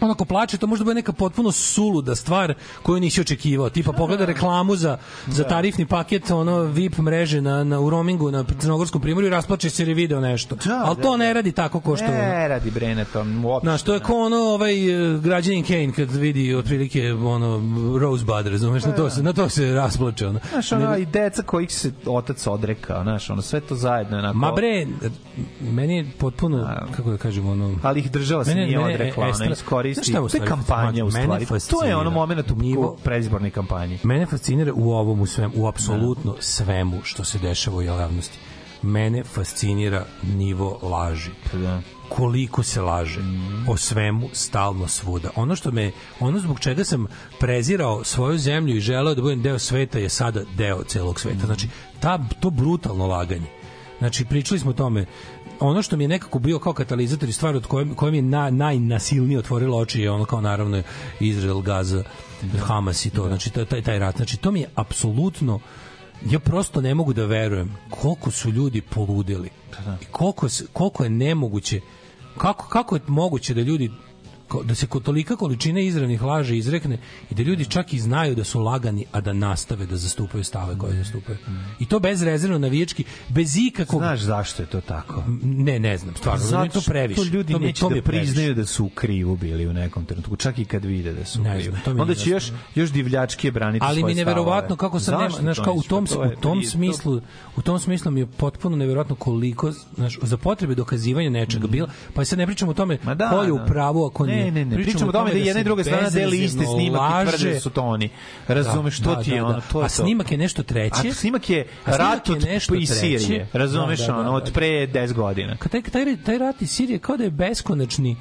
E: Pa on ako plače, to možda bude neka potpuno suluda stvar koju nisi očekivao. Tipa da, pogleda da. reklamu za, za da. tarifni paket ono VIP mreže na, na, u roamingu na Crnogorskom primorju i rasplače se jer je video nešto. Da, Ali to da, ne radi tako ko što...
F: Ne radi Brene to uopšte.
E: Znaš, to je ko ono ovaj eh, građanin Kane kad vidi otprilike ono Rosebud, razumeš, na to se, na to se rasplače. Ono.
F: Znaš, ono ne, i deca kojih se otac odreka, znaš, ono sve to zajedno. Onako...
E: Ma bre, meni je potpuno, kako da kažem, ono...
F: Ali ih država se nije odrekla, ona
E: koristi. Znaš šta je
F: kampanja u stvari. To je ono moment u njivo predizborne kampanje.
E: Mene fascinira u ovom u svemu, u apsolutno da. svemu što se dešava u javnosti. Mene fascinira nivo laži. Da koliko se laže mm. o svemu stalno svuda. Ono što me ono zbog čega sam prezirao svoju zemlju i želeo da budem deo sveta je sada deo celog sveta. Mm. Znači ta to brutalno laganje. Znači pričali smo o tome ono što mi je nekako bio kao katalizator i stvar od koje, koje mi je na, najnasilnije otvorilo oči je ono kao naravno Izrael, Gaza, da. Hamas i to, da. znači taj, taj rat. Znači to mi je apsolutno ja prosto ne mogu da verujem koliko su ljudi poludeli. Da. da. I koliko, koliko je nemoguće kako, kako je moguće da ljudi da se tolika količina izravnih laži izrekne i da ljudi čak i znaju da su lagani, a da nastave da zastupaju stave koje mm. zastupaju. I to bez bezrezervno navijački, bez ikakog...
F: Znaš zašto je to tako?
E: Ne, ne znam, pa stvarno, Zato to previše.
F: To ljudi to mi, neće to da priznaju da su u krivu bili u nekom trenutku, čak i kad vide da su u krivu. Znam, to mi Onda će još, još divljački braniti
E: Ali svoje
F: mi
E: neverovatno kako sam nema, znaš, kao u tom, pa u tom smislu, u tom smislu mi je potpuno neverovatno koliko, znaš, za potrebe dokazivanja nečega mm. bila, pa sad
F: ne
E: pričamo o tome da, ko je u
F: da. pravu, a ne, Ne, ne,
E: ne.
F: Pričamo o tome da, da jedna i druga strana
E: deli
F: iste snimake, tvrde da su to oni. Razumeš, što da, ti je da, ono?
E: A snimak je nešto treće.
F: A snimak je rat od pa i Sirije. Razumeš, ono, od pre 10 godina.
E: Taj, taj, taj rat iz Sirije kao da je beskonačni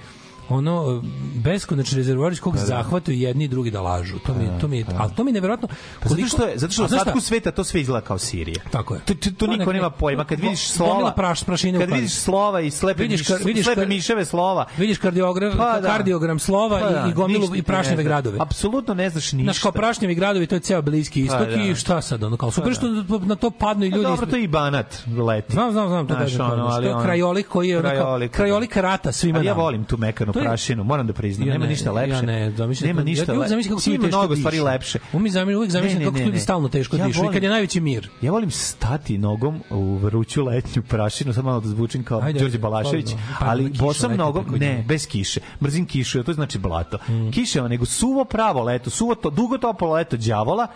E: ono beskonačni rezervoar iz kog da, da. jedni i drugi da lažu. To mi da, to mi da. al to mi neverovatno
F: pa koliko što
E: je
F: zato što u ostatku sveta to sve izgleda kao Sirija.
E: Tako je.
F: To, to, niko nema pojma kad vidiš slova.
E: Praš,
F: prašine kad vidiš slova i slepe vidiš, miš, vidiš slepe miševe slova.
E: Vidiš kardiogram pa, da. kardiogram slova pa, da, i, i gomilu i prašnjeve gradove.
F: Apsolutno ne znaš ništa.
E: Znaš kao prašnjevi gradovi to je ceo bliski pa istok pa, da. i šta sad ono kao pa super da. što na to padnu
F: i
E: ljudi.
F: Dobro to i Banat leti.
E: Znam znam znam to da je krajolik koji je krajolik da. rata svima.
F: Ja volim tu mekanu prašinu, moram da priznam, ja nema ne, ništa lepše.
E: Ja ne,
F: zamišljam.
E: Nema ništa ja, lepše. kako ljudi teško mnogo stvari lepše. U mi zamišlja, uvek zamislim kako ljudi stalno teško ja dišu i kad je najveći mir.
F: Ja volim stati nogom u vruću letnju prašinu, samo malo da zvučim kao Ajde, Đorđe Balašević, pa ali pa bosam nogom, ne, bez kiše. Mrzim kišu, to znači blato. Mm. Kiše, nego suvo pravo leto, suvo to, dugo topolo leto đavola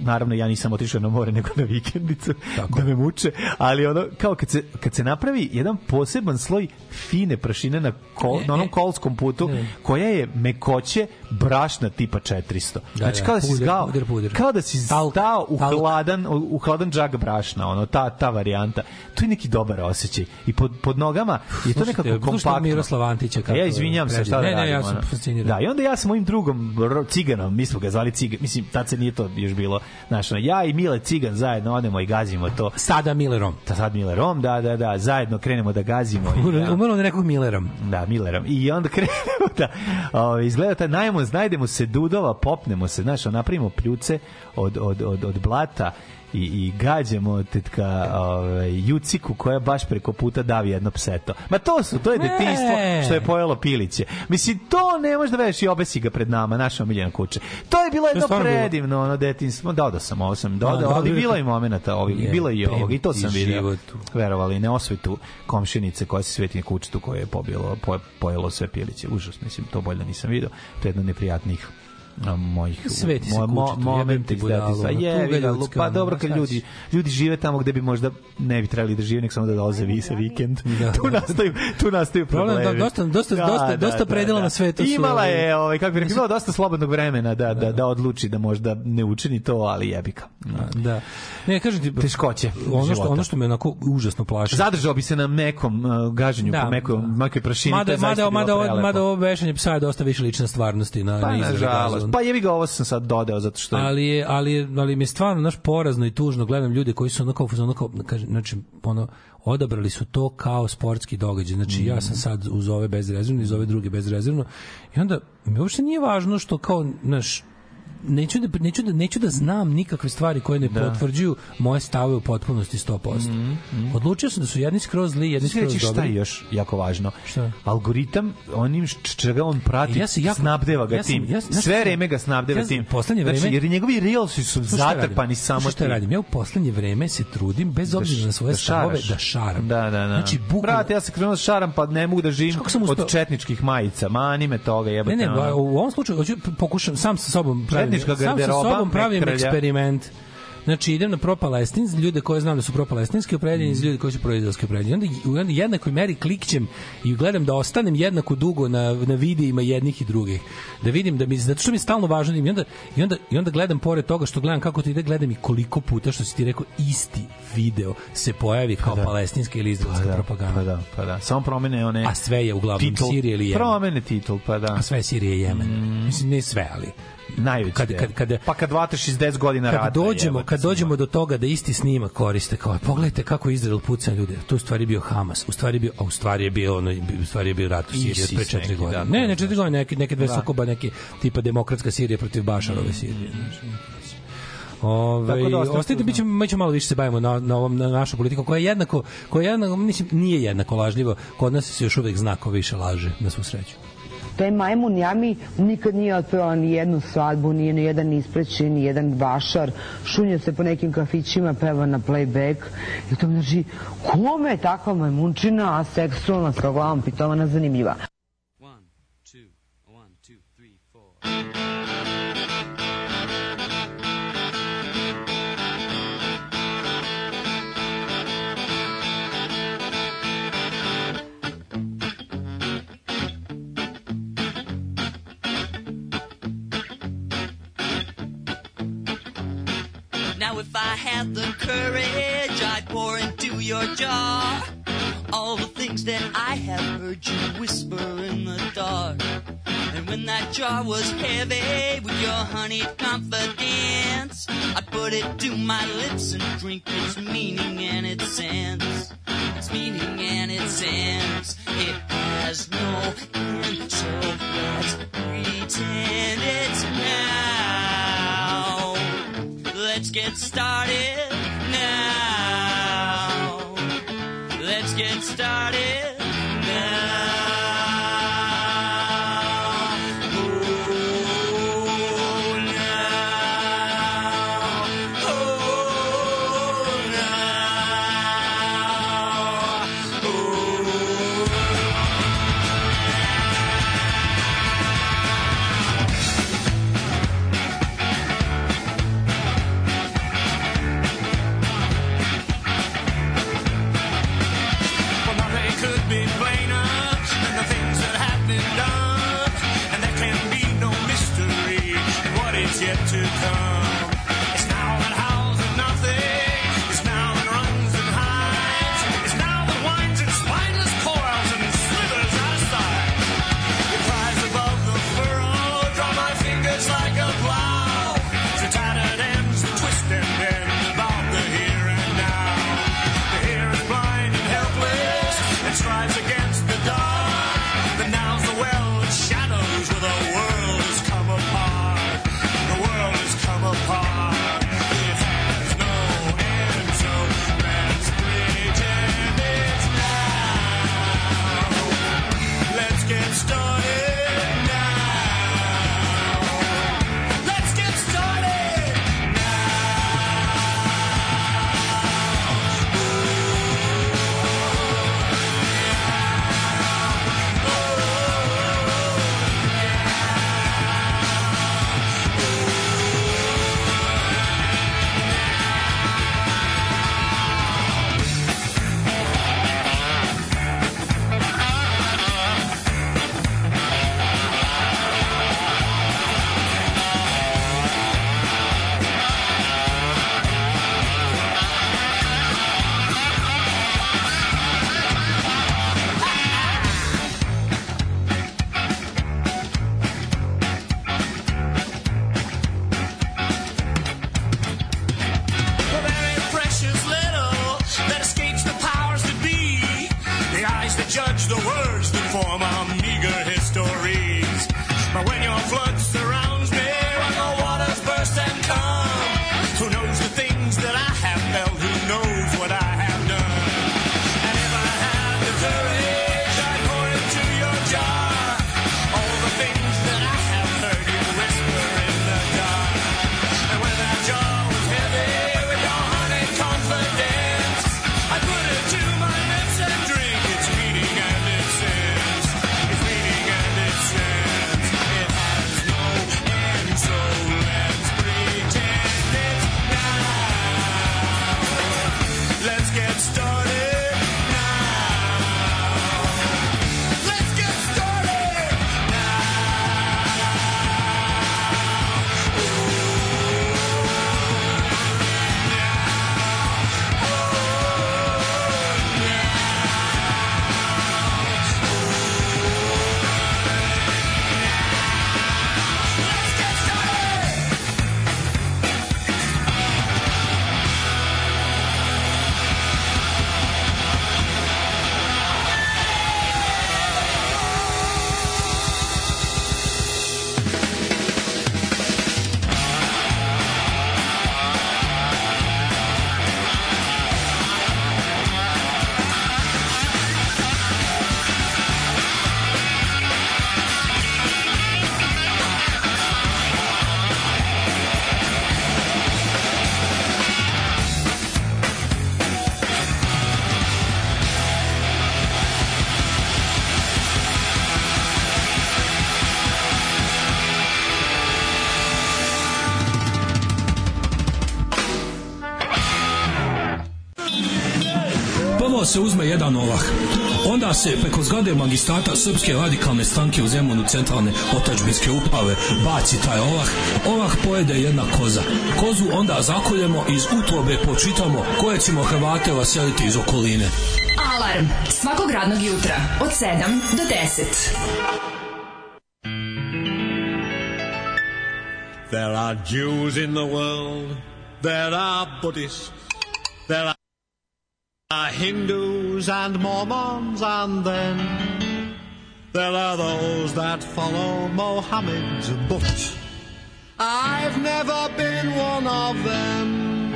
F: naravno ja nisam otišao na more nego na vikendicu Tako. da me muče, ali ono kao kad se, kad se napravi jedan poseban sloj fine prašine na, kol, na onom kolskom putu koja je mekoće brašna tipa 400. Da, znači da, kao da, da si zgao, puder, puder. kao da si talk, stao u talk. hladan u hladan džag brašna, ono ta ta varijanta. To je neki dobar osećaj. I pod pod nogama je to nekako Slušajte, kompaktno. Miroslav
E: Antića
F: kako. Ja e, izvinjavam se, šta da ne,
E: radim. Ne, ja sam fasciniran.
F: Da, i onda ja sa mojim drugom ciganom, mi smo ga zvali cigan, mislim tad se nije to još bilo Znaš, ja i Mile Cigan zajedno odemo i gazimo to.
E: Sada Millerom. Ta sad
F: Millerom, da, da, da, zajedno krenemo da gazimo. I,
E: da, Umrlo da nekog Millerom.
F: Da, Millerom. I onda krenemo da o, ovaj, izgleda taj najmo, znajdemo se dudova, popnemo se, znaš, napravimo pljuce od, od, od, od blata i, i gađamo tetka ove, ovaj, Juciku koja baš preko puta davi jedno pseto. Ma to su, to je detinstvo što je pojelo piliće. Mislim, to ne možeš da veš i obesi ga pred nama, naša omiljena kuća. To je bilo jedno je predivno bilo. ono detinstvo. Dodao sam, ovo sam dodao, da, ali bilo je momenata ovih, je, bilo je i ovog, i to sam vidio. Verovali, ne osvetu komšinice koja se sveti kućitu koje je pobilo, po, pojelo sve piliće. Užas, mislim, to bolje nisam video. To je jedno neprijatnih A mojih sveti
E: se mo,
F: momenti budalo. Sa jevi, pa dobro kad ljudi ljudi žive tamo gde bi možda ne bi trebali da žive, nek samo da dolaze vi sa vikend. Da. da tu da. nastaju tu nastaju da problemi. Problem,
E: da, dosta dosta da, dosta da, dosta predela da, da.
F: na
E: svetu.
F: Imala je, ovaj kako bi rekla, dosta slobodnog vremena da, da, da odluči da možda ne učini to, ali jebika.
E: Da. da. Ne, kažem ti
F: teškoće.
E: Ono što ono što me onako užasno plaši.
F: Zadržao bi se na mekom uh, gaženju da, po nekoj da. makoj prašini.
E: Mada mada mada mada ovo vešanje psa je dosta više lična stvarnosti na pa, na
F: ono. Pa
E: jebi
F: ga, ovo sam sad dodao zato što
E: Ali je ali ali mi je stvarno naš porazno i tužno gledam ljude koji su onako onako kaže znači ono odabrali su to kao sportski događaj. Znači ja sam mhm. sad uz ove bezrezervno, iz ove druge bezrezervno i onda mi uopšte nije važno što kao naš neću da, neću da, neću da znam nikakve stvari koje ne da. potvrđuju moje stave u potpunosti 100%. Mm, mm. Odlučio sam da su jedni skroz zli, jedni da skroz dobri. Šta
F: je još jako važno? Šta? Algoritam, onim čega on prati, ja se jako, snabdeva ga ja sam, tim. Ja, sam, ja, Sve vreme ga snabdeva ja sam, tim. Poslednje znači, vreme... Znači, jer njegovi reelsi su zatrpani samo što
E: radim? Ja u poslednje vreme se trudim, bez da obzira na svoje da stavove, da šaram.
F: Da, da, da. Znači, bukvalno... Brate, ja se krenuo da šaram, pa ne mogu da živim od četničkih majica. Mani me toga, jebate.
E: Ne, ne, u ovom slučaju hoću pokušam sam sa sobom pravim
F: četnička garderoba.
E: Sam sa sobom pravim eksperiment. Znači, idem na propalestinski, ljude koje znam da su propalestinski opredeljeni, mm. ljudi koji su proizraelski opredeljeni. Onda u jednakoj meri klikćem i gledam da ostanem jednako dugo na, na videima jednih i drugih. Da vidim, da mi, zato što mi je stalno važno. Da I onda, i, onda, I onda gledam pored toga što gledam kako to ide, gledam i koliko puta što si ti rekao isti video se pojavi pa kao pa da. palestinska ili pa izraelska pa da, propaganda. Pa
F: da, pa da. Samo promene one...
E: A sve je uglavnom titul, Sirije ili Jemen.
F: Promene titul, pa da.
E: A sve je Sirije i Jemen. Mm. Mislim, ne sve, ali
F: najveći kad,
E: kad,
F: kad, pa kad vatreš iz 10 godina kad rata.
E: Dođemo, kad dođemo do toga da isti snima koriste, kao pogledajte kako Izrael puca ljude, to u stvari bio Hamas, u stvari bio, a u stvari je bio ono, u stvari je bio rat u Siriji pre 4 da, godine. Da, ne, da, ne 4 da. godine, neke, neke dve da. sukoba, neke tipa demokratska Sirija protiv Bašarove mm. Sirije. Znači. Mm. Ove, ovaj, da ostavite, biće, mi ćemo malo više se bavimo na, na, ovom, na našu politiku, koja je jednako, koja je jednako, mislim, nije jednako lažljivo, kod nas se još uvek znako više laže, na svu sreću.
I: Taj Majmun Jami nikad nije otpeo ni jednu svadbu, nije ni jedan isprećen, ni jedan vašar. Šunja se po nekim kafićima, peva na playback. I to mi znači, kome je takva majmunčina, a seksualna, s glavom pitovana, zanimljiva? One, two, one, two, three, four. I had the courage, I'd pour into your jar all the things that I have heard you whisper in the dark. And when that jar was heavy with your honeyed confidence, I'd put it to my lips and drink its meaning and its sense. Its meaning and its sense. It has no end, so let's pretend it's not. Let's get started now. Let's get started.
E: se uzme jedan ovah. Onda se preko zgrade magistrata srpske radikalne stanke u Zemunu centralne otačbinske uprave baci taj ovah. Ovah pojede jedna koza. Kozu onda zakoljemo iz utrobe počitamo koje ćemo Hrvate vaseliti iz okoline. Alarm svakog radnog jutra od 7 do 10. There are Jews in the world, there are Buddhists, and Mormons, and then there are those that follow Mohammed, but I've never been one of them.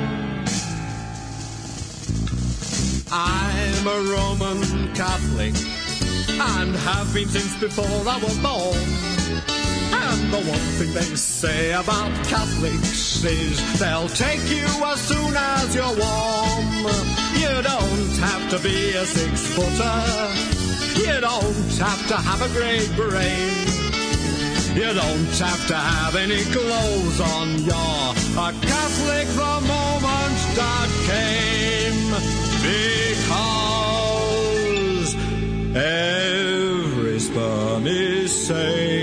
E: I'm a Roman Catholic and have been since before I was born. And the one thing they say about Catholics is they'll take you as soon as you're warm. You don't have to be a six footer. You don't have to have a great brain. You don't have to have any clothes on. You're a Catholic the moment that came. Because every sperm is saved.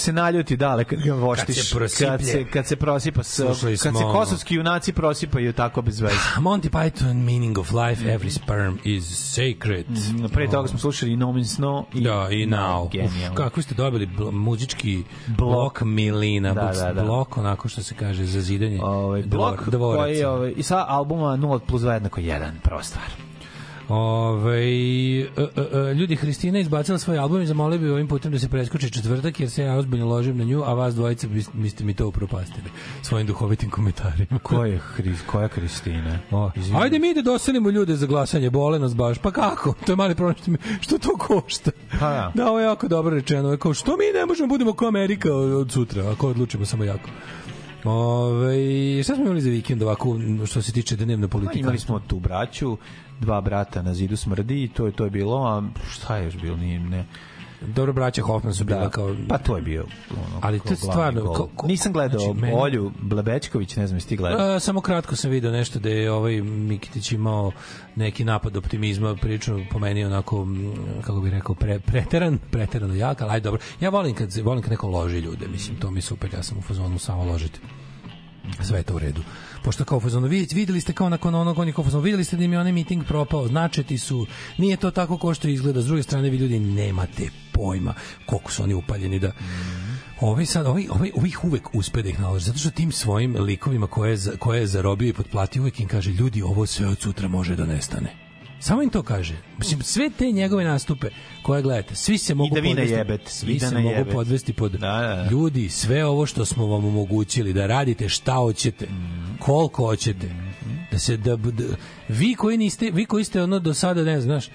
E: se naljuti dale kad ga voštiš. Kad se Kad se, kad se prosipa. S, Slušali kad se kosovski junaci prosipaju tako bez veze. Ah, Monty Python, Meaning of Life, Every Sperm is Sacred. Mm, pre toga smo slušali i Nomin Snow i, da, i Now. Uf,
F: kako ste dobili muzički blok, Milina.
E: Da, da, da.
F: Blok, onako što se kaže, za zidanje.
E: Ovaj, blok
F: dvor, koji je ovaj,
E: i sa albuma 0 plus 2 jednako 1, prva stvar.
F: Ove, ovaj, e, e, ljudi, Hristina izbacila svoj album i zamolio bi ovim putem da se preskoči četvrtak, jer se ja ozbiljno ložim na nju, a vas dvojica biste mi to upropastili svojim duhovitim komentarima.
E: Ko je Hris, koja Hristina? O,
F: Ajde mi da doselimo ljude za glasanje, bole nas baš. Pa kako? To je mali problem što, mi, što to košta.
E: Ha, pa ja.
F: Da. da, ovo je jako dobro rečeno. Kao, što mi ne možemo da budemo ko Amerika od sutra, ako odlučimo samo jako. Ove, ovaj, šta smo imali za vikend ovako što se tiče dnevne politike? Pa
E: imali smo tu braću, dva brata na zidu smrdi i to je to je bilo, a šta je još bilo, nije, ne.
F: Dobro braća Hoffman su bila da, kao
E: pa to je bio ono, ali to stvarno ko,
F: ko, nisam gledao znači, meni... Olju Blebečković ne znam jesi ti gledao a, e,
E: samo kratko sam video nešto da je ovaj Mikitić imao neki napad optimizma pričao po meni onako kako bih rekao pre, preteran preterano jak ali aj dobro ja volim kad volim kad neko loži ljude mislim to mi super ja sam u fazonu samo ložiti sve je to u redu pošto kao fazonu videli ste kao nakon onog oni kao fazonu videli ste da im je onaj miting propao značeti su nije to tako kao što izgleda s druge strane vi ljudi nemate pojma koliko su oni upaljeni da Ovi sad, ovi, ovi, ovi ih uvek uspe da ih naloži, zato što tim svojim likovima koje, koje je zarobio i potplatio uvek im kaže, ljudi, ovo sve od sutra može da nestane Samo im to kaže. Mislim, sve te njegove nastupe koje gledate, svi se mogu
F: I
E: da podvesti, jebet, svi
F: da
E: se mogu podvesti pod da, da, da. ljudi, sve ovo što smo vam omogućili, da radite šta hoćete, mm. koliko hoćete, mm. da se, da, da, vi koji niste, vi koji ste ono do sada, ne znaš,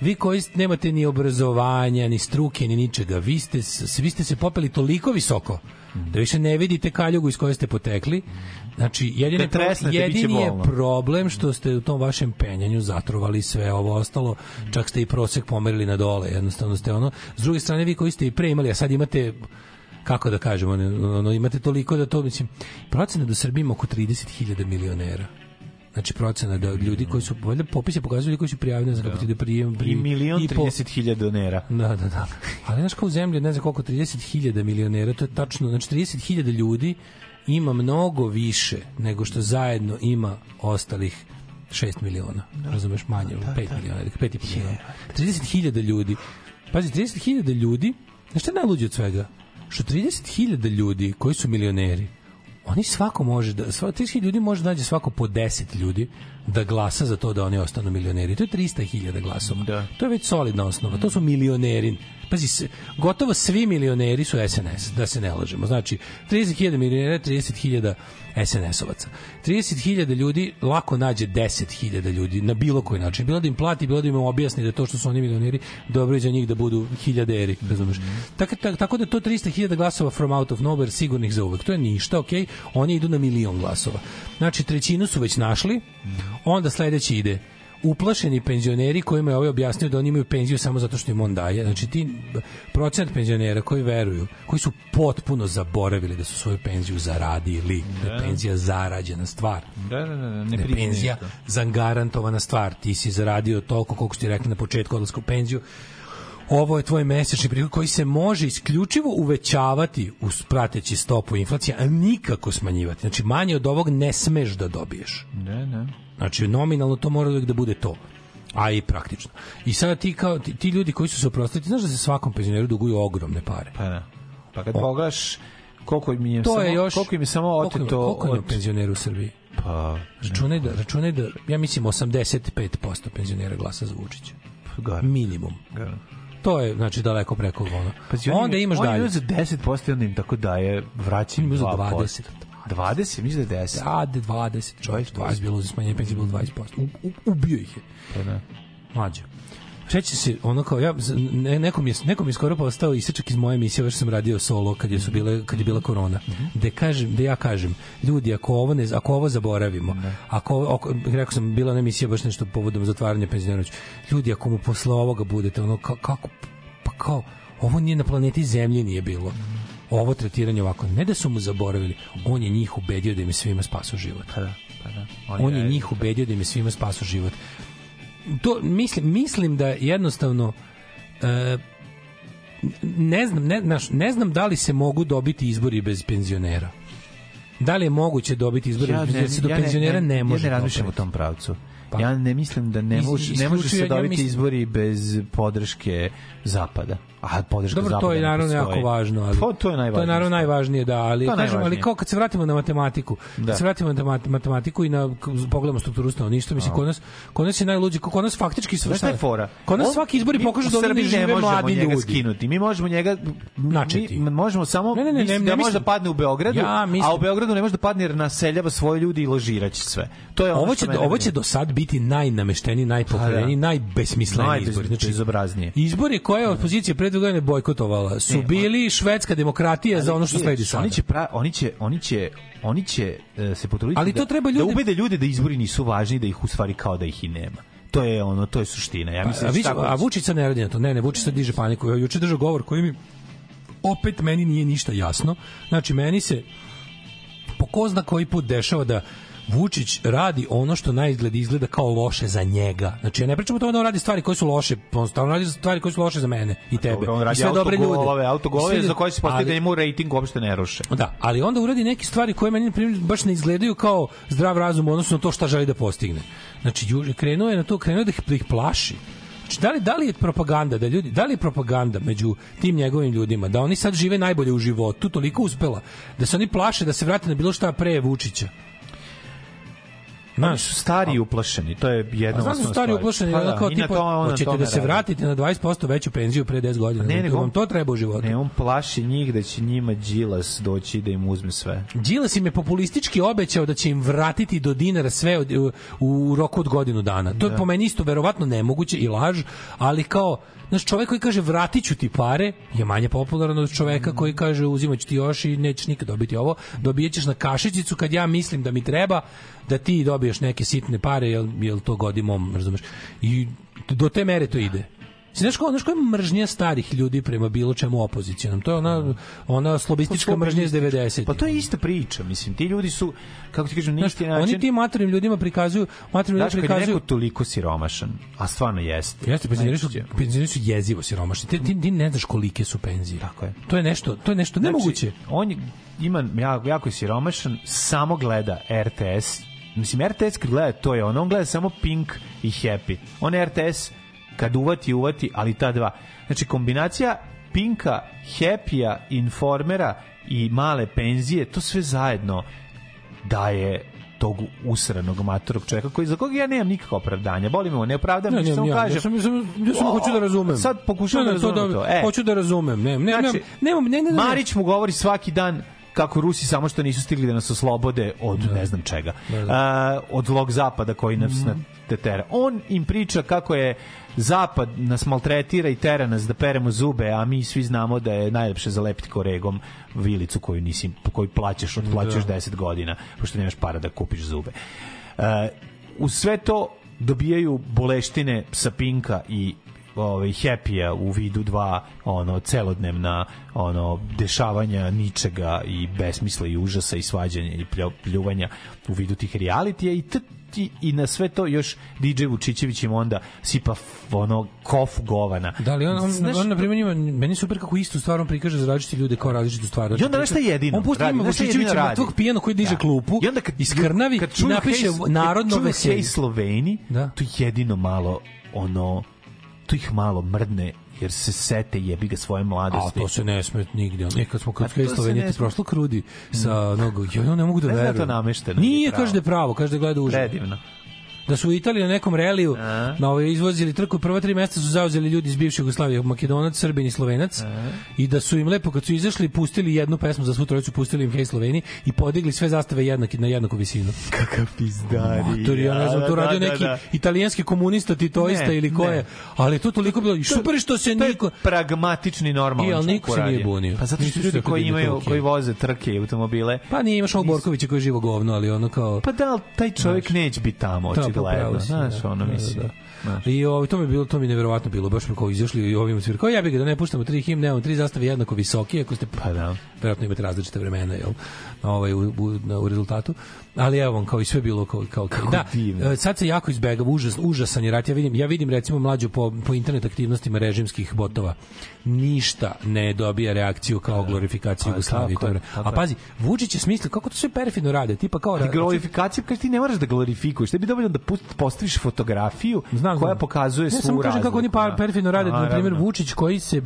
E: vi koji nemate ni obrazovanja, ni struke, ni ničega, vi ste, vi ste se popeli toliko visoko, da više ne vidite kaljugu iz koje ste potekli, Znači, jedini, pro, jedini je problem što ste u tom vašem penjanju zatrovali sve ovo ostalo, čak ste i prosek pomerili na dole, jednostavno ste ono. S druge strane, vi koji ste i pre imali, a sad imate kako da kažemo, ono, imate toliko da to, mislim, procena da Srbima oko 30.000 milionera znači procena da ljudi koji su valjda popis je ljudi koji su prijavljeni za da. kapacitete da. prijem
F: pri i milion 30.000 donera.
E: Da, da, da. Ali znaš kao u zemlji ne znam koliko 30.000 milionera, to je tačno, znači 30.000 ljudi ima mnogo više nego što zajedno ima ostalih 6 miliona. Da. Razumeš manje, da, 5 da, miliona, 5 i miliona. 30.000 ljudi. Pazi, 30.000 ljudi, znaš šta je najluđe od svega? Što 30.000 ljudi koji su milioneri, oni svako može da, sva, 30.000 ljudi može da nađe svako po 10 ljudi da glasa za to da oni ostanu milioneri. To je 300.000 glasova. Da. To je već solidna osnova. To su milioneri. Pazi, gotovo svi milioneri su SNS, da se ne lažemo. Znači, 30.000 milionera, 30.000 SNS-ovaca. 30.000 ljudi lako nađe 10.000 ljudi na bilo koji način. Bilo da im plati, bilo da im objasni da to što su oni milioneri, dobro je za njih da budu hiljaderi, razumeš. Mhm. Tako, tako, tako da to 300.000 glasova from out of nowhere sigurnih za uvek. To je ništa, okej. Oni idu na milion glasova. Znači, trećinu su već našli, mhm. Onda sledeći ide uplašeni penzioneri kojima je ovaj objasnio da oni imaju penziju samo zato što im on daje. Znači ti procenat penzionera koji veruju, koji su potpuno zaboravili da su svoju penziju zaradili, da, da je penzija zarađena stvar.
F: Da, da, da, da
E: ne, ne da penzija ništa. zangarantovana stvar. Ti si zaradio toliko koliko ti rekli na početku odlaska u penziju ovo je tvoj mesečni prihod koji se može isključivo uvećavati uz prateći stopu inflacije, a nikako smanjivati. Znači, manje od ovog ne smeš da dobiješ. Ne, da, ne. Da. Znači, nominalno to mora da bude to a i praktično. I sad ti, kao, ti, ti ljudi koji su se oprostiti, znaš da se svakom penzioneru duguju ogromne pare.
F: Pa da. Pa kad pogledaš koliko
E: im
F: je to samo, je još, koliko im je samo oteto
E: koliko, koliko od... penzioneru u Srbiji?
F: Pa,
E: računaj da, računaj da, ja mislim 85% penzionera glasa za Vučića. Pa, Garan. Minimum. Garan. To je znači daleko preko ono. Pa, onda imaš on dalje. On
F: je za 10% i onda im tako daje vraćanje
E: 20%.
F: 20, mislim da je 10.
E: Da, 20.
F: Čovjek
E: 20 bilo za smanjenje penzije, bilo 20%. U, ubio ih je.
F: Pa da.
E: Mlađe. Reći se, ono kao, ja, ne, nekom, je, nekom je skoro postao isečak iz moje emisije, već sam radio solo kad je, su bile, kad je bila korona. Mm Da kažem, da ja kažem, ljudi, ako ovo, ne, ako ovo zaboravimo, da. ako, ako, rekao sam, bila na emisija baš nešto povodom zatvaranja penzionera, ljudi, ako mu posle ovoga budete, ono, kako, pa kao, ovo nije na planeti Zemlji nije bilo. Mm ovo tretiranje ovako, ne da su mu zaboravili, on je njih ubedio da im je svima spaso život. Pa da, pa da. On, on je, je njih ubedio da im je svima spaso život. To, mislim, mislim da jednostavno e, ne znam, ne, naš, ne znam da li se mogu dobiti izbori bez penzionera. Da li je moguće dobiti izbori ja, ne, se do ja penzionera ne, ne, ne može? Ja da ne razmišljam
F: u tom pravcu. Pa. Ja ne mislim da ne, mož, ne može se dobiti izbori bez podrške Zapada. A podrška Dobro, to je naravno postoji.
E: jako važno, ali to, pa, to je najvažnije. To je naravno najvažnije, da, ali to kažem, ali kao kad se vratimo na matematiku, da. kad se vratimo na matematiku i na pogledamo strukturu stanovništva, mislim kod nas kod nas je najluđi, kod nas faktički
F: su šta je fora.
E: Kod nas svaki izbori pokažu da oni žive mladi ljudi.
F: Skinuti. Mi možemo njega načeti. Mi možemo samo ne, ne, ne, mislim, ne, ne, da može da padne u Beogradu, ja, a u Beogradu ne može da padne jer naseljava svoje ljudi i ložiraće sve.
E: To je ono ovo će ovo će do sad biti najnamešteniji, najpokvareniji, pa da. najbesmisleniji izbori,
F: znači izobraznije.
E: Izbori koje opozicija pre dve godine bojkotovala su bili švedska demokratija za ono što sledi sada.
F: Oni će pra, oni će oni će oni će e, se potruditi ali to da- treba ljude... da ubede ljude da izbori nisu važni da ih u stvari kao da ih i nema to je ono to je suština ja pa, mislim da a,
E: vič, a Vučić ne radi na to ne ne Vučić sad diže paniku juče držao govor koji mi opet meni nije ništa jasno znači meni se po ko zna koji put dešava da Vučić radi ono što najizgled izgleda kao loše za njega. Znači ja ne pričam o tome da on radi stvari koje su loše, on stalno radi stvari koje su loše za mene i tebe. Dobro, on radi I sve dobre ljude. Ove autogolove
F: za koje se postavi da ima rating uopšte ne ruše.
E: Da, ali onda uradi neke stvari koje meni primjer, baš ne izgledaju kao zdrav razum u odnosu na to šta želi da postigne. Znači Juže krenuo je na to, krenuo je da ih, da ih plaši. Znači, da li, da li je propaganda da ljudi, da li je propaganda među tim njegovim ljudima da oni sad žive najbolje u životu, toliko uspela da se oni plaše da se vrate na bilo šta pre Vučića.
F: Naš stari uplašeni, to je jedna pa da osnovna stvar.
E: stari uplašeni, pa, da, kao tipa, to, hoćete da se vratite na 20% veću penziju pre 10 godina. Ne, znači, nego vam to treba u životu.
F: Ne, on plaši njih da će njima Đilas doći da im uzme sve.
E: Đilas im je populistički obećao da će im vratiti do dinara sve u, u roku od godinu dana. To da. po meni isto verovatno nemoguće i laž, ali kao Znaš, čovek koji kaže vratit ću ti pare je manje popularan od čoveka koji kaže uzimaću ti još i nećeš nikad dobiti ovo, dobijećeš na kašićicu kad ja mislim da mi treba da ti dobiješ neke sitne pare, jel, jel to godi razumeš? I do te mere to ide. Znači, znaš ko, znaš ko je mržnja starih ljudi prema bilo čemu opozicionom? To je ona, ona slobistička mržnja iz 90.
F: Pa to je ista priča, mislim. Ti ljudi su, kako ti kažem, na isti
E: način... Oni tim maternim ljudima prikazuju... Maternim ljudima prikazuju... Znaš, kad
F: je neko toliko siromašan, a stvarno jeste.
E: Jeste, penzioneri su, penzioneri su jezivo siromašni. Ti, ti, ti ne znaš kolike su penzije. Tako je. To je nešto, to je nešto
F: znači,
E: nemoguće.
F: On ima, jako, jako je siromašan, samo gleda RTS mislim RTS kad gleda to je ono, on gleda samo Pink i Happy. On RTS kad uvati, uvati, ali ta dva. Znači, kombinacija Pinka, Happy-a, Informera i male penzije, to sve zajedno daje tog usranog matorog čovjeka koji za koga ja nemam nikakvo opravdanja. Boli me, ne opravdam, ne, ne, samo
E: ja, kažem. Ja sam, ja sam, ja sam o, hoću da razumem.
F: Sad pokušavam da razumem to. Da, to.
E: E. Hoću da razumem. Ne, ne, znači,
F: nemam, nemam, ne, ne, ne, Marić mu govori svaki dan kako Rusi samo što nisu stigli da nas oslobode od da. ne znam čega. Da, da. Uh, od zlog zapada koji nas mm te tera. On im priča kako je zapad nas maltretira i tera nas da peremo zube, a mi svi znamo da je najlepše zalepiti koregom vilicu koju nisi koju plaćaš, otplaćaš da. 10 godina, pošto nemaš para da kupiš zube. Uh, e, u sve to dobijaju boleštine sa Pinka i ovaj happy u vidu dva ono celodnevna ono dešavanja ničega i besmisla i užasa i svađanja i pljuvanja u vidu tih realitija i t, i, i na sve to još DJ Vučićević im onda sipa ono kof govana.
E: Da li on, on, Znaš, on, na primjer ima, meni super kako istu stvar on prikaže za različite ljude kao
F: različitu
E: stvar. I
F: onda nešto znači, jedino.
E: On
F: pusti ima Vučićevića
E: mrtvog pijano koji diže da. klupu i onda kad, iskrnavi kad čuju napiše hej, narodno
F: veselje. Kad čuju hej Sloveni, da. to jedino malo ono to ih malo mrdne jer se sete jebi ga svoje mladosti.
E: A to se ne sme nigde. On e, kad smo kod Kristo Venjeti prošlo krudi sa mm. nogu. Ja ne mogu da,
F: da verujem. Ne
E: zna to
F: namešteno.
E: Nije, kaže da je pravo, kaže da gleda užas.
F: Predivno
E: da su u Italiji na nekom reliju na ovaj izvozili trku prva tri mesta su zauzeli ljudi iz bivše Jugoslavije Makedonac, Srbin i Slovenac A. i da su im lepo kad su izašli pustili jednu pesmu za svu trojicu pustili im Hej Sloveni i podigli sve zastave jednaki na jednaku visinu
F: kakav pizdari Matori,
E: ja ne znam, to da, radio da, neki da, da. italijanski komunista titoista ili ko je ali to toliko bilo super što se niko
F: pragmatični normalni
E: I, ali niko se nije bunio
F: pa zato što ljudi koji imaju koji voze trke automobile
E: pa nije imaš ovog Borkovića koji je živo govno ali ono kao
F: pa da taj čovjek neće biti tamo da, pa gledao,
E: znaš,
F: da.
E: ono, da, da, mislim. Da, da. da. I ovo, to mi bilo, to mi neverovatno bilo, baš mi kao izašli i ovim svirko, kao ja bih da ne puštamo tri himne, nemamo tri zastave jednako visoke, ako ste, pa da, verovatno imate različita vremena, jel, ovaj, u, u, u, u rezultatu ali evo, kao i sve bilo kao, kao Kako da, divno. E, sad se jako izbegava, užas, užasan je rat. Ja vidim, ja vidim recimo mlađu po, po internet aktivnostima režimskih botova. Ništa ne dobija reakciju kao da. glorifikaciju pa, Jugoslavije. Tako, je, A pazi, Vučić je smislio kako to sve perfidno rade, tipa kao... Ra...
F: Glorifikacija, kaže ti ne moraš da glorifikuješ, tebi dovoljno da postaviš fotografiju znam, koja znam. pokazuje svu razliku. Ja
E: samo kažem kako oni pa da. perfidno rade, da, na primer Vučić koji se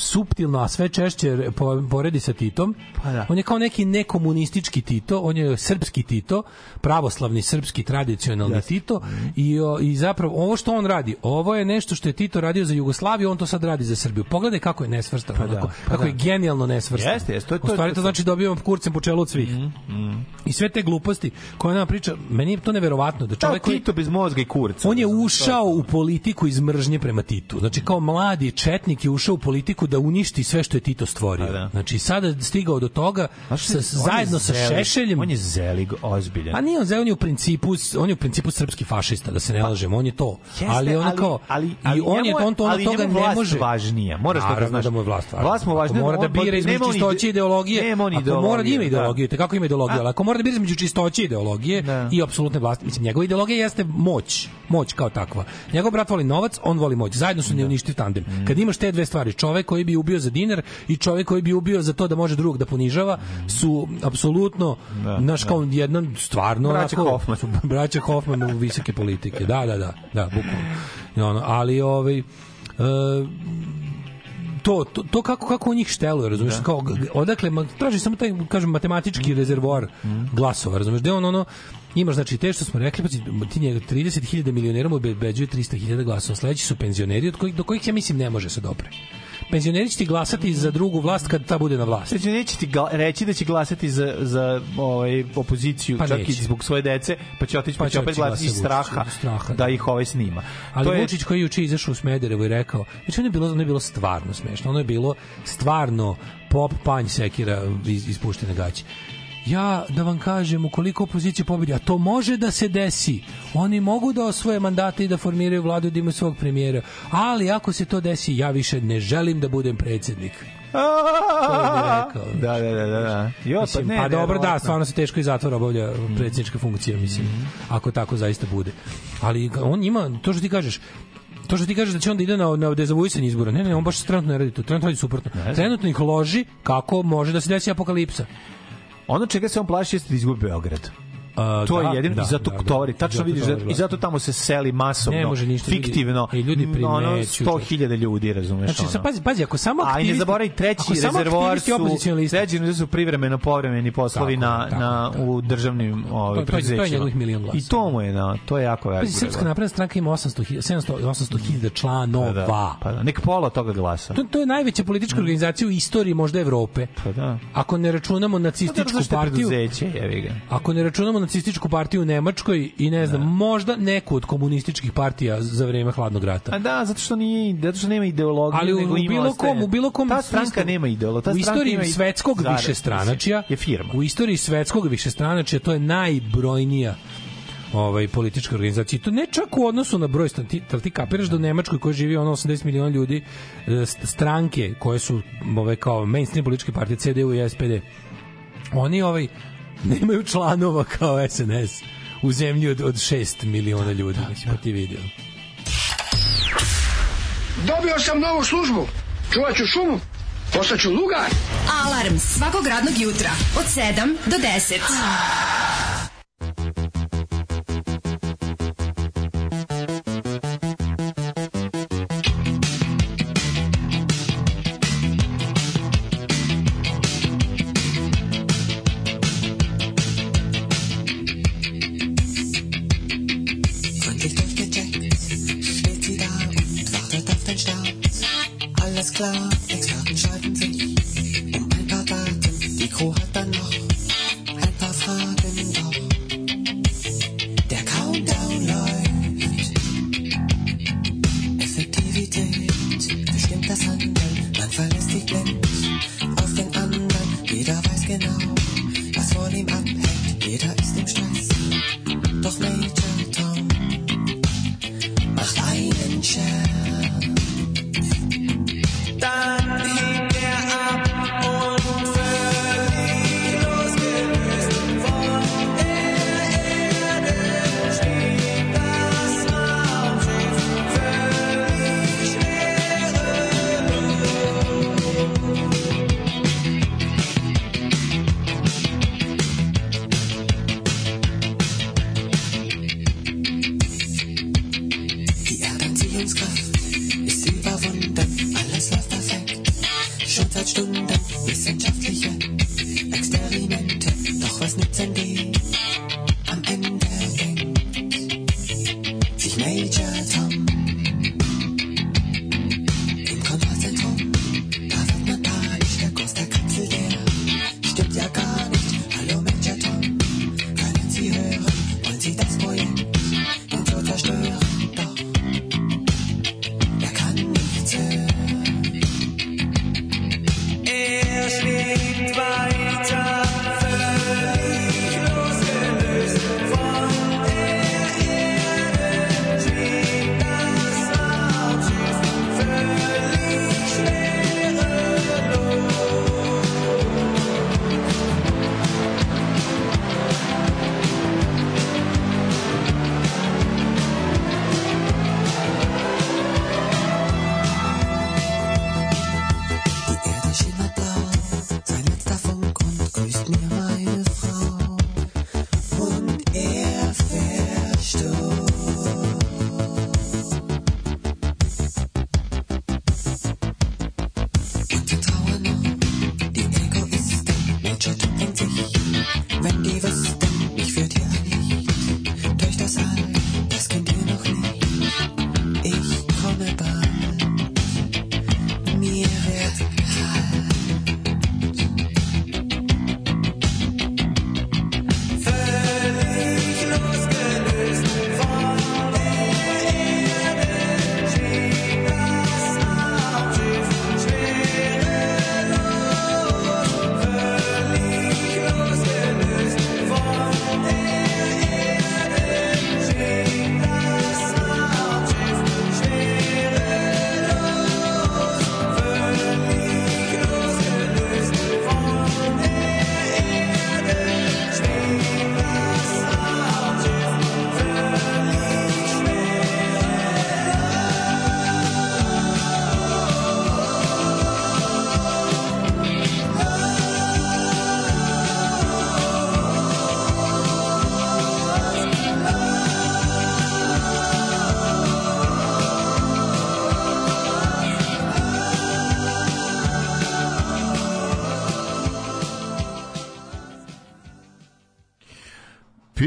E: suptilno, a sve češće poredi sa Titom. Pa da. On je kao neki nekomunistički Tito, on je srpski Tito, pravoslavni srpski tradicionalni yes. Tito mhm. i, o, i zapravo ovo što on radi, ovo je nešto što je Tito radio za Jugoslaviju, on to sad radi za Srbiju. Pogledaj kako je nesvrstan, pa da, onako, pa kako da. je genijalno nesvrstan. Jeste, jeste, to je to. U stvari to znači dobijamo kurcem po čelu od svih. Mm, mm. I sve te gluposti koje nam priča, meni je to neverovatno da čovek
F: da, Tito bez mozga i kurca.
E: On je ušao u politiku iz mržnje prema Titu. Znači kao mladi četnik je ušao u politiku priliku da uništi sve što je Tito stvorio. Da. Znači, sada stigao do toga sa, zajedno sa zelig, Šešeljem.
F: On je zelig ozbiljan.
E: A nije on zelig, on je u principu, on je u principu srpski fašista, da se ne pa, lažemo, on je to. Jeste, ali
F: on kao, ali,
E: ali, i on njemu, je, on to, on toga ne može.
F: važnija, moraš
E: to da znaš. da mu je vlast važnija. Vlast mu važnija. Da ako mora da bira između čistoće ideologije, nema da. on ideologije, ako mora da ima ideologiju, da. kako ima ideologiju, ali ako mora da bira između čistoće ideologije da. i apsolutne vlasti, mislim, njegova ideologija jeste moć, moć kao takva. Njegov brat voli novac, on voli moć. Zajedno su ne uništi tandem. Mm. Kad imaš te dve stvari, čovek koji bi ubio za dinar i čovjek koji bi ubio za to da može drugog da ponižava su apsolutno da, naš da. kao da. jedan stvarno
F: braća onako, Hoffman
E: braća Hoffman u visoke politike da da da da bukvalno ono ali ovaj uh, to, to, to kako kako u njih šteluje, razumiješ, da. kao odakle ma, traži samo taj kažem matematički mm. rezervoar mm. glasova, razumeš, da on ono imaš znači te što smo rekli, pa ti njega 30.000 milionera mu obeđuje 300.000 glasova, sledeći su penzioneri od kojih do kojih ja mislim ne može se dopre penzioneri će ti glasati za drugu vlast kad ta bude na vlasti. Penzioneri
F: će ti reći da će glasati za, za ovaj, opoziciju, pa čak neće. i zbog svoje dece, pa će otići, pa, pa će opet glasati iz straha, straha da, da ih ovaj snima.
E: Ali to Vučić koji je juče izašao u Smederevo i rekao, znači ono je bilo, ono je bilo stvarno smešno, ono je bilo stvarno pop panj sekira iz, ispuštene gaće ja da vam kažem, ukoliko opozicija pobedi, a to može da se desi, oni mogu da osvoje mandate i da formiraju vladu da imaju svog premijera, ali ako se to desi, ja više ne želim da budem predsednik. Da,
F: da, da, da, da.
E: Jo, pa, ne, pa dobro, da, stvarno se teško i zatvor obavlja mhm. predsednička funkcija, mhm. mislim, ako tako zaista bude. Ali on ima, to što ti kažeš, to što ti kažeš da će on ide na, na dezavuisanje izbora. Ne, ne, on baš trenutno ne radi to. Trenutno radi suprotno. Trenutno ih loži kako može da se desi apokalipsa.
F: Ono čega se on plaši jeste
E: da
F: izgubi Beograd. Uh, to da, je jedino da, i zato da, tovari da, tačno vidiš i zato da- tamo se seli masovno ne može ništa, fiktivno e, ljudi, i ljudi primeću ono 100.000 ljudi razumeš znači
E: ono. pazi pazi ako samo
F: aktivisti a ne zaboravi treći rezervoar su treći su privremeno povremeni poslovi tako, na tako, na tako. u državnim ovaj
E: preduzećima
F: i to mu je na da, to je jako
E: veliko pazi srpska napredna stranka ima 800 700 800.000 članova pa da,
F: pa da nek pola toga glasa to,
E: to je najveća politička mm. organizacija u istoriji možda Evrope pa da ako ne računamo pa nacističku partiju ako ne računamo nacističku partiju u Nemačkoj i ne znam, da. možda neku od komunističkih partija za vreme hladnog rata.
F: A da, zato što nije, zato što nema ideologije, ali u, nego u
E: bilo kom, u bilo kom ta
F: stranka smislu, nema ideologiju, ta
E: u istoriji nema svetskog zare, višestranačja je firma. U istoriji svetskog višestranačja to je najbrojnija ovaj politička organizacija To ne čak u odnosu na broj stranki, ali da ti kapiraš da u Nemačkoj koji živi ono 80 miliona ljudi e, stranke koje su ove kao mainstream političke partije CDU i SPD. Oni ovaj nemaju članova kao SNS u zemlji od, od 6 miliona da, ljudi. Da, da, da. ti video. Dobio sam novu službu. Čuvaću šumu. Postaću lugar. Alarm svakog radnog jutra od 7 do 10.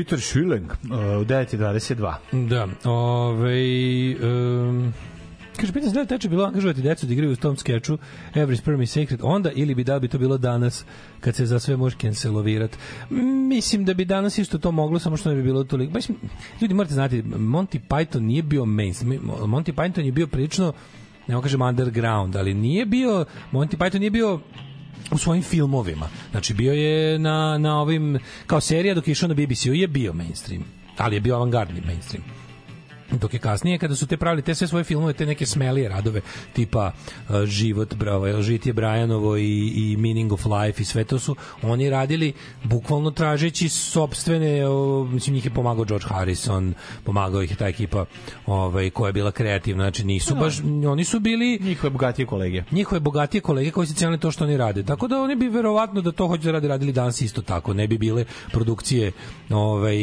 F: Viktor Šuling
E: uh,
F: u
E: 9.22. Da, ovej... Um, Kaže, pitan se da li teče bilo angažovati decu da igraju u tom skeču Every Sperm is Sacred onda ili bi da bi to bilo danas kad se za sve može cancelovirat. Mislim da bi danas isto to moglo, samo što ne bi bilo toliko. Baš, ljudi, morate znati, Monty Python nije bio mainstream. Monty Python je bio prilično, ne kažem underground, ali nije bio, Monty Python nije bio u svojim filmovima. Znači, bio je na, na ovim, kao serija dok je išao na BBC-u je bio mainstream ali je bio avangardni mainstream dok je kasnije kada su te pravili te sve svoje filmove, te neke smelije radove tipa uh, Život bravo, ovaj, Žit je Brajanovo i, i Meaning of Life i sve to su oni radili bukvalno tražeći sopstvene, uh, mislim njih je pomagao George Harrison, pomagao ih je ta ekipa ovaj, koja je bila kreativna, znači nisu no, da. baš, oni su bili
F: njihove bogatije
E: kolege. Njihove bogatije
F: kolege
E: koji se cenili to što oni rade. Tako da oni bi verovatno da to hoće da rade, radili danas isto tako, ne bi bile produkcije ovaj,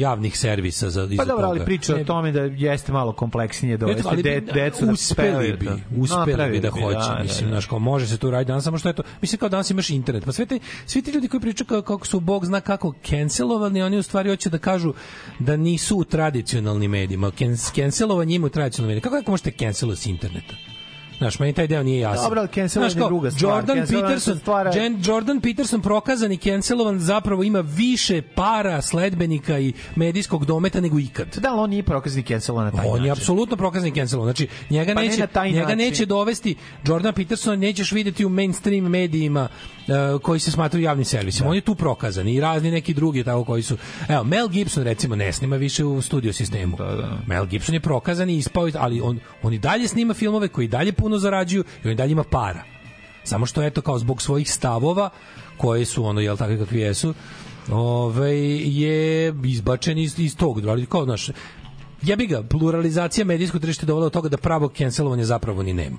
E: javnih servisa za,
F: pa dobro, ali priča ne, o tome da jeste malo kompleksnije
E: dovesti da ali,
F: de, decu
E: da uspeli bi, uspeli bi
F: da
E: hoće, da, mislim, da, znaš, da. kao može se to raditi danas, samo što eto, mislim kao danas imaš internet, pa sve te, svi ti ljudi koji pričaju kako, kako su Bog zna kako cancelovani, oni u stvari hoće da kažu da nisu u tradicionalnim medijima, cancelovanje ima u tradicionalnim medijima, kako, kako možete cancelovati s interneta? Znaš, meni taj deo nije jasan.
F: Dobro,
E: ali
F: cancelovan je druga stvar.
E: Jordan Peterson, stvara... Jen, Jordan Peterson prokazan i cancelovan zapravo ima više para sledbenika i medijskog dometa nego ikad.
F: Da, ali on nije prokazan i cancelovan na taj on način. On
E: je apsolutno prokazan i cancelovan. Znači, njega, pa neće, ne njega način. neće dovesti, Jordan Peterson nećeš videti u mainstream medijima uh, koji se smatraju javnim servisom. Da. On je tu prokazan i razni neki drugi tako koji su... Evo, Mel Gibson recimo ne snima više u studio sistemu. Da, da. Mel Gibson je prokazan i ispao, ali on, on i dalje snima filmove koji dalje puno zarađuju i on dalje ima para. Samo što eto kao zbog svojih stavova koji su ono jel takvi kakvi jesu, ovaj je izbačen iz, iz tog društva kao naš jebi ga pluralizacija medijskog tržišta dovela do toga da pravo cancelovanja zapravo ni nema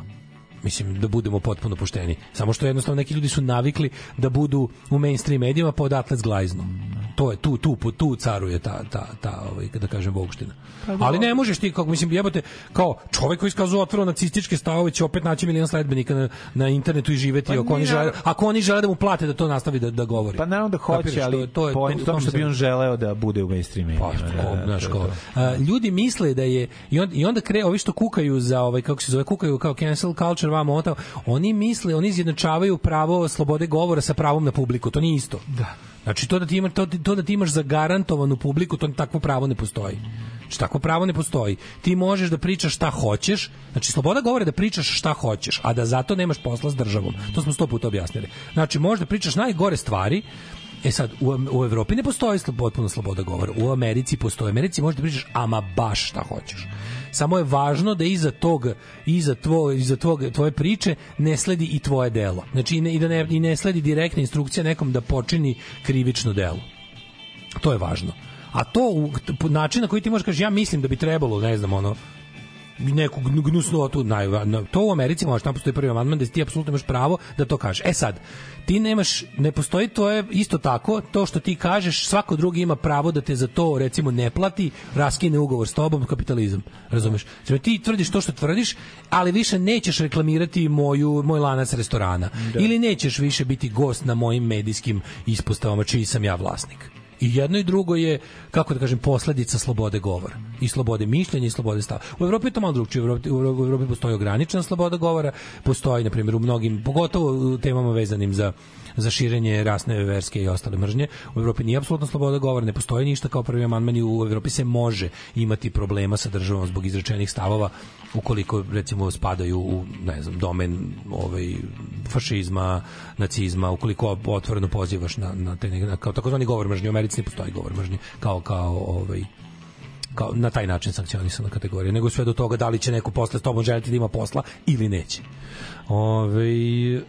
E: mislim da budemo potpuno pušteni. samo što jednostavno neki ljudi su navikli da budu u mainstream medijima pa odatle zglajznu to je tu tu po tu caruje ta ta ta ovaj da kažem bogština. Pa ali ne možeš ti kako mislim jebote kao čovjek koji iskazuje otvoreno nacističke stavove će opet naći milion sledbenika na, na internetu i živeti pa, ako oni žele ako oni žele da mu plate da to nastavi da da govori.
F: Pa naravno da hoće, Napiraš, ali to je to, je, to, to što bi on želeo da bude u mainstreamu. Pa, da,
E: da, da, da, ljudi misle da je i, on, i onda kre ovi što kukaju za ovaj kako se zove kukaju kao cancel culture vamo otao, oni misle, oni izjednačavaju pravo slobode govora sa pravom na publiku, to nije isto. Da Znači to da ti imaš to, to da ti imaš zagarantovanu publiku, to takvo pravo ne postoji. Znači, takvo pravo ne postoji. Ti možeš da pričaš šta hoćeš, znači sloboda govore da pričaš šta hoćeš, a da zato nemaš posla s državom. To smo sto puta objasnili. Znači, možeš da pričaš najgore stvari, E sad, u, u Evropi ne postoji potpuno sloboda govora. U Americi postoji. U Americi možeš da pričaš ama baš šta hoćeš. Samo je važno da iza tog, iza, tvo, iza tvog, tvoje priče ne sledi i tvoje delo. Znači, i ne, i da ne, i ne sledi direktna instrukcija nekom da počini krivično delo. To je važno. A to, način na koji ti možeš kaži, ja mislim da bi trebalo, ne znam, ono, neku gnusnu tu naj, na, to u Americi možeš tamo postoji da prvi amandman da ti apsolutno imaš pravo da to kažeš. E sad, ti nemaš, ne postoji to je isto tako, to što ti kažeš, svako drugi ima pravo da te za to recimo ne plati, raskine ugovor s tobom, kapitalizam, razumeš? Znači, ti tvrdiš to što tvrdiš, ali više nećeš reklamirati moju, moj lanac restorana. Da. Ili nećeš više biti gost na mojim medijskim ispostavama čiji sam ja vlasnik. I jedno i drugo je, kako da kažem, posledica slobode govora. I slobode mišljenja i slobode stava. U Evropi je to malo drugčije. U Evropi, u Evropi postoji ograničena sloboda govora, postoji, na primjer, u mnogim, pogotovo u temama vezanim za za širenje rasne, verske i ostale mržnje. U Evropi nije apsolutna sloboda govora, ne postoji ništa kao prvi amandman i u Evropi se može imati problema sa državom zbog izrečenih stavova ukoliko recimo spadaju u ne znam domen ovaj fašizma, nacizma, ukoliko otvoreno pozivaš na na te na, kao takozvani govor mržnje, u Americi ne postoji govor mržnje kao kao ovaj kao na taj način sankcionisana kategorija, nego sve do toga da li će neko posle s tobom želiti da ima posla ili neće. Ove, e,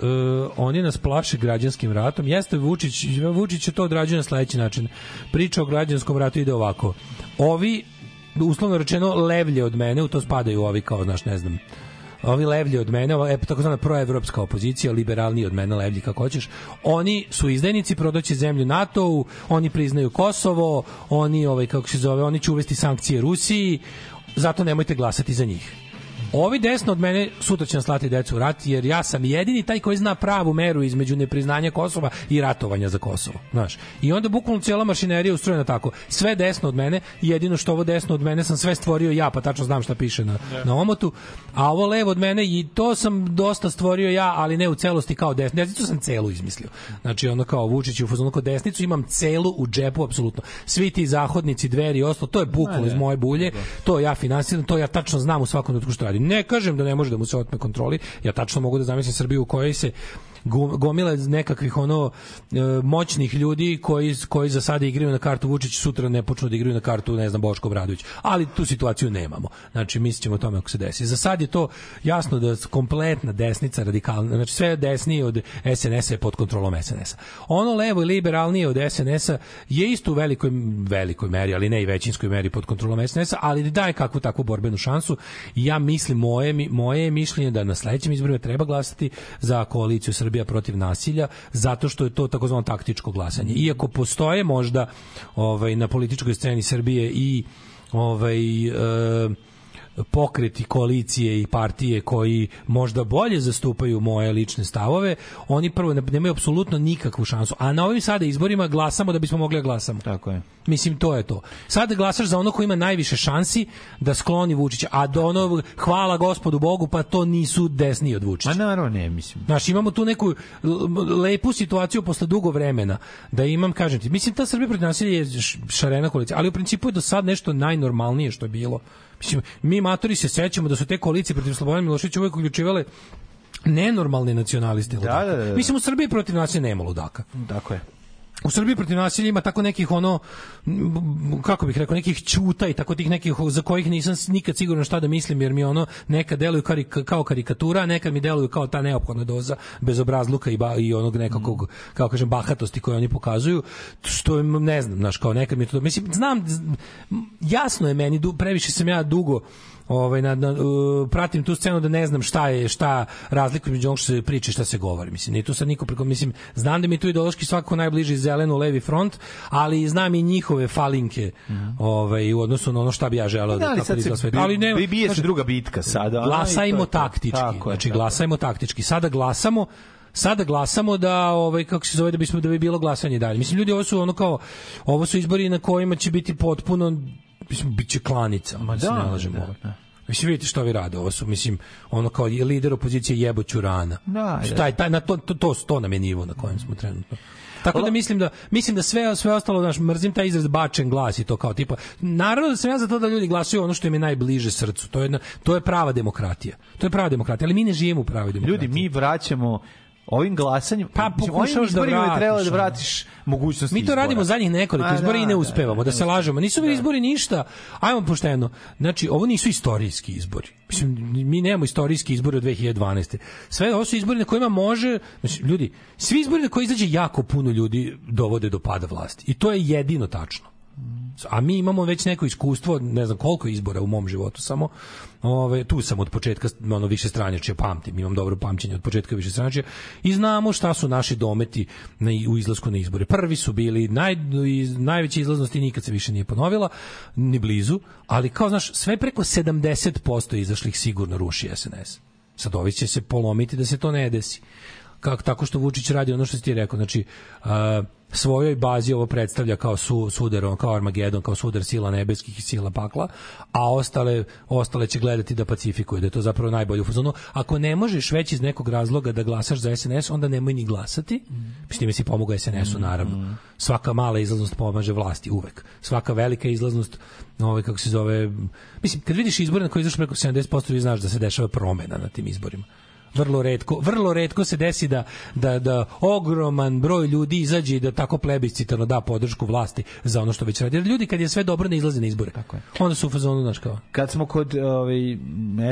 E: oni nas plaše građanskim ratom. Jeste Vučić, Vučić je to odrađuje na sledeći način. Priča o građanskom ratu ide ovako. Ovi, uslovno rečeno, levlje od mene, u to spadaju ovi kao, znaš, ne znam, ovi levlji od mene, ova e, takozvana proevropska opozicija, liberalni od mene, levlji kako hoćeš, oni su izdajnici, prodaće zemlju NATO-u, oni priznaju Kosovo, oni, ovaj, kako se zove, oni će uvesti sankcije Rusiji, zato nemojte glasati za njih Ovi desno od mene sutra će slati decu u rat, jer ja sam jedini taj koji zna pravu meru između nepriznanja Kosova i ratovanja za Kosovo. Znaš. I onda bukvalno cijela mašinerija je ustrojena tako. Sve desno od mene, jedino što ovo desno od mene sam sve stvorio ja, pa tačno znam šta piše na, yeah. na omotu. A ovo levo od mene, i to sam dosta stvorio ja, ali ne u celosti kao desno. Desnicu sam celu izmislio. Znači ono kao Vučić u fazonu kao desnicu, imam celu u džepu, apsolutno. Svi ti zahodnici, dveri i ostalo, to je bukvalno iz moje bulje, da. to ja finansiram, to ja tačno znam u svakom trenutku što radim stvari. Ne kažem da ne može da mu se otme kontroli, ja tačno mogu da zamislim Srbiju u kojoj se gomila nekakvih ono e, moćnih ljudi koji koji za sada igraju na kartu Vučić sutra ne počnu da igraju na kartu ne znam Boško Obradović ali tu situaciju nemamo znači mislićemo o tome ako se desi za sad je to jasno da kompletna desnica radikalna znači sve desnije od SNS-a je pod kontrolom SNS-a ono levo i liberalnije od SNS-a je isto u velikoj velikoj meri ali ne i većinskoj meri pod kontrolom SNS-a ali daje kakvu takvu borbenu šansu ja mislim moje moje mišljenje da na sledećim izborima treba glasati za koaliciju Srbije Srbija protiv nasilja zato što je to takozvano taktičko glasanje. Iako postoje možda ovaj na političkoj sceni Srbije i ovaj e, pokreti, koalicije i partije koji možda bolje zastupaju moje lične stavove, oni prvo nemaju apsolutno nikakvu šansu. A na ovim sada izborima glasamo da bismo mogli da glasamo.
F: Tako je.
E: Mislim, to je to. Sada glasaš za ono ko ima najviše šansi da skloni Vučića, a do ono, hvala gospodu Bogu, pa to nisu desni od Vučića.
F: Ma naravno ne, mislim.
E: Znaš, imamo tu neku lepu situaciju posle dugo vremena, da imam, kažem ti, mislim, ta Srbija protiv nasilja je šarena koalicija, ali u principu je do sad nešto najnormalnije što je bilo Mislim, mi matori se sećamo da su te koalicije protiv Slobodana Miloševića uvek uključivale nenormalne nacionaliste. Da, da, da, da. Mislim, u Srbiji protiv nas je nema ludaka.
F: Tako je
E: u Srbiji protiv nasilja ima tako nekih ono kako bih rekao nekih ćuta i tako tih nekih za kojih nisam nikad siguran šta da mislim jer mi ono neka deluju kao karikatura, neka mi deluju kao ta neophodna doza bezobrazluka i ba, i onog nekakvog kako kažem bahatosti koju oni pokazuju što ne znam, znaš, kao neka mi to mislim znam jasno je meni previše sam ja dugo ovaj na, na uh, pratim tu scenu da ne znam šta je šta razlika između onog što se priča šta se govori. Mislim, nije tu sad niko preko mislim znam da mi tu ideološki svako najbliži zeleno levi front, ali znam i njihove falinke. Mm. -hmm. Ovaj u odnosu na ono šta bi ja želeo da, da
F: kako izgleda Ali ne, bije se druga bitka sada.
E: Glasajmo taktički. Tako je, znači glasajmo taktički. Sada glasamo sada glasamo da ovaj kako se zove da bismo da bi bilo glasanje dalje. Mislim ljudi ovo su ono kao ovo su izbori na kojima će biti potpuno mislim, bit će klanica,
F: Ma, da, ne lažemo. Da,
E: da. Mislim, vidite što vi rade, ovo su, mislim, ono kao je lider opozicije jebo Ćurana.
F: Da, da. Taj,
E: taj, na to, to, to, to nam je nivo na kojem smo trenutno. Tako da mislim da mislim da sve sve ostalo znaš mrzim taj izraz bačen glas i to kao tipa naravno da sam ja za to da ljudi glasaju ono što im je najbliže srcu. To je jedna, to je prava demokratija. To je prava demokratija, ali mi ne živimo u pravoj demokratiji.
F: Ljudi, mi vraćamo ovim glasanjem pa pokušaš da vratiš, treba da vratiš mogućnost
E: Mi to izbora. radimo zadnjih nekoliko pa izbora da, i ne da, uspevamo, da, da se da. lažemo. Nisu bili izbori ništa. Ajmo pošteno. Znači, ovo nisu istorijski izbori. Mislim, mi nemamo istorijski izbori od 2012. Sve ovo su izbori na kojima može, znači, ljudi, svi izbori na koji izađe jako puno ljudi dovode do pada vlasti. I to je jedino tačno a mi imamo već neko iskustvo, ne znam koliko izbora u mom životu samo, ove, tu sam od početka ono, više stranjače, pamtim, imam dobro pamćenje od početka više stranjače i znamo šta su naši dometi na, u izlasku na izbore. Prvi su bili, naj, iz, najveća izlaznosti nikad se više nije ponovila, ni blizu, ali kao, znaš, sve preko 70% izašlih sigurno ruši SNS. Sad ovi će se polomiti da se to ne desi. Kako, tako što Vučić radi ono što si ti rekao, znači, uh, svojoj bazi ovo predstavlja kao su, sudar, kao Armagedon, kao sudar sila nebeskih i sila pakla, a ostale, ostale će gledati da pacifikuje, da je to zapravo najbolje u fazonu. Ako ne možeš već iz nekog razloga da glasaš za SNS, onda nemoj ni glasati. Mm. S time si pomogao SNS-u, mm. naravno. Svaka mala izlaznost pomaže vlasti, uvek. Svaka velika izlaznost, ovaj, kako se zove... Mislim, kad vidiš izbore na koji izašao preko 70%, vi znaš da se dešava promena na tim izborima vrlo redko, vrlo redko se desi da, da, da ogroman broj ljudi izađe i da tako plebiscitarno da podršku vlasti za ono što već radi. Jer ljudi kad je sve dobro ne izlaze na izbore. Tako je. Onda su u fazonu, znaš kao.
F: Kad smo kod ovaj,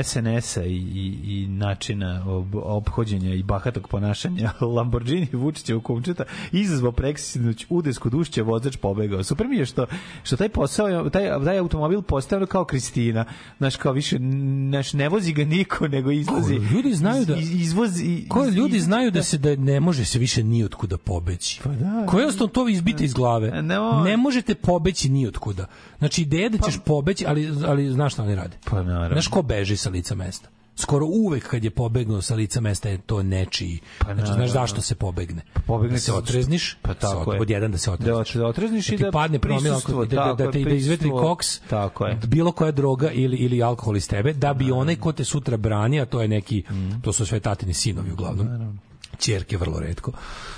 F: SNS-a i, i, i načina ob, obhođenja i bahatog ponašanja Lamborghini Vučića u kumčeta, izazvao preksinoć udes kod ušća, vozač pobegao. Super mi je što, što taj posao, taj, taj automobil postavio kao Kristina. Znaš, kao više, naš ne vozi ga niko, nego izlazi. Ko, ljudi
E: znaju da, Da. izvoz i koji ljudi znaju da, da se da ne može se više ni od pobeći. Pa da. da. Koji ostao to izbite iz glave. Ne, mo... ne možete pobeći ni od Znači ideja da ćeš pa... pobeći, ali ali znaš šta oni rade? Pa naravno. Znaš ko beži sa lica mesta? skoro uvek kad je pobegnuo sa lica mesta je to nečiji. Pa, znači, znaš zašto se pobegne? Pa pobegne da se otrezniš, pa da tako se, je. pod jedan da se da otrezniš. Da, da
F: otrezniš da i da padne
E: promila, da, da, da, te da izvetri koks, tako je. bilo koja droga ili, ili alkohol iz tebe, da bi onaj ko te sutra brani, a to je neki, mhm. to su sve tatini sinovi uglavnom, ćerke vrlo redko,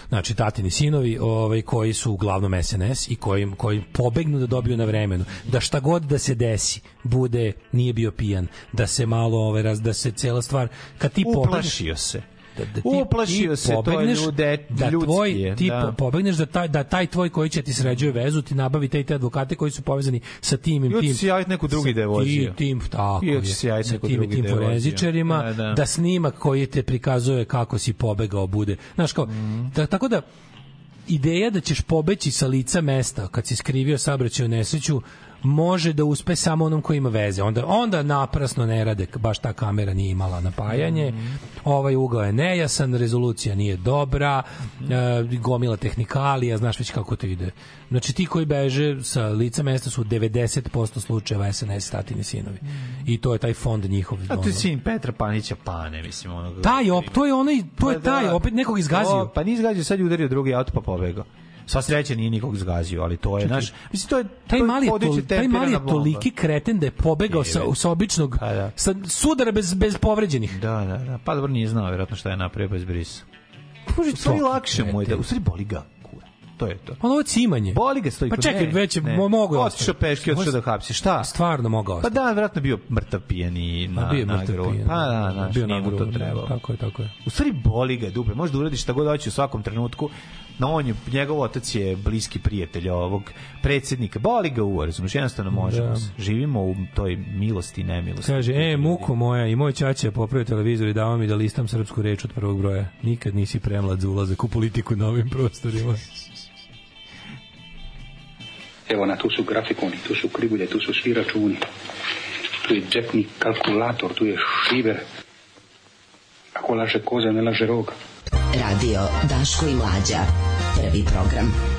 E: znači tatini sinovi ovaj koji su uglavnom SNS i koji koji pobegnu da dobiju na vremenu da šta god da se desi bude nije bio pijan da se malo ovaj raz da se cela stvar kad ti
F: uplašio pobegne, se da, ti, uplašio se to ljude,
E: da ljudski, tvoj, ti da. pobegneš da taj, da taj tvoj koji će ti sređuje vezu, ti nabavi te i te advokate koji su povezani sa tim i tim.
F: Ili si javit neku drugi devojku
E: je Tim, tako je, sa tim i tim forenzičarima, da, da. da snimak koji te prikazuje kako si pobegao bude. Znaš kao, mm. da, tako da, ideja da ćeš pobeći sa lica mesta kad si skrivio saobraćaj nesreću može da uspe samo onom ko ima veze. Onda, onda naprasno ne rade, baš ta kamera nije imala napajanje, mhm. ovaj ugao je nejasan, rezolucija nije dobra, mhm. e, gomila tehnikalija, znaš već kako to ide. Znači ti koji beže sa lica mesta su 90% slučajeva SNS statini sinovi. Mhm. I to je taj fond njihov. A ti
F: sin Petra Panića Pane, mislim. Onog taj,
E: op, to je onaj, to je pa da, taj, da. opet nekog izgazio. O,
F: pa nije izgazio, sad je udario drugi auto pa pobegao. Sva sreća nije nikog zgazio, ali to je, Čekaj, mislim, to je,
E: taj mali je, tol, taj mali je toliki kreten da je pobegao sa, sa običnog, pa, da. sa sudara bez, bez povređenih.
F: Da, da, da, pa dobro nije znao, vjerojatno šta je napravio bez pa brisa. Može, to je lakše moj, da, u stvari boli ga
E: to je to.
F: Pa ovo cimanje.
E: Boli ga Stojko.
F: Pa
E: čekaj,
F: ne, već je ne. mogu
E: ostati. Otišao peške,
F: otišao
E: da hapsi. Šta?
F: Stvarno mogao pa
E: ostati. Da, pa, da, pa da, vratno bio mrtav pijen i na, da, pa
F: bio
E: na grov. Pa da, znaš,
F: bio nije mu to trebalo.
E: Tako je, tako je.
F: U stvari boli ga dupe. Možda uradiš uradi
E: šta
F: god hoće u svakom trenutku. Na on je, njegov otac je bliski prijatelj ovog predsednika. Boli ga u, razumiješ, jednostavno možemo. Da. Živimo u toj milosti i nemilosti.
E: Kaže, e, muko moja i moj čače je popravio televizor i dao mi da listam srpsku reč od prvog broja. Nikad nisi premlad za ulazak u politiku na ovim prostorima.
J: Evo na, tu su grafikoni, tu su krivulje, tu su svi računi. Tu je džepni kalkulator, tu je šiver. Ako laže koza, ne laže roga. Radio Daško i Mlađa. Prvi program.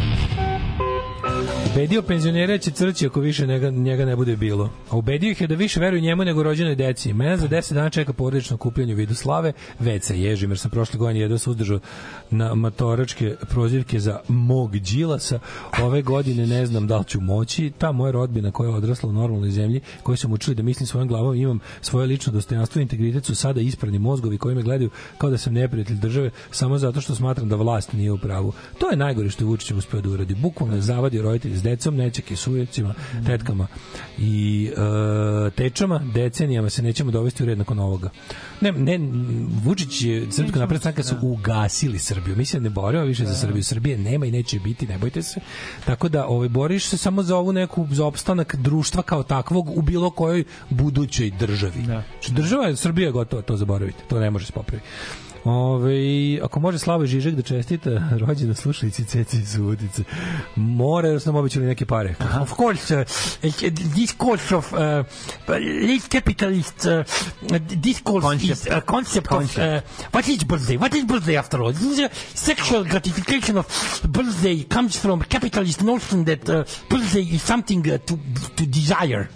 F: Ubedio penzionera će crći ako više njega, njega ne bude bilo. A ubedio ih je da više veruju njemu nego rođenoj deci. Mene za 10 dana čeka porodično kupljanje u vidu slave. Već se ježim jer sam prošle godine jedva se uzdržao na matoračke prozivke za mog Đilasa. Ove godine ne znam da li ću moći. Ta moja rodbina koja je odrasla u normalnoj zemlji, koju sam učili da mislim svojom glavom, imam svoje lično dostojanstvo i integritet su sada isprani mozgovi koji me gledaju kao da sam neprijatelj države samo zato što smatram da vlast nije u pravu. To je najgore što je Vučić uspeo da uradi. Bukvalno je zavadio roditelji s decom, nećake s ujecima, tetkama i e, tečama, decenijama se nećemo dovesti u red nakon ovoga. Ne, ne, Vučić je, Srpska napredna stranka su da. ugasili Srbiju. Mi se ne borimo više za da. Srbiju. Srbije nema i neće biti, ne bojte se. Tako da, ovaj, boriš se samo za ovu neku, za opstanak društva kao takvog u bilo kojoj budućoj državi. Da. Znači, država Srbija je gotova, to zaboravite. To ne može se popraviti. Ove, ako može Slavoj Žižek da čestita rođena slušalici Ceci iz Udice. Mora, jer da smo običali neke pare.
K: Aha. Of course, uh, this course of uh, late capitalist, uh, this course concept. is a concept, concept of uh, what is birthday? What is birthday after all? This is a sexual gratification of birthday comes from capitalist notion that uh, birthday is something uh, to, to desire.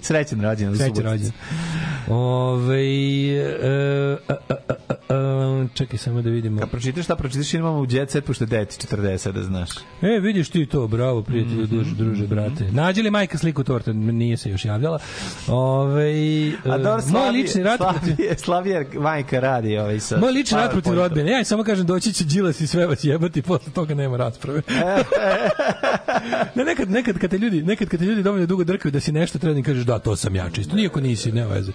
F: Srećen rođen.
E: Srećen rođen. Ove, e, a, a, a, Um, čekaj samo
F: da
E: vidimo.
F: Kad pročitaš šta pročitaš, imamo u Jet Set, pošto deci 40, da znaš.
E: E, vidiš ti to, bravo, prijatelju, mm -hmm. duže, druže, brate. Nađe li majka sliku torte? Nije se još javljala. Ove, A e, dobro, slavi, moj lični rat protiv...
F: Slavija majka radi ovaj sa...
E: Moj lični rat protiv rodbine. Ja im samo kažem, doći će Đilas i sve vas jebati, posle toga nema rasprave. ne, nekad, nekad kad te ljudi, nekad kad te ljudi dovoljno dugo drkaju da si nešto treba da kažeš da to sam ja čisto. Nijako nisi, ne veze.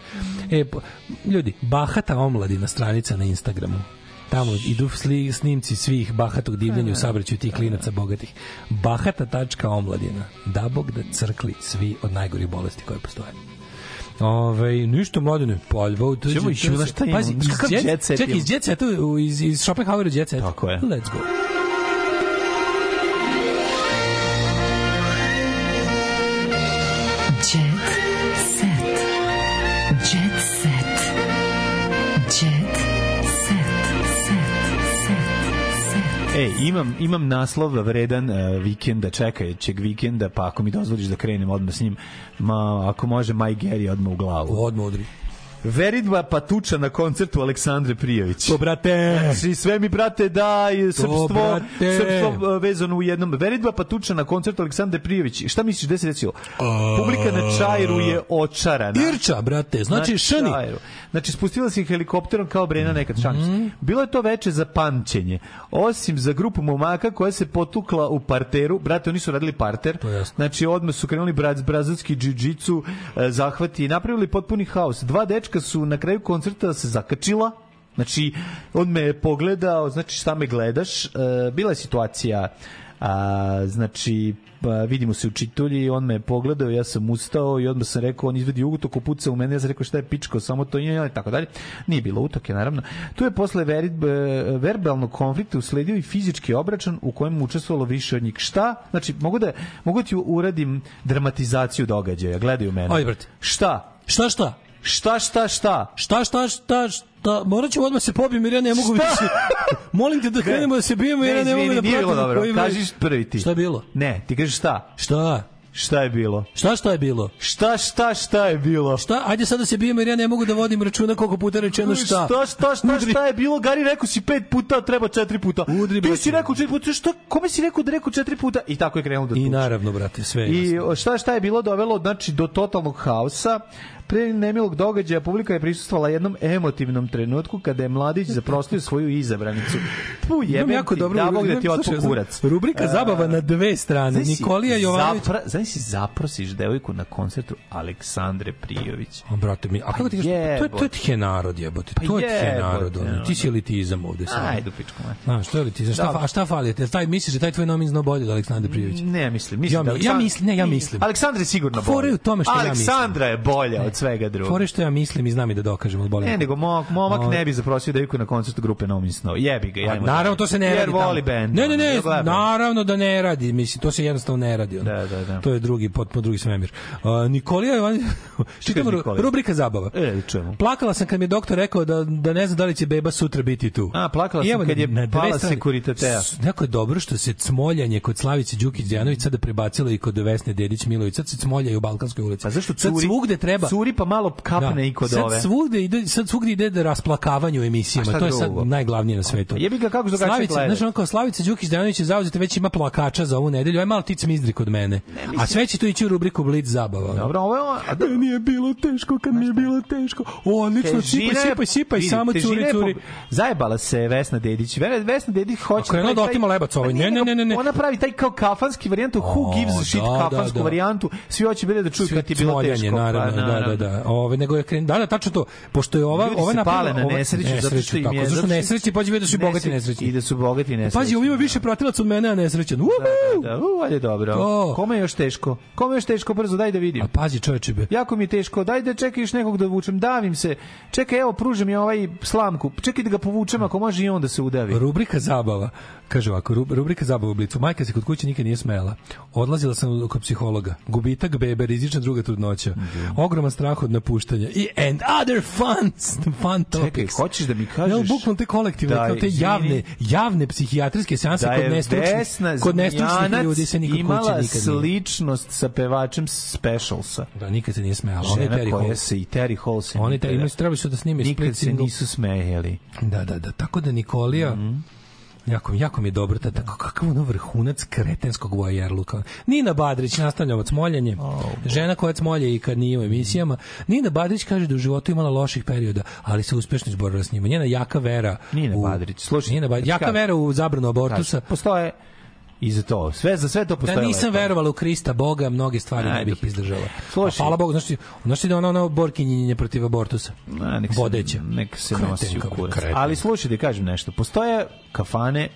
E: E, po, ljudi, bahata omladina stranica na Instagramu tamo idu sli, snimci svih bahatog divljenja u da. sabraću tih klinaca bogatih. Bahata tačka omladina. Da bog da crkli svi od najgorih bolesti koje postoje. Ove, ništa mladine, paljba u tuđi. Čemo
F: i čula šta imamo? Pazi, iz,
E: jet, ček, iz Jet iz, iz Schopenhauera
F: Jet Tako je. Let's go. E, imam, imam naslov vredan uh, vikenda, čekajućeg vikenda, pa ako mi dozvoliš da krenem odmah s njim, ma, ako može, Maj Geri odmah u glavu.
E: Odmah odri.
F: Veridba Patuča na koncertu Aleksandre Prijović. To,
E: brate! Znači,
F: sve mi, brate, da, i srpstvo, to, srpstvo e, vezano u jednom. Veridba Patuča na koncertu Aleksandre Prijović. Šta misliš, gde se desilo? Publika na Čajru je očarana.
E: Irča, brate, znači šani.
F: Znači, spustila se helikopterom kao Brena nekad šanić. Mm. Bilo je to veče za pamćenje. Osim za grupu momaka koja se potukla u parteru. Brate, oni su radili parter. Znači, odmah su krenuli brac, brazilski džiu eh, zahvati i napravili potpuni haos. Dva dečka su na kraju koncerta se zakačila Znači, on me je pogledao, znači šta me gledaš. E, bila je situacija a, znači pa vidimo se u čitulji, on me je pogledao, ja sam ustao i odmah sam rekao, on izvedi ugutok, upucao u mene, ja sam rekao šta je pičko, samo to nije, i tako dalje. Nije bilo utoke, naravno. Tu je posle veritbe, verbalnog konflikta usledio i fizički obračun u kojem učestvovalo više od njih. Šta? Znači, mogu da, mogu ti uradim dramatizaciju događaja, gledaju mene. Oj, brate. Šta?
E: Šta, šta?
F: Šta, šta, šta?
E: Šta, šta, šta, šta? Da, morat ćemo odmah se pobijem jer ja ne mogu više. Molim te da krenemo da se bijemo jer ja ne
F: mogu
E: da pratim. Nije bilo
F: dobro, kažiš prvi ti. Šta je bilo? Ne, ti kažeš šta?
E: Šta?
F: Šta je bilo?
E: Šta šta je bilo?
F: Šta šta šta je bilo?
E: Šta? Ajde sad da se bijemo jer ja ne mogu da vodim računa koliko puta rečeno šta.
F: Šta šta šta Udri. šta je bilo? Gari rekao si pet puta, treba četiri puta. Udri, Ti si rekao četiri puta, šta? Kome si rekao da rekao četiri puta? I tako je krenulo da
E: tuče. I naravno, brate, sve.
F: Je I jasno. šta šta je bilo dovelo znači do totalnog haosa. Pre nemilog događaja publika je prisustvala jednom emotivnom trenutku kada je mladić zaprostio svoju izabranicu.
E: Pu jebem jako ti,
F: dobro, da bog da ti otpo kurac.
E: Rubrika uh, zabava na dve strane.
F: Znači
E: Nikolija Jovanović. Zapra,
F: znači si zaprosiš devojku na koncertu Aleksandre Prijović.
E: O, brate mi, a pa kako ti kažeš? Pa to je to je tje narod jebote. Pa to je tje narod. Ono. Ti si elitizam ovde sad.
F: Ajde, pičku
E: mate. Znaš, što je elitizam? Šta, a šta fali? Jel taj misliš da taj tvoj nomin zna bolje od Aleksandre Prijović?
F: Ne, mislim. mislim
E: ja,
F: da
E: ja mislim, ne, ja mislim.
F: Aleksandra je sigurno
E: bolje. Fore u tome što Aleksandra ja
F: mislim. Aleksandra je bolja od svega drugog.
E: Fore što ja mislim i znam i da dokažem od bolja.
F: Ne, nego momak, momak ne bi zaprosio da iku na koncertu grupe No Means No. Jebi ga, ja. Pa
E: naravno to se ne radi.
F: voli
E: bend. Ne, ne, ne, naravno da ne radi. Mislim to se jednostavno ne radi. Ono.
F: Da, da, da.
E: To je drugi potpuno drugi svemir. Uh, Nikolija Ivan čitamo rubrika zabava. E, čemu? Plakala sam kad mi je doktor rekao da da ne znam da li će beba sutra biti tu. A
F: plakala sam kad je pala sekuritatea.
E: Neko je dobro što se cmoljanje kod Slavice Đukić Đanović sada prebacilo i kod Vesne Dedić Milović. Sad se cmoljaju u Balkanskoj ulici. A
F: zašto curi? Sad
E: svugde treba. Curi
F: požuri pa malo kapne da. i kod
E: sad
F: ove.
E: Svugde ide, sad svugde ide da u emisijama. To je sad drugo? najglavnije na svetu. A
F: jebi ga kako drugačije Slavica,
E: gledaj. Znaš, on kao Slavica Đukić Danović je zauzete, već ima plakača za ovu nedelju. Aj malo tic mizdri kod mene. Ne, mislim... A sve će tu ići u rubriku Blitz zabava.
F: Dobro, ovo je... A
E: da... Meni je bilo teško kad mi je bilo teško. O, odlično, sipaj, sipaj, sipaj, samo curi, curi.
F: Po... Zajebala se Vesna Dedić. Vesna Dedić hoće... Krenula da otima lebac
E: ovaj. Pa ne, ne, ne, ne. Ona pravi
F: taj kao kafanski varijant, who gives a shit da, da, kafansku da. varijantu. Svi hoće bili da čuju kad ti je bilo teško.
E: Naravno, pa, da, da, da. Ove, nego je kren... Da, da, tačno to. Pošto je ova... Ljudi ova se pale na nesreću,
F: nesreću zato što im
E: je... Tako, zato što nesreći, pa mi da su
F: bogati
E: nesreći.
F: I da su
E: bogati
F: nesreći.
E: Pazi, ovima
F: da.
E: više pratilaca od mene, a nesrećan. Uhu!
F: Da, da, da. U, ajde, dobro. To. Kome je još teško? Kome je još teško? Brzo, daj da vidim.
E: A pazi, čoveče be.
F: Jako mi je teško. Daj da čekaj još nekog da vučem. Davim se. Čekaj, evo, pružem ja ovaj slamku. Čekaj da ga povučem, ako može i on da se udavi.
E: Rubrika zabava. Kaže ovako, rubrika zabavu u blicu. Majka se kod kuće nikad nije smela. Odlazila sam kod psihologa. Gubitak bebe, rizična druga trudnoća. Mhm. Ogroman strah od napuštanja. I and other fun, fun topics. Čekaj,
F: hoćeš da mi kažeš...
E: Ja, bukvalno te kolektive, da, kao te javne, javne psihijatrijske seanse da kod nestručnih, kod nestručnih ljudi se
F: nikad kuće nikad imala sličnost sa pevačem Specialsa.
E: Da, nikad se nije smela. Žena Oni koja
F: se i Terry
E: Hall se... Oni Terry, imaju, trebali su da snime
F: Nikad se nisu smejeli.
E: Da, da, da. Tako da Nikolija... Mm -hmm Jako, jako mi je dobro, ta, tako, kakav ono vrhunac kretenskog vojerluka. Nina Badrić nastavlja od oh, žena koja smolje i kad nije u emisijama. Nina Badrić kaže da u životu imala loših perioda, ali se uspešno izborila s njima. Njena jaka vera...
F: Nina
E: u,
F: Badrić, slušaj. Nina
E: Badrić, jaka vera u zabranu abortusa. Znači,
F: postoje i za to. Sve za sve to postoji.
E: Da nisam ovaj verovala u Krista Boga, mnoge stvari Ajde, ne bih izdržala. Pa, slušaj. Pa, hvala Bogu, znači, znači da ona ona borkinjenje protiv abortusa. Na,
F: nek
E: se,
F: Nek se kreten, nosi u kurac. Ali slušaj da kažem nešto. Postoje kafane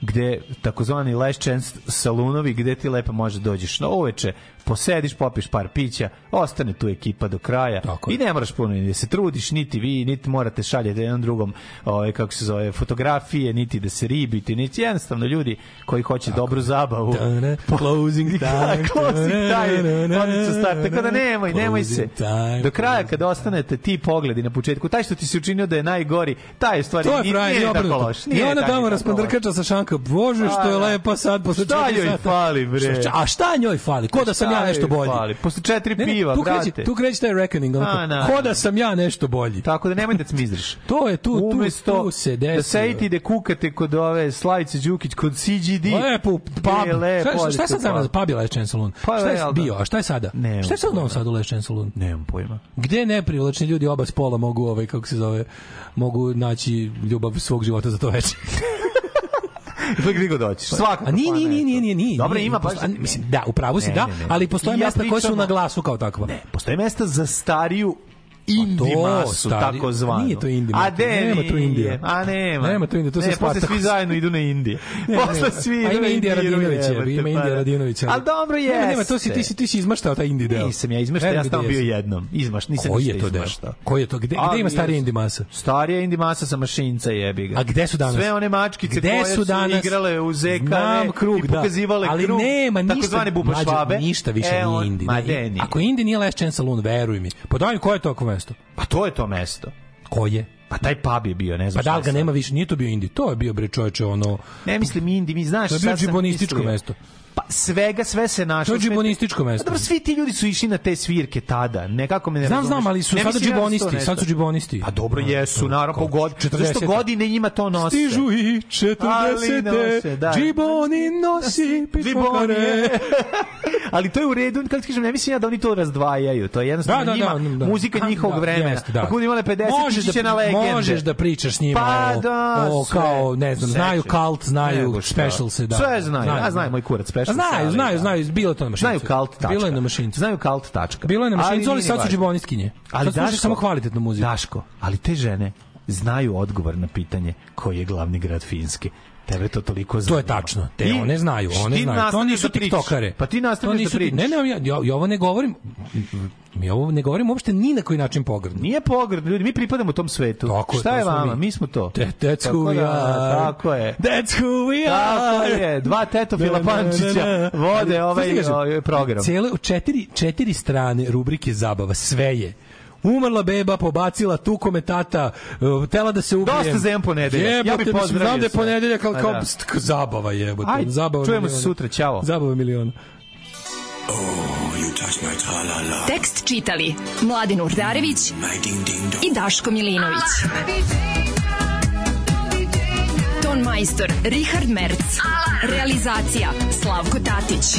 F: gde takozvani last chance salunovi gde ti lepo možeš da dođeš na uveče posediš, popiš par pića, ostane tu ekipa do kraja Tako i ne moraš puno da se trudiš, niti vi, niti morate šaljati jedan drugom ove, ovaj, kako se zove, fotografije, niti da se ribite, niti jednostavno ljudi koji hoće Tako. dobru zabavu. Tana,
E: closing da, time.
F: closing time. Oni su start. Tako da nemoj, nemoj se. Do kraja kada ostanete ti pogledi na početku, taj što ti se učinio da je najgori, taj je stvari nije, frajer, nije tako loš.
E: Nije I ona dama raspandrkača sa šanka, bože što je da. lepa sad
F: posle četiri sata. Šta joj fali, bre? A
E: šta njoj fali? Ko da sam ja nešto bolji. Hvali.
F: Posle četiri ne, ne, piva, tu kreće, brate.
E: Tu kreće taj reckoning, onako, a, na, ko da sam ja nešto bolji.
F: Tako da nemoj
E: da
F: cmizriš.
E: to je tu, Umesto tu, tu se desi.
F: Da
E: sejte
F: i da kukate kod ove Slavice Đukić, kod CGD.
E: Lepo, pub. Bele, šta, šta sad za nas? Pub je Lešćen salon. Pa, šta je da. bio? A šta je sada? Nemam šta je sad u Novom Sadu Lešćen salon?
F: Nemam pojma.
E: Gde neprivlačni ljudi oba spola mogu, ovaj, kako se zove, mogu naći ljubav svog života za to večer.
F: Ipak gde god doći. Svakako.
E: A ni ni ni ni ni ni.
F: Dobro, ima baš
E: mislim da, upravo si ne, da, ne, ne. ali postoje mesta koja su na glasu kao takva. Ne,
F: postoje mesta za stariju Indi masu, pa stari, tako zvano. Nije to Indi A de,
E: nema tu Indije.
F: A nema.
E: Nema tu Indije, to ne, se Posle
F: svi zajedno idu na Indije. posle svi
E: idu na Indije. Radinovića, pa ima Indija da. Radinovića. Ali dobro
F: je. Nema, nema,
E: to si, ti, si, ti si izmaštao taj Indi deo.
F: Nisam ja izmaštao, ja sam bio jednom. Izmaš, nisam
E: Koji je to deo? Koji je to? Gde, gde ima starija Indi masa?
F: Starija Indi masa sa mašinca jebi ga.
E: A gde su danas?
F: Sve one mačkice koje su, igrale u zekare
E: i da.
F: pokazivale da. krug.
E: Ali nema ništa. Takozvane bubašvabe. Ništa više e, nije Indi. Ako Indi nije Last Chance Saloon, veruj mi. Pa ko je to mesto.
F: Pa to je to mesto.
E: Koje?
F: Pa taj pub je bio, ne znam. Pa da
E: li ga nema više, nije to bio Indi, to je bio bre čoveče ono.
F: Ne mislim Indi, mi znaš šta
E: sam. To je bio džibonističko mesto.
F: Pa svega, sve se našlo.
E: To je džibonističko mesto. Dobro,
F: svi ti ljudi su išli na te svirke tada. Nekako me ne Znam,
E: znam, ali su sada da džibonisti. Sad su džibonisti. Pa dobro, jesu, naravno, po Zašto godine njima to nose? Stižu i četrdesete, da. džiboni znači, nosi znači, pismo gore. ali to je u redu, kad ti kažem, ne mislim ja da oni to razdvajaju. To je jednostavno da, da, njima da, da, muzika njihovog da, vremena. Jest, da. Ako budu imale 50, možeš da, na legende. Možeš da pričaš s njima pa, da, o, o, kao, ne znam, znaju kalt, znaju special se, da. Sve znaju, ja znaju moj kurac, peške. Znaju, znaju, da. znaju, bilo to na mašincu. Znaju kalt tačka. Bilo je na mašincu. Znaju kalt tačka. Bilo je na mašincu, ali, ali sad su džibonistkinje. Ali sad Daško, samo kvalitetnu muziku. Daško, ali te žene znaju odgovor na pitanje koji je glavni grad Finske. Tebe to toliko zanima. To je tačno. Te I, one znaju, one znaju. To nisu da tiktokare. Pa ti nastaviš da pričaš. Ne, ne, ja, ja, ja ovo ne govorim mi ovo ne govorimo uopšte ni na koji način pogrdno. Nije pogrdno, ljudi, mi pripadamo tom svetu. Tako, Šta je vama? Mi. mi smo to. That, that's tako who we da, are. Tako je. That's who we are. Tako je. Dva tetofila Pančića vode ovaj, ovaj program. Cele, četiri, četiri strane rubrike zabava, sve je Umrla beba, pobacila, tuko me tata, e, tela da se ubijem. Dosta zem ponedelja. Jebote, ja bih pozdravio Znam da je ponedeljak, ali kao da. Pst, zabava jebote. Aj, zabava čujemo miliona. se sutra, ćao. Zabava miliona. Oh, you touch my -la -la. Tekst čitali Mladin Urdarević mm, i Daško Milinović. Ton majstor Richard Merc. Realizacija Slavko Tatić